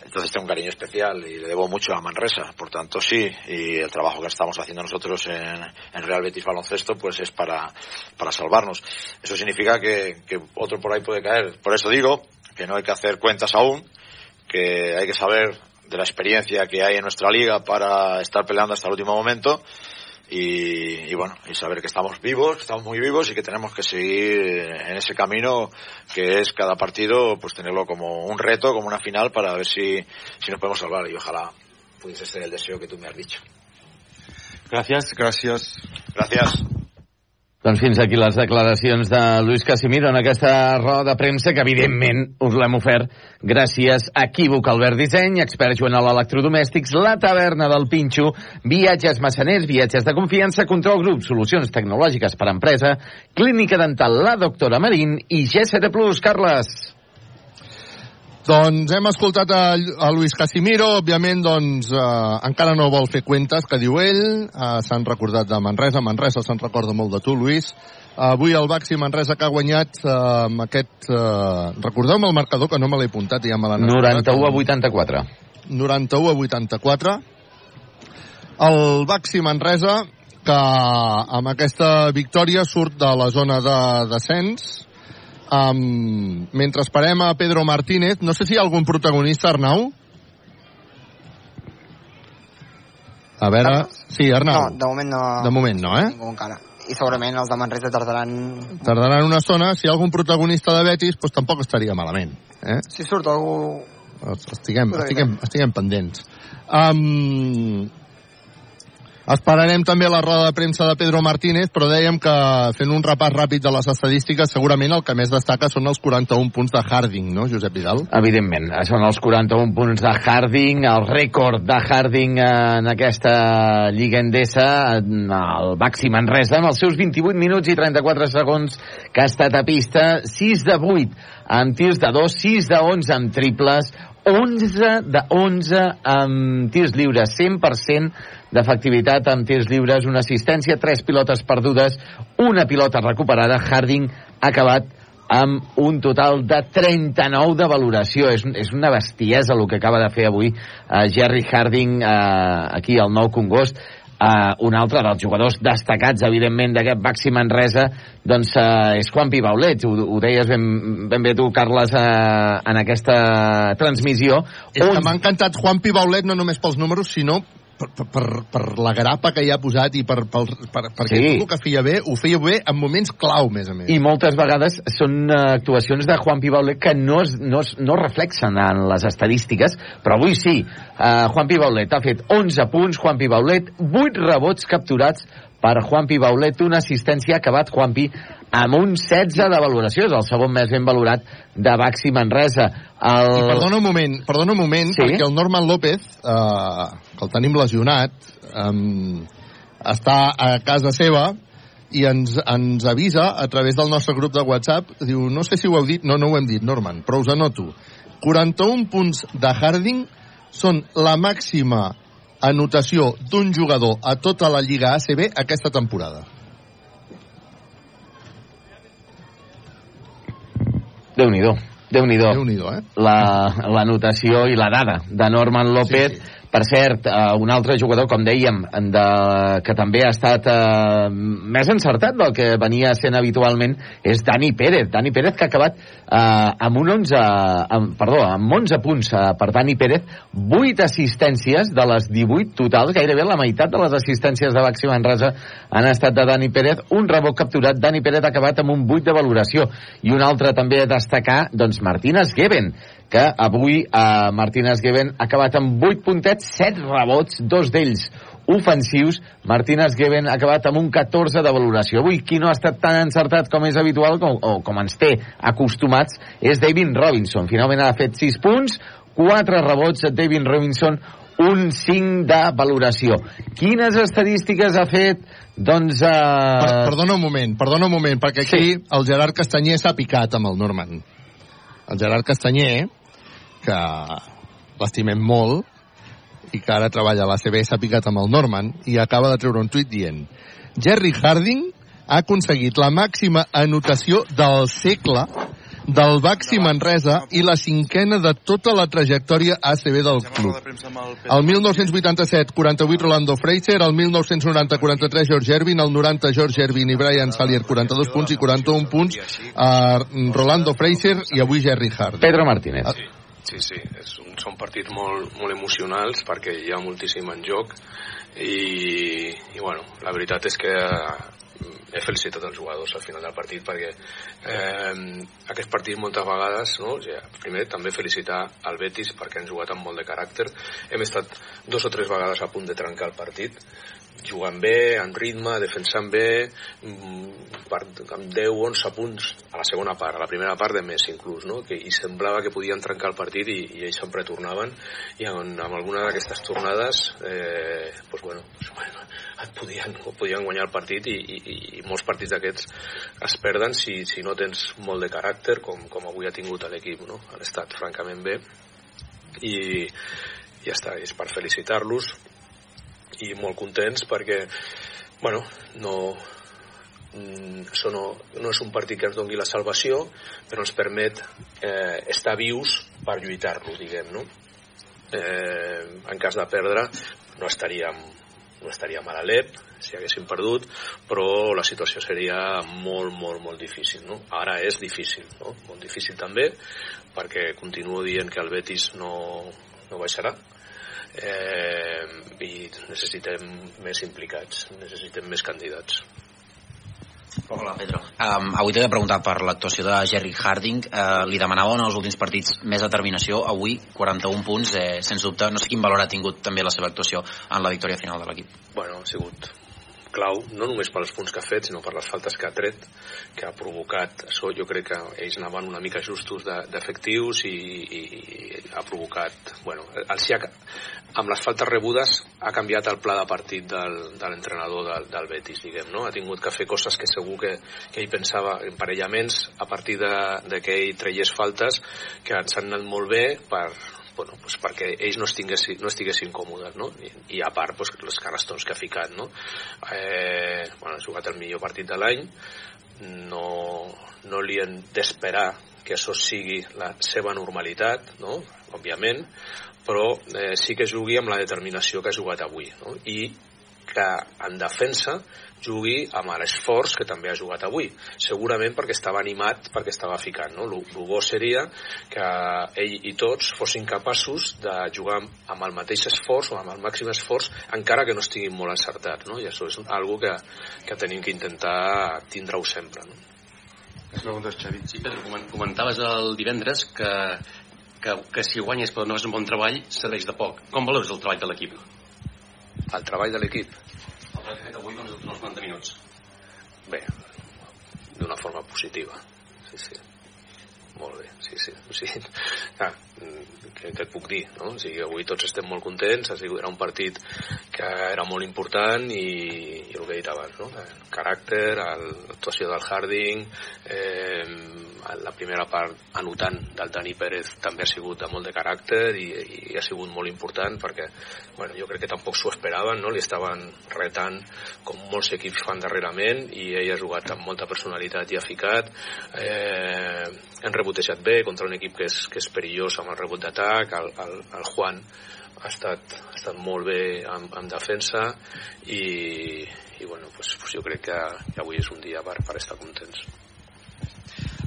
Entonces tengo un cariño especial y le debo mucho a Manresa. Por tanto, sí, y el trabajo que estamos haciendo nosotros en, en Real Betis Baloncesto, pues es para, para salvarnos. Eso significa que, que otro por ahí puede caer. Por eso digo que no hay que hacer cuentas aún, que hay que saber de la experiencia que hay en nuestra liga para estar peleando hasta el último momento y, y, bueno, y saber que estamos vivos, que estamos muy vivos y que tenemos que seguir en ese camino que es cada partido, pues tenerlo como un reto, como una final para ver si, si nos podemos salvar y ojalá pudiese ser el deseo que tú me has dicho. Gracias, gracias. Gracias. Doncs fins aquí les declaracions de Luis Casimiro en aquesta roda de premsa que, evidentment, us l'hem ofert gràcies a Equívoc Albert Disseny, expert Joanol Electrodomèstics, la taverna del Pinxo, viatges massaners, viatges de confiança, control grup, solucions tecnològiques per a empresa, clínica dental La Doctora Marín i GCD Plus, Carles. Doncs hem escoltat a, a Luis Casimiro, òbviament doncs eh, encara no vol fer cuentes, que diu ell, eh, s'han recordat de Manresa, Manresa se'n recorda molt de tu, Luis. Avui el Baxi Manresa que ha guanyat eh, amb aquest... Eh, Recordeu-me el marcador, que no me l'he apuntat i ja me l'han 91 a 84. 91 a 84. El Baxi Manresa, que amb aquesta victòria surt de la zona de descens, Um, mentre esperem a Pedro Martínez, no sé si hi ha algun protagonista, Arnau? A veure... Sí, Arnau. No, de moment no. De moment no, eh? Ningú encara. I segurament els de Manresa tardaran... Tardaran una estona. Si hi ha algun protagonista de Betis, doncs tampoc estaria malament. Eh? Si surt algú... Estiguem, estiguem, estiguem pendents. Um, Esperarem també la roda de premsa de Pedro Martínez, però dèiem que fent un repàs ràpid de les estadístiques, segurament el que més destaca són els 41 punts de Harding, no, Josep Vidal? Evidentment, són els 41 punts de Harding, el rècord de Harding en aquesta Lliga Endesa, el Baxi Manresa, amb els seus 28 minuts i 34 segons que ha estat a pista, 6 de 8 amb tirs de 2, 6 de 11 amb triples, 11 de 11 amb tirs lliures, 100% d'efectivitat amb tirs lliures, una assistència, tres pilotes perdudes, una pilota recuperada. Harding ha acabat amb un total de 39 de valoració. És, és una bestiesa el que acaba de fer avui uh, Jerry Harding uh, aquí al Nou Congost. Uh, un altre dels jugadors destacats, evidentment, d'aquest Baxi Manresa, doncs uh, és Juan Pibaulet. Ho, ho deies ben, ben bé tu, Carles, uh, en aquesta transmissió. És on... que m'ha encantat Juan Pibaulet no només pels números, sinó per, per, per la grapa que hi ha posat i per, per, per, perquè Sí. tot el que feia bé, ho feia bé en moments clau, més a més. I moltes vegades són uh, actuacions de Juan Pibaulet que no es, no, es, no reflexen en les estadístiques, però avui sí. Uh, Juan Pibaulet ha fet 11 punts, Juan Pibaulet, 8 rebots capturats per Juan Pibaulet, una assistència ha acabat Juanpi amb un 16 de valoració, és el segon més ben valorat de Baxi Manresa. El... I perdona un moment, perdona un moment, Sí? perquè el Norman López, eh, que el tenim lesionat, eh, està a casa seva i ens, ens avisa a través del nostre grup de WhatsApp, diu, no sé si ho heu dit, no, no ho hem dit, Norman, però us anoto. 41 punts de Harding són la màxima anotació d'un jugador a tota la Lliga ACB aquesta temporada. Déu-n'hi-do, Déu-n'hi-do. déu eh? La, la notació i la dada de Norman López. Sí, sí. Per cert, uh, un altre jugador, com dèiem, de, que també ha estat uh, més encertat del que venia sent habitualment, és Dani Pérez. Dani Pérez que ha acabat uh, amb un 11, amb, perdó, amb 11 punts uh, per Dani Pérez, 8 assistències de les 18 totals, gairebé la meitat de les assistències de Baxi Manresa han estat de Dani Pérez, un rebot capturat, Dani Pérez ha acabat amb un 8 de valoració, i un altre també a destacar, doncs Martínez Geben, que avui eh, Martínez Geben ha acabat amb 8 puntets, 7 rebots, dos d'ells ofensius. Martínez Geben ha acabat amb un 14 de valoració. Avui qui no ha estat tan encertat com és habitual com, o com ens té acostumats és David Robinson. Finalment ha fet 6 punts, 4 rebots. David Robinson un 5 de valoració. Quines estadístiques ha fet doncs... Eh... Per, perdona un moment, perdona un moment, perquè aquí sí. el Gerard Castanyer s'ha picat amb el Norman. El Gerard Castanyer, que l'estimem molt, i que ara treballa a l'ACB, s'ha picat amb el Norman, i acaba de treure un tuit dient Jerry Harding ha aconseguit la màxima anotació del segle del Baxi Manresa i la cinquena de tota la trajectòria ACB del club. El 1987, 48 Rolando Fraser, el 1990, 43 George Ervin, el 90 George Ervin i Brian Salier, 42 punts i 41 punts uh, Rolando Fraser i avui Jerry Hart. Pedro Martínez. Sí, sí. És un, són partits molt, molt emocionals perquè hi ha moltíssim en joc i, i bueno, la veritat és que he felicitat els jugadors al final del partit perquè eh, aquest partit moltes vegades no? ja, primer també felicitar el Betis perquè han jugat amb molt de caràcter hem estat dos o tres vegades a punt de trencar el partit jugant bé, en ritme, defensant bé, mm, amb 10-11 punts a la segona part, a la primera part de més inclús, no? que, i semblava que podien trencar el partit i, i ells sempre tornaven i en, amb alguna d'aquestes tornades eh, pues bueno, pues bueno, et podien, podien guanyar el partit i, i, i molts partits d'aquests es perden si, si no tens molt de caràcter com, com avui ha tingut l'equip no? han estat francament bé i ja està, és per felicitar-los i molt contents perquè bueno, no, mm, això no, no és un partit que ens doni la salvació però ens permet eh, estar vius per lluitar-lo diguem no? eh, en cas de perdre no estaríem no estaríem a l'Alep si haguéssim perdut, però la situació seria molt, molt, molt difícil. No? Ara és difícil, no? molt difícil també, perquè continuo dient que el Betis no, no baixarà, eh, i necessitem més implicats, necessitem més candidats. Hola, Pedro. Um, avui t'he preguntat per l'actuació de Jerry Harding. Uh, li demanava en els últims partits més determinació. Avui, 41 punts, eh, sens dubte. No sé quin valor ha tingut també la seva actuació en la victòria final de l'equip. Bueno, ha sigut clau, no només per als punts que ha fet, sinó per les faltes que ha tret, que ha provocat això. Jo crec que ells anaven una mica justos d'efectius de, i, i, ha provocat... Bueno, el SIAC, amb les faltes rebudes, ha canviat el pla de partit del, de l'entrenador del, del Betis, diguem, no? Ha tingut que fer coses que segur que, que ell pensava, emparellaments, a partir de, de que ell traiés faltes, que ens han anat molt bé per, bueno, pues perquè ells no estiguessin, no estiguessin còmodes, no? I, i a part, pues, les carrastons que ha ficat, no? Eh, bueno, ha jugat el millor partit de l'any, no, no li hem d'esperar que això sigui la seva normalitat, no? òbviament, però eh, sí que jugui amb la determinació que ha jugat avui no? i que en defensa jugui amb l'esforç que també ha jugat avui segurament perquè estava animat perquè estava ficant no? el bo seria que ell i tots fossin capaços de jugar amb el mateix esforç o amb el màxim esforç encara que no estiguin molt encertats no? i això és algo que, que tenim que intentar tindre-ho sempre no? Preguntes, Xavi. Sí, Pedro, comentaves el divendres que, que, que si guanyes però no és un bon treball serveix de poc. Com valores el treball de l'equip? El treball de l'equip? El que ha fet avui doncs, els 90 minuts. Bé, d'una forma positiva. Sí, sí. Molt bé, sí, sí. O sigui, ah, què, què et puc dir, no? O sigui, avui tots estem molt contents, era un partit que era molt important i, i el que he dit abans, no? El caràcter, l'actuació del Harding, eh, la primera part anotant del Dani Pérez també ha sigut de molt de caràcter i, i ha sigut molt important perquè bueno, jo crec que tampoc s'ho esperaven, no? li estaven retant com molts equips fan darrerament i ell ha jugat amb molta personalitat i ha ficat eh, han rebotejat bé contra un equip que és, que és perillós amb el rebot d'atac el, el, el Juan ha estat, ha estat molt bé en, en defensa i, i bueno, pues, pues jo crec que, que avui és un dia per, per estar contents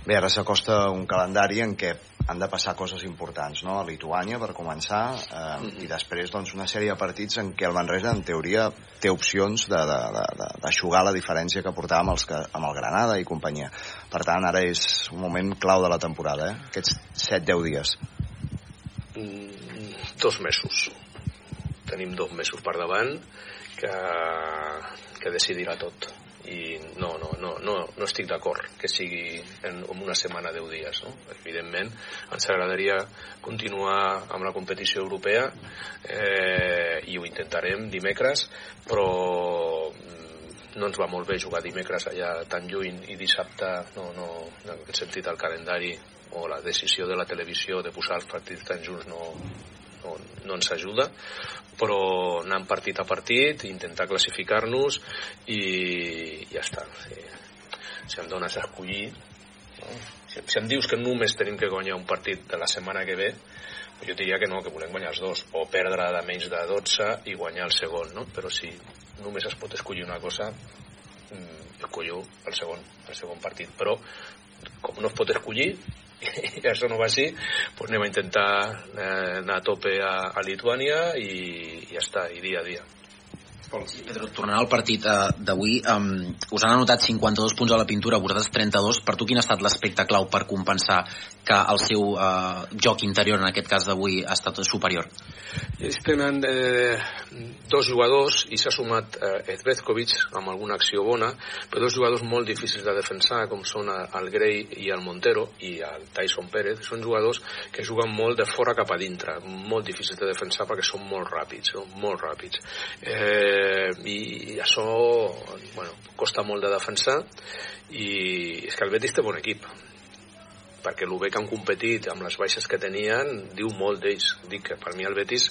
Bé, ara s'acosta un calendari en què han de passar coses importants, no? A Lituània, per començar, eh, mm -hmm. i després doncs, una sèrie de partits en què el Manresa, en teoria, té opcions d'aixugar la diferència que portava amb, els que, amb el Granada i companyia. Per tant, ara és un moment clau de la temporada, eh? Aquests 7-10 dies. Mm, dos mesos. Tenim dos mesos per davant que, que decidirà tot i no, no, no, no, no estic d'acord que sigui en, en una setmana 10 dies no? evidentment ens agradaria continuar amb la competició europea eh, i ho intentarem dimecres però mm, no ens va molt bé jugar dimecres allà tan lluny i dissabte no, no, en aquest sentit el calendari o la decisió de la televisió de posar els partits tan junts no, no, no ens ajuda però anant partit a partit intentar classificar-nos i ja està si, si em dones a escollir no? si, si em dius que només tenim que guanyar un partit de la setmana que ve jo diria que no, que volem guanyar els dos o perdre de menys de 12 i guanyar el segon no? però si només es pot escollir una cosa mm, escollo el segon, el segon partit però com no es pot escollir i això no va així, doncs anem a intentar eh, anar a tope a, a Lituània i, i ja està, i dia a dia. Pedro, tornant al partit uh, d'avui, um, us han anotat 52 punts a la pintura, vosaltres 32. Per tu quin ha estat l'aspecte clau per compensar que el seu uh, joc interior, en aquest cas d'avui, ha estat superior? Ells tenen eh, dos jugadors i s'ha sumat eh, Edvezkovic amb alguna acció bona, però dos jugadors molt difícils de defensar, com són el Grey i el Montero i el Tyson Pérez. Són jugadors que juguen molt de fora cap a dintre, molt difícils de defensar perquè són molt ràpids, no? molt ràpids. Eh, i això bueno, costa molt de defensar i és que el Betis té bon equip perquè el bé que han competit amb les baixes que tenien diu molt d'ells dic que per mi el Betis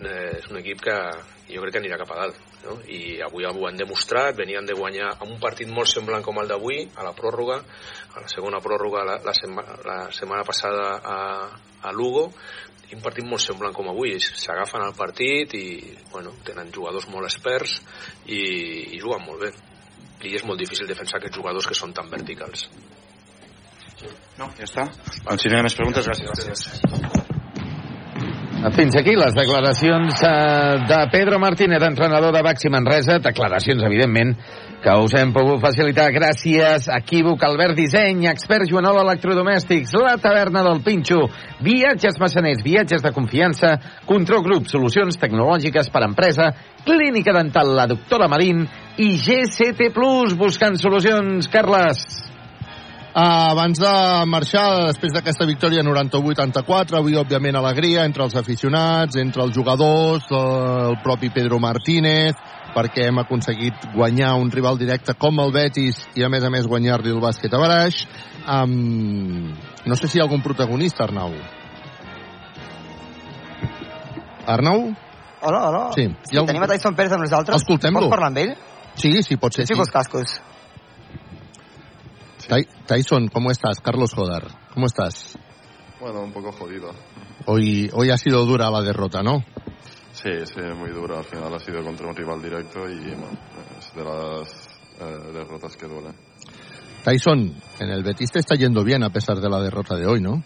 eh, és un equip que jo crec que anirà cap a dalt no? i avui ho han demostrat venien de guanyar amb un partit molt semblant com el d'avui a la pròrroga a la segona pròrroga la, la, sema, la setmana passada a, a Lugo i un partit molt semblant com avui. S'agafen al partit i bueno, tenen jugadors molt experts i, i juguen molt bé. I és molt difícil defensar aquests jugadors que són tan verticals. No, ja està. Doncs si no hi ha més preguntes, gràcies, gràcies. Fins aquí les declaracions eh, de Pedro Martínez, entrenador de Baxi Manresa. Declaracions, evidentment, que us hem pogut facilitar gràcies a Equívoc, Albert Disseny, Expert Joanol Electrodomèstics, La Taverna del Pinxo, Viatges Massaners, Viatges de Confiança, Control Grup, Solucions Tecnològiques per Empresa, Clínica Dental, la doctora Marín i GCT Plus, buscant solucions. Carles. Uh, abans de marxar, després d'aquesta victòria 98-84, avui, òbviament, alegria entre els aficionats, entre els jugadors, uh, el propi Pedro Martínez, perquè hem aconseguit guanyar un rival directe com el Betis i, a més a més, guanyar-li el bàsquet a Baraix. Um, no sé si hi ha algun protagonista, Arnau. Arnau? Hola, hola. Sí. sí algun... Tenim a Tyson Pérez amb nosaltres. Escoltem-lo. Pots parlar amb ell? Sí, sí, pot ser. Sí, sí. els cascos. Tyson, ¿cómo estás? Carlos Jodar, ¿cómo estás? Bueno, un poco jodido. Hoy, hoy ha sido dura la derrota, ¿no? Sí, sí, muy dura. Al final ha sido contra un rival directo y bueno, es de las eh, derrotas que duelen. Tyson, en el Betis te está yendo bien a pesar de la derrota de hoy, ¿no?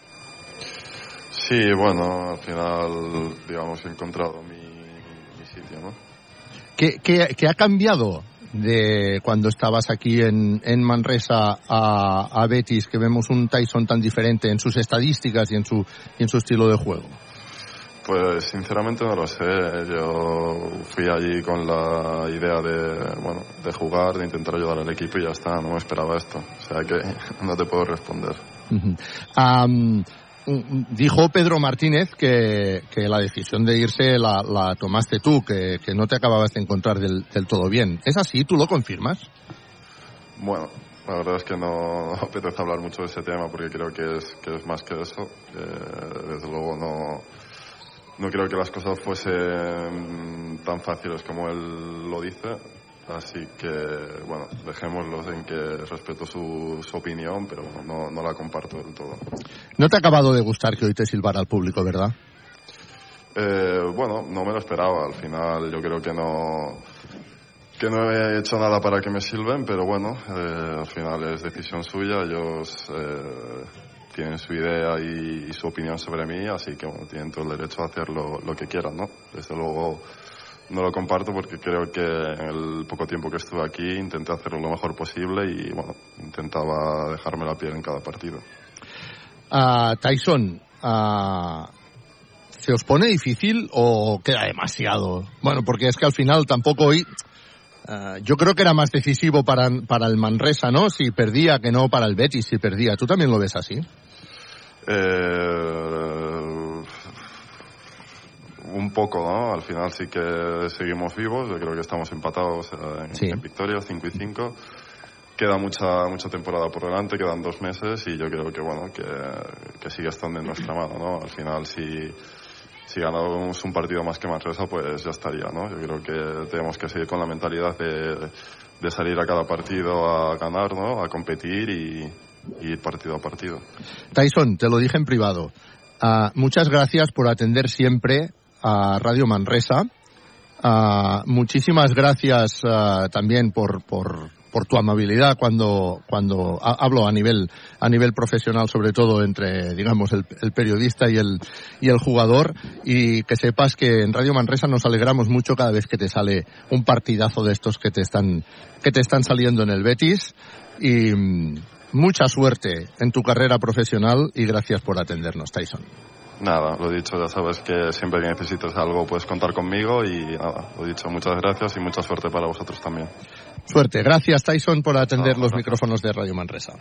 Sí, bueno, al final, digamos, he encontrado mi, mi sitio, ¿no? ¿Qué, qué, qué ha cambiado de cuando estabas aquí en, en Manresa a, a, Betis, que vemos un Tyson tan diferente en sus estadísticas y en su, y en su estilo de juego? Pues sinceramente no lo sé. Yo fui allí con la idea de, bueno, de jugar, de intentar ayudar al equipo y ya está. No me esperaba esto. O sea que no te puedo responder. Um, dijo Pedro Martínez que, que la decisión de irse la, la tomaste tú, que, que, no te acababas de encontrar del, del, todo bien. ¿Es así? ¿Tú lo confirmas? Bueno, la verdad es que no apetece hablar mucho de ese tema porque creo que es, que es más que eso. Que desde luego no, no creo que las cosas fuesen tan fáciles como él lo dice. Así que, bueno, dejémoslo en que respeto su, su opinión, pero no, no, la comparto del todo. ¿No te ha acabado de gustar que hoy te silbara al público, verdad? Eh, bueno, no me lo esperaba. Al final yo creo que no que no he hecho nada para que me silben, pero bueno, eh, al final es decisión suya. Ellos eh, tienen su idea y, su opinión sobre mí, así que bueno, tienen todo el derecho a hacer lo, que quieran, ¿no? Desde luego no lo comparto porque creo que en el poco tiempo que estuve aquí intenté hacerlo lo mejor posible y bueno, intentaba dejarme la piel en cada partido. Uh, Tyson, uh, ¿se os pone difícil o queda demasiado? Bueno, porque es que al final tampoco hoy eh, yo creo que era más decisivo para, para el Manresa, ¿no? Si perdía que no para el Betis, si perdía. ¿Tú también lo ves así? Eh, un poco, ¿no? Al final sí que seguimos vivos, yo creo que estamos empatados eh, en, Sí. en victorias, 5 y 5. Queda mucha mucha temporada por delante, quedan dos meses y yo creo que, bueno, que, que sigue estando en nuestra mano, ¿no? Al final si, si ganamos un partido más que Manresa, pues ya estaría, ¿no? Yo creo que tenemos que seguir con la mentalidad de, de salir a cada partido a ganar, ¿no? A competir y, y partido a partido. Tyson, te lo dije en privado. Ah, muchas gracias por atender siempre a Radio Manresa. Ah, muchísimas gracias ah, también por, por, tu amabilidad cuando, cuando ha- hablo a nivel, a nivel profesional, sobre todo entre, digamos, el, el periodista y el, y el jugador. Y que sepas que en Radio Manresa nos alegramos mucho cada vez que te sale un partidazo de estos que te están, que te están saliendo en el Betis. Y mm, mucha suerte en tu carrera profesional y gracias por atendernos, Tyson. Nada, lo dicho, ya sabes que siempre que necesites algo puedes contar conmigo y nada, lo dicho, muchas gracias y mucha suerte para vosotros también. Suerte. Gràcies, Tyson, per atender los micròfons de Ràdio Manresa.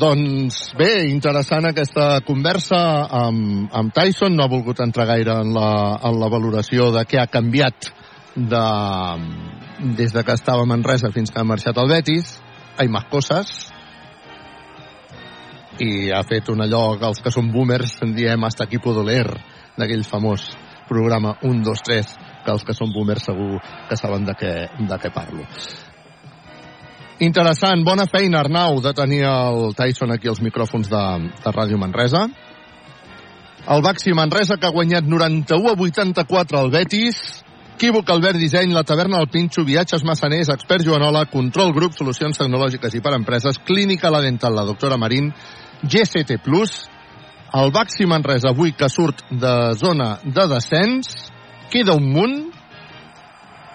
Doncs bé, interessant aquesta conversa amb, amb Tyson. No ha volgut entrar gaire en la, en la valoració de què ha canviat de, des de que estava a Manresa fins que ha marxat al Betis. Hay más cosas. I ha fet un allò que els que són boomers en diem hasta aquí puedo leer, d'aquell famós programa 1, 2, 3, que els que són boomers segur que saben de què, de què parlo. Interessant, bona feina, Arnau, de tenir el Tyson aquí als micròfons de, de Ràdio Manresa. El Baxi Manresa, que ha guanyat 91 a 84 al Betis. Equívoc, Albert Disseny, La Taverna del Pinxo, Viatges Massaners, Expert Joanola, Control Grup, Solucions Tecnològiques i per Empreses, Clínica La Dental, la doctora Marín, GCT+, el Baxi Manresa avui que surt de zona de descens, queda un munt,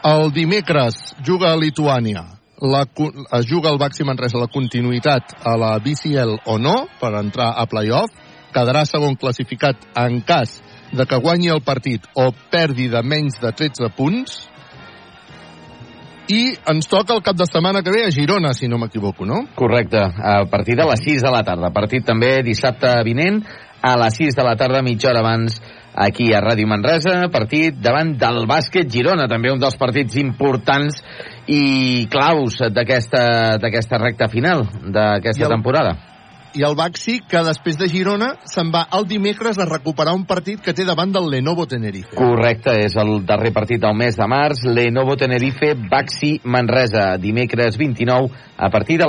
el dimecres juga a Lituània, la, es juga el Baxi Manresa la continuïtat a la BCL o no, per entrar a playoff, quedarà segon classificat en cas de que guanyi el partit o perdi de menys de 13 punts, i ens toca el cap de setmana que ve a Girona, si no m'equivoco, no? Correcte, a partir de les 6 de la tarda. Partit també dissabte vinent a les 6 de la tarda, mitja hora abans aquí a Ràdio Manresa, partit davant del bàsquet Girona, també un dels partits importants i claus d'aquesta recta final d'aquesta temporada. I el Baxi, que després de Girona se'n va el dimecres a recuperar un partit que té davant del Lenovo Tenerife. Correcte, és el darrer partit del mes de març, Lenovo Tenerife, Baxi Manresa, dimecres 29, a partir de les